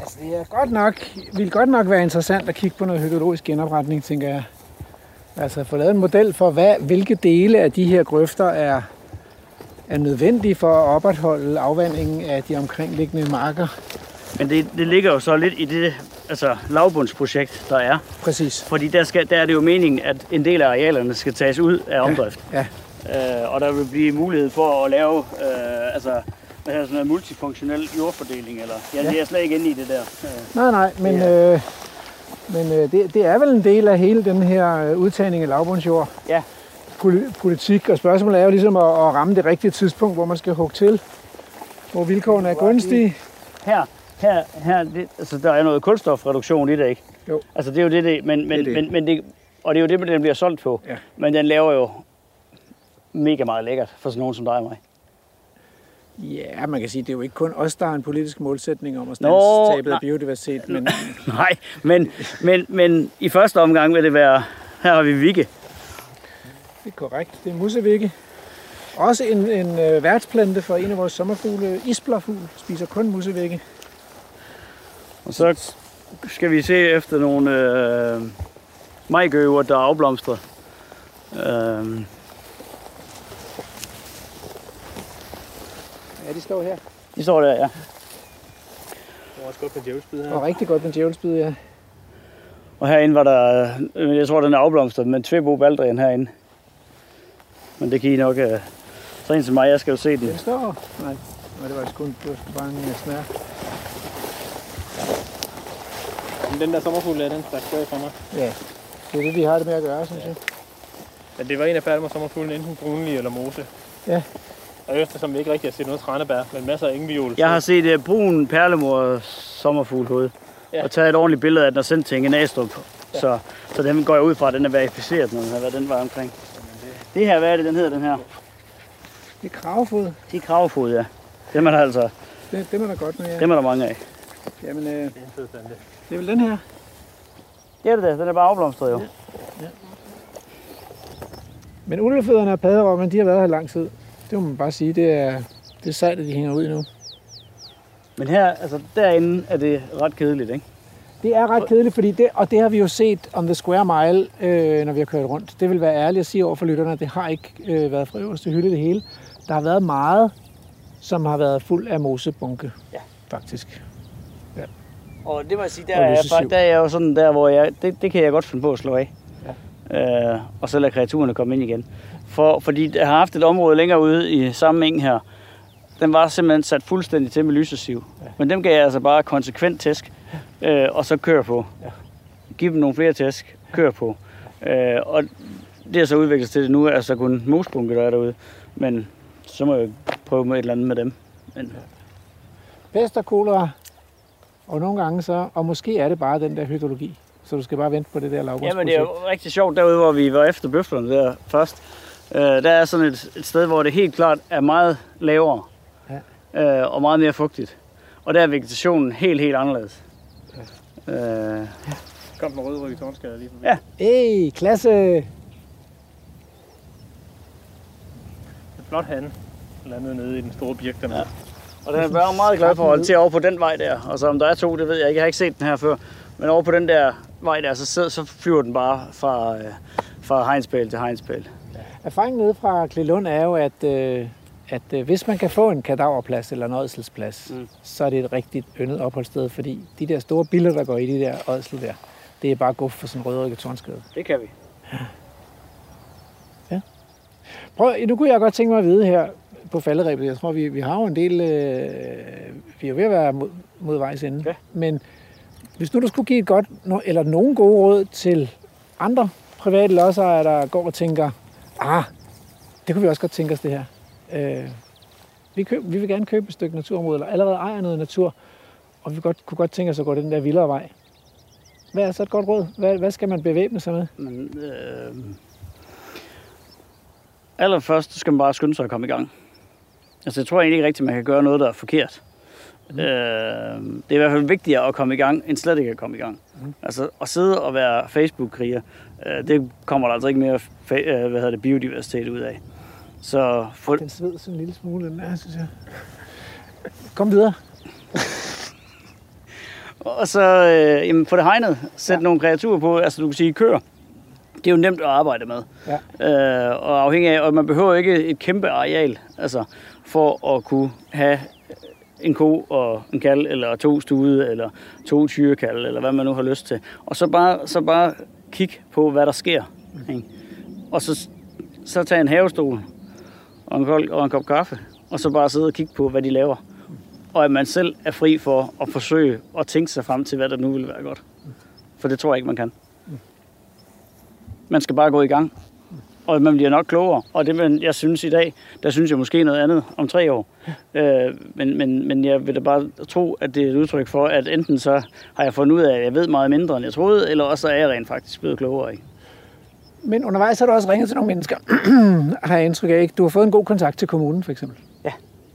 Altså, det er godt nok, vil godt nok være interessant at kigge på noget hydrologisk genopretning, tænker jeg. Altså få lavet en model for, hvad, hvilke dele af de her grøfter er, er nødvendige for at opretholde afvandingen af de omkringliggende marker. Men det, det ligger jo så lidt i det altså, lavbundsprojekt, der er. Præcis. Fordi der, skal, der er det jo meningen, at en del af arealerne skal tages ud af omdrift. Ja. Øh, og der vil blive mulighed for at lave øh, altså, hvad hedder sådan noget, multifunktionel jordfordeling. Eller, ja, Ja. det er jeg slet ikke inde i det der. Øh, Nej, nej, men, Ja. øh, men øh, det, det er vel en del af hele den her øh, udtagning af lavbundsjord. Ja. Poli- politik, og spørgsmålet er jo ligesom at, at ramme det rigtige tidspunkt, hvor man skal hugge til, hvor vilkårene er gunstige. her, her, her det, altså, der er noget kulstofreduktion i det, ikke? Jo. Altså det er jo det, det men, men, Det det. men, men det, og det er jo det, den bliver solgt på. Ja. Men den laver jo mega meget lækkert for sådan nogen som dig og mig. Ja, man kan sige, det er jo ikke kun os, der har en politisk målsætning om at Nå, standse tabet af biodiversitet, men Nej, men, men, men i første omgang vil det være, her har vi Vikke. Det er korrekt. Det er musevikke. Også en, en øh, værtsplante for en af vores sommerfugle, isblerfugl, spiser kun musevikke. Og så skal vi se efter nogle øh, majgøver, der er afblomstret. Øh, Ja, de står her. de står der, ja. Det er også godt med djævelsbid her. Og rigtig godt med djævelsbid, ja. Og herinde var der, øh, jeg tror den er afblomstret, men Tvebo Baldrian herinde. Men det kan I nok, øh, så en som mig, jeg skal jo se den. Den står... Nej, nej det var sgu, det var sgu bare en øh, snær. Men den der sommerfugl er den, der står for mig. Ja, det er det, vi har det med at gøre, synes jeg. Men det var en af Palmer sommerfuglen, enten brunlig eller mose. Ja. Og eftersom vi ikke rigtig har set noget tranebær, men masser af engviol. Jeg har set uh, brun perlemor sommerfuglhoved. Ja. Ja. Og taget et ordentligt billede af den og sendt til en Astrup. Ja. Så, så den går jeg ud fra, at den er verificeret, når den har været den var omkring. Det her, hvad er det, den hedder, den her? Det er kravfod. Det er kravfod, ja. Dem er der altså, Det, dem er der godt med, ja. dem er der mange af. Jamen, øh, Det er er vel den her. Det er det der, den er bare afblomstret jo. Men ulvefødderne og padderokken, de har været her lang tid. Det må man bare sige. Det er, det er sejt, at de hænger ud nu. Men her, altså derinde er det ret kedeligt, ikke? Det er ret kedeligt, fordi det, og det har vi jo set on the square mile, øh, når vi har kørt rundt. Det vil være ærligt at sige over for lytterne, at det har ikke øh, været fra øverste hylde det hele. Der har været meget, som har været fuld af mosebunke, Ja. faktisk. Og det må jeg sige, der er, jeg, der er jeg jo sådan der, hvor jeg, det, det kan jeg godt finde på at slå af. Ja. Øh, og så lade kreaturerne komme ind igen. For, fordi jeg har haft et område længere ude i samme eng her. Den var simpelthen sat fuldstændig til med lysesiv. Ja. Men dem gav jeg altså bare konsekvent tæsk, øh, og så kør på. Ja. Giv dem nogle flere tæsk, kør på. Øh, og det er så udviklet til det nu, er så kun mosbunke, der er derude. Men så må jeg prøve med et eller andet med dem. Men, Pest og kolera, og nogle gange så, og måske er det bare den der hydrologi. Så du skal bare vente på det der lavbundsprojekt. Ja, men det er jo rigtig sjovt derude, hvor vi var efter bøflerne der først. Øh, der er sådan et, et sted, hvor det helt klart er meget lavere ja. Øh, og meget mere fugtigt. Og der er vegetationen helt, helt anderledes. Ja. Øh, Kom den røde ryg i tårnskade lige forbi. Ja. Hey, klasse! En flot hande. Landet nede i den store birk dernede. Ja. Og den er bare meget glad for at holde til over på den vej der. Og så om der er to, det ved jeg ikke. Jeg har ikke set den her før. Men over på den der vej der, så, sidder- så flyver den bare fra, øh, fra Hegnspæl til Hegnspæl. Erfaringen nede fra Klilund er jo, at, øh, at øh, hvis man kan få en kadaverplads eller en ådselsplads, mm. Så er det et rigtigt yndet opholdssted, fordi de der store biller, der går i de der ådsel der, det er bare guf for sådan en rødrykket tårnskade. Det kan vi. Prøv, nu kunne jeg godt tænke mig at vide her på falderæbet, jeg tror, vi, vi har jo en del, øh, vi er jo ved at være mod, mod vejs ende, Ja. men hvis nu du skulle give et godt, eller nogle gode råd til andre private lodsejere, der går og tænker, ah, det kunne vi også godt tænke os det her. Øh, vi, køb, vi vil gerne købe et stykke naturområde, eller allerede ejer noget natur, og vi godt, kunne godt tænke os at gå den der vildere vej. Hvad er så et godt råd? Hvad, hvad skal man bevæbne sig med? Men, øh, allerførst skal man bare skynde sig at komme i gang. Altså, jeg tror egentlig ikke rigtigt, man kan gøre noget, der er forkert. Mm. Øh, det er i hvert fald vigtigere at komme i gang, end slet ikke at komme i gang. Mm. Altså, at sidde og være Facebook-kriger, øh, det kommer der altså ikke mere fa- øh, hvad hedder det, biodiversitet ud af. Så få, Den sved sådan en lille smule, den er, synes jeg. Kom videre. Og så øh, jamen, få det hegnet. Sæt ja. nogle kreaturer på. Altså du kan sige køer. Det er jo nemt at arbejde med. Ja. Øh, og afhængig af, og man behøver ikke et kæmpe areal, altså for at kunne have en ko og en kald, eller to stude, eller to tyrekald, eller hvad man nu har lyst til. Og så bare, så bare kig på, hvad der sker. Ikke? Og så, så tage en havestol og en, kold, og en kop kaffe, og så bare sidde og kigge på, hvad de laver. Og at man selv er fri for at forsøge at tænke sig frem til, hvad der nu vil være godt. For det tror jeg ikke, man kan. Man skal bare gå i gang. Og man bliver nok klogere. Og det, man, jeg synes i dag, der synes jeg måske noget andet om tre år. Øh, men, men, men jeg vil da bare tro, at det er et udtryk for, at enten så har jeg fundet ud af, at jeg ved meget mindre, end jeg troede, eller også er jeg rent faktisk blevet klogere. Ikke? Men undervejs har du også ringet til nogle mennesker, har jeg indtryk af, ikke? Du har fået en god kontakt til kommunen, for eksempel. Ja.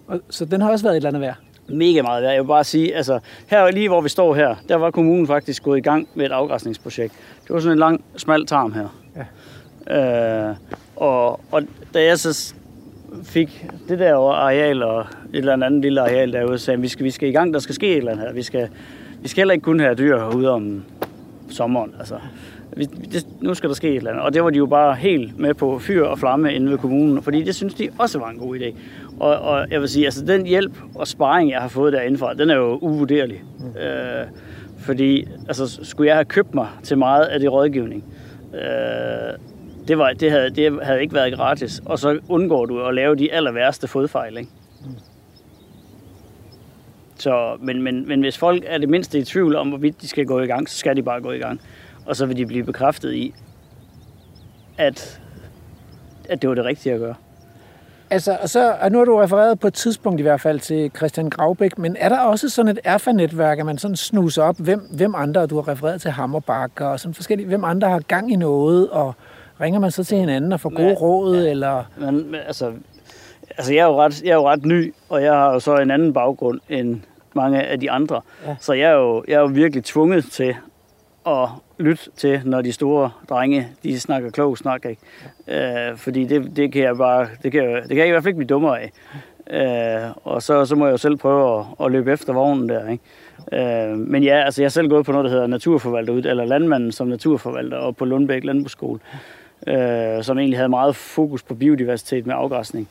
Og, så den har også været et eller andet værd. Mega meget værd. Jeg vil bare sige, altså her lige hvor vi står her, der var kommunen faktisk gået i gang med et afgræsningsprojekt. Det var sådan en lang, smal tarm her. Ja. Øh, og, og da jeg så fik det der areal og et eller andet lille areal derude, sagde jeg, vi skal, vi skal i gang, der skal ske et eller andet her. Vi skal, vi skal heller ikke kun have dyr herude om sommeren. Altså, vi, det, nu skal der ske et eller andet. Og det var de jo bare helt med på fyr og flamme inde ved kommunen, fordi det synes de også var en god idé. Og, og jeg vil sige, altså den hjælp og sparring, jeg har fået derindefra, den er jo uvurderlig. Mm. Øh, fordi, altså, skulle jeg have købt mig til meget af det rådgivning, øh, det, var, det, havde, det havde ikke været gratis. Og så undgår du at lave de aller værste fodfejl, ikke? Så, men, men, men hvis folk er det mindste i tvivl om, hvorvidt de skal gå i gang, så skal de bare gå i gang. Og så vil de blive bekræftet i, at, at det var det rigtige at gøre. Altså, og så, og nu har du refereret på et tidspunkt i hvert fald til Christian Gravbæk, men er der også sådan et erfa-netværk, at man sådan snuser op, hvem, hvem andre, du har refereret til Hammerbakker og sådan forskellige, hvem andre har gang i noget, og ringer man så til hinanden og får gode Ja, råd, eller... Men, men altså, altså jeg, er jo ret, jeg er jo ret ny, og jeg har jo så en anden baggrund end mange af de andre. Ja. Ja. Så jeg er, jo, jeg er jo virkelig tvunget til at lytte til, når de store drenge, de snakker klog snak, ikke? Ja. Øh, fordi det, det kan jeg bare, det kan, jeg, det kan jeg i hvert fald ikke blive dummere af. Øh, og så, så må jeg jo selv prøve at, at løbe efter vognen der, ikke? Øh, men ja, altså jeg er selv gået på noget, der hedder naturforvalter, eller landmanden som naturforvalter, og på Lundbæk Landbrugsskole, øh, som egentlig havde meget fokus på biodiversitet med afgræsning.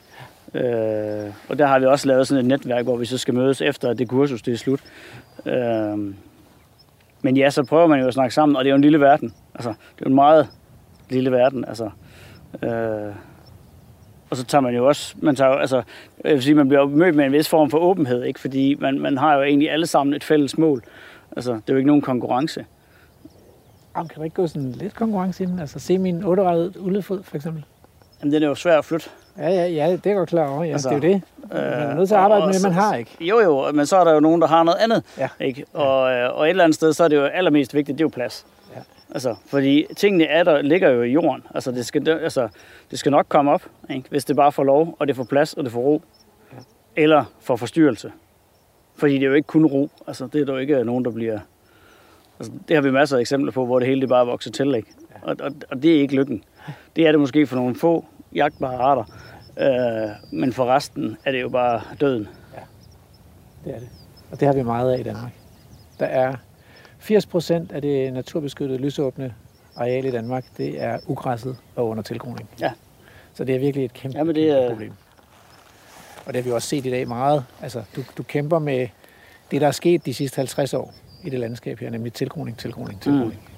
Øh, og der har vi også lavet sådan et netværk, hvor vi så skal mødes efter, at det kursus det er slut. Øh, men ja, så prøver man jo at snakke sammen, og det er jo en lille verden. Altså, det er jo en meget lille verden. Altså, øh, og så tager man jo også, man tager jo, altså, jeg vil sige, man bliver mødt med en vis form for åbenhed, ikke? fordi man, man har jo egentlig alle sammen et fælles mål. Altså, det er jo ikke nogen konkurrence. Jamen, kan der ikke gå sådan lidt konkurrence inden? Altså, se min 8 ullefod, for eksempel. Jamen, den er jo svær at flytte. Ja, ja, ja, det er jeg godt klar over. Ja, Altså, altså, det er jo det. Man er nødt til at og- arbejde og med det, man har, ikke? Jo, jo, men så er der jo nogen, der har noget andet. Ja. Ikke? Og, øh, og et eller andet sted, så er det jo allermest vigtigt, det er jo plads. Ja. Altså, fordi tingene er der, ligger jo i jorden. Altså, det skal, altså, det skal nok komme op, ikke? hvis det bare får lov, og det får plads, og det får ro. Ja. Eller får forstyrrelse. Fordi det er jo ikke kun ro. Altså, det er der jo ikke nogen, der bliver... Altså, det har vi masser af eksempler på, hvor det hele det bare vokser til. Ikke? Ja. Og, og, og, det er ikke lykken. Det er det måske for nogle få jagtbare arter. Øh, men for resten er det jo bare døden. Det er det. Og det har vi meget af i Danmark. Der er 80 procent af det naturbeskyttede lysåbne areal i Danmark, det er ugræsset og under tilgroning. Ja. Så det er virkelig et kæmpe, Jamen, det kæmpe er- problem. Og det har vi også set i dag meget. Altså, du, du kæmper med det, der er sket de sidste 50 år i det landskab her, nemlig tilgroning, tilgroning, tilgroning. Mm.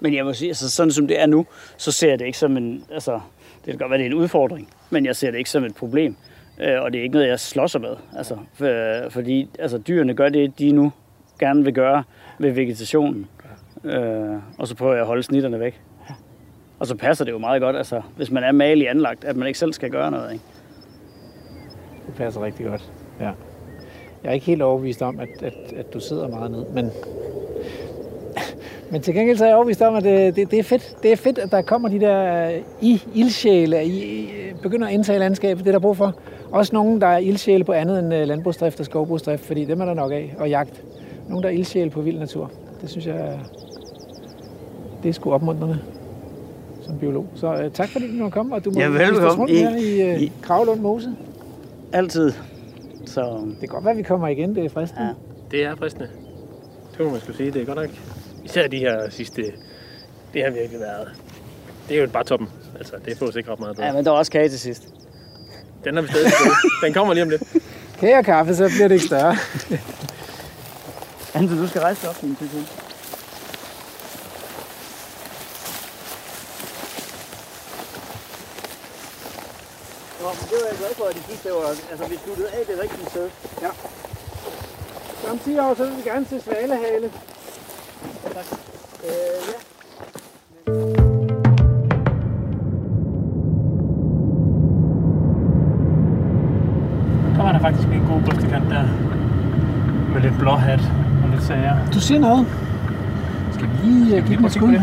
Men jeg må sige, altså sådan som det er nu, så ser jeg det ikke som en, altså, det kan godt være, det er en udfordring, men jeg ser det ikke som et problem. Øh, og det er ikke noget, jeg slås med. Altså, for, fordi altså, dyrene gør det, de nu gerne vil gøre ved vegetationen. Øh, og så prøver jeg at holde snitterne væk. Og så passer det jo meget godt, altså, hvis man er malig anlagt, at man ikke selv skal gøre noget. Ikke? Det passer rigtig godt. Ja. Jeg er ikke helt overbevist om, at, at, at du sidder meget ned, men, men til gengæld så er jeg overbevist om, at det, det, det, er fedt. Det er fedt, at der kommer de der øh, i ildsjæle, I, I begynder at indtage landskabet, det er der brug for. Også nogen, der er ildsjæle på andet end øh, landbrugsdrift og skovbrugsdrift, fordi dem er der nok af, og jagt. Nogen, der er ildsjæle på vild natur. Det synes jeg, det er sgu opmuntrende som biolog. Så øh, tak fordi du måtte komme, og du må Ja, velbekomme. rundt her i, øh, I- Kravlund Mose. Altid. Så Det kan godt være, at vi kommer igen, det er fristende. Ja. Det er fristende. Det må man skulle sige. Det er godt nok. Især de her sidste... Det har virkelig været... Det er jo bare toppen. Altså, det får ikke ret meget bedre. ja, men der er også kage til sidst. Den er vi stadig til. Den kommer lige om lidt. Kage og kaffe, så bliver det ikke større. Ante, du skal rejse dig op, min tid. Nå, men det var jeg glad for, at de synes, det var, altså, vi sluttede af det rigtige sted. Ja. Så om 10 år, så vil vi gerne se svalehale. Øh, ja. Der var der faktisk en god bustekant der. Med lidt blåhat og lidt sager. Du siger noget. Skal vi lige uh, give den et skud?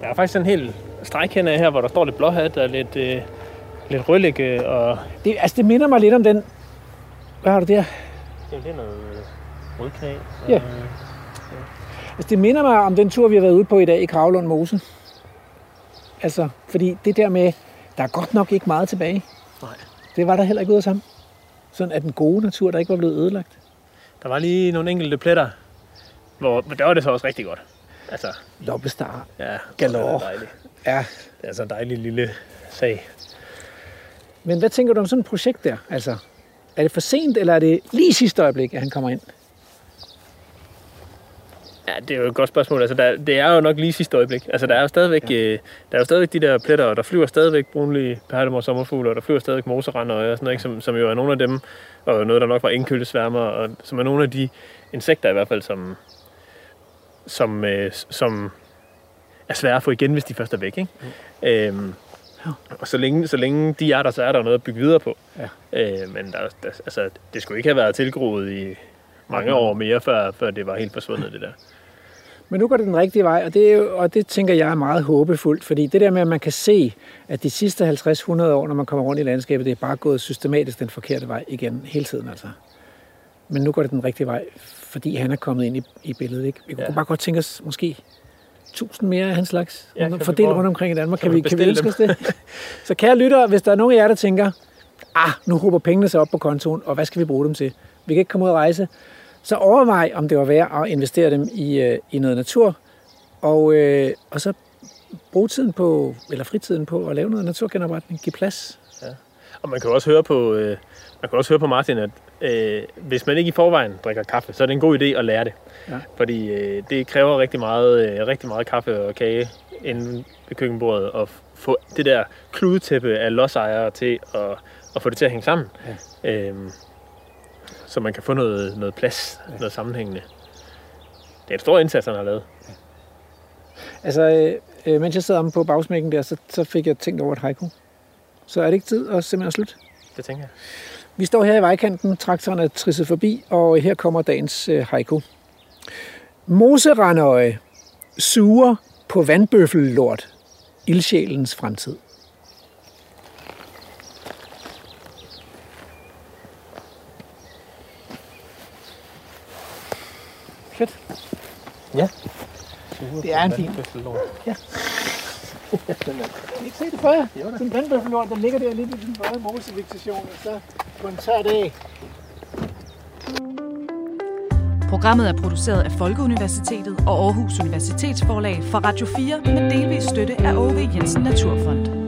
Der er faktisk en hel stregkende her, hvor der står lidt blåhat og lidt, øh, lidt rødlægge og... Det, altså, det minder mig lidt om den... Hvad har du der? Det er noget rødknæ. Ja. Altså, det minder mig om den tur, vi har været ude på i dag i Kravlund Mose. Altså, fordi det der med, der er godt nok ikke meget tilbage. Nej. Det var der heller ikke ud af sammen. Sådan at den gode natur, der ikke var blevet ødelagt. Der var lige nogle enkelte pletter, hvor men der var det så også rigtig godt. Altså, Loppestar. ja, Galore. det er. Ja. Det er så en dejlig lille sag. Men hvad tænker du om sådan et projekt der? Altså, er det for sent, eller er det lige sidste øjeblik, at han kommer ind? Ja, det er jo et godt spørgsmål. Altså, der, det er jo nok lige sidste øjeblik. Altså, der er jo stadigvæk, ja. øh, der er jo stadigvæk de der pletter, og der flyver stadigvæk brunlige perlemor sommerfugle, og der flyver stadigvæk moserrender og sådan noget, ikke? Som, som jo er nogle af dem, og noget, der nok var indkøldesværmer, og som er nogle af de insekter i hvert fald, som, som, øh, som er svære at få igen, hvis de først er væk. Ikke? Mm. Øhm, og så længe, så længe de er der, så er der noget at bygge videre på. Ja. Øh, men der, der, altså, det skulle ikke have været tilgroet i mange år mere, før, før det var helt forsvundet, det der. Men nu går det den rigtige vej, og det, er jo, og det tænker jeg er meget håbefuldt, fordi det der med, at man kan se, at de sidste 50-100 år, når man kommer rundt i landskabet, det er bare gået systematisk den forkerte vej igen, hele tiden altså. Men nu går det den rigtige vej, fordi han er kommet ind i, i billedet. Ikke? Vi kunne Ja. bare godt tænke os måske 1000 mere af hans slags, Ja, ja, fordelt rundt omkring i Danmark. kan Kan, vi kan vi ønske os det? Så kære lyttere, hvis der er nogen af jer, der tænker, ah, nu håber pengene sig op på kontoen, og hvad skal vi bruge dem til? Vi kan ikke komme ud og rejse. Så overvej, om det var værd at investere dem i, øh, i noget natur, og, øh, og så bruge tiden på, eller fritiden på at lave noget naturgenopretning. Giv plads. Og man kan også høre på, øh, man kan også høre på Martin, at øh, hvis man ikke i forvejen drikker kaffe, så er det en god idé at lære det. Ja. Fordi øh, det kræver rigtig meget, øh, rigtig meget kaffe og kage inden ved køkkenbordet, og få det der kludetæppe af lodsejere til at, at få det til at hænge sammen. Ja. Øhm, så man kan få noget, noget plads, ja. noget sammenhængende. Det er en stor indsats, han har lavet. Altså, øh, øh, mens jeg sad om på bagsmækken der, så, så fik jeg tænkt over et haiku. Så er det ikke tid at simpelthen slutte? Det tænker jeg. Vi står her i vejkanten, traktoren er trisset forbi, og her kommer dagens øh, haiku. Moserandøje suger på vandbøffellort, ildsjælens fremtid. Fedt. Ja. Det er en fin. Kan I ikke se det før? Sådan en vandbøffelort, der ligger der lidt i den brede mosevegetation, og så på en tør dag. Programmet er produceret af Folkeuniversitetet og Aarhus Universitetsforlag for Radio 4 med delvis støtte af OV Jensen Naturfond.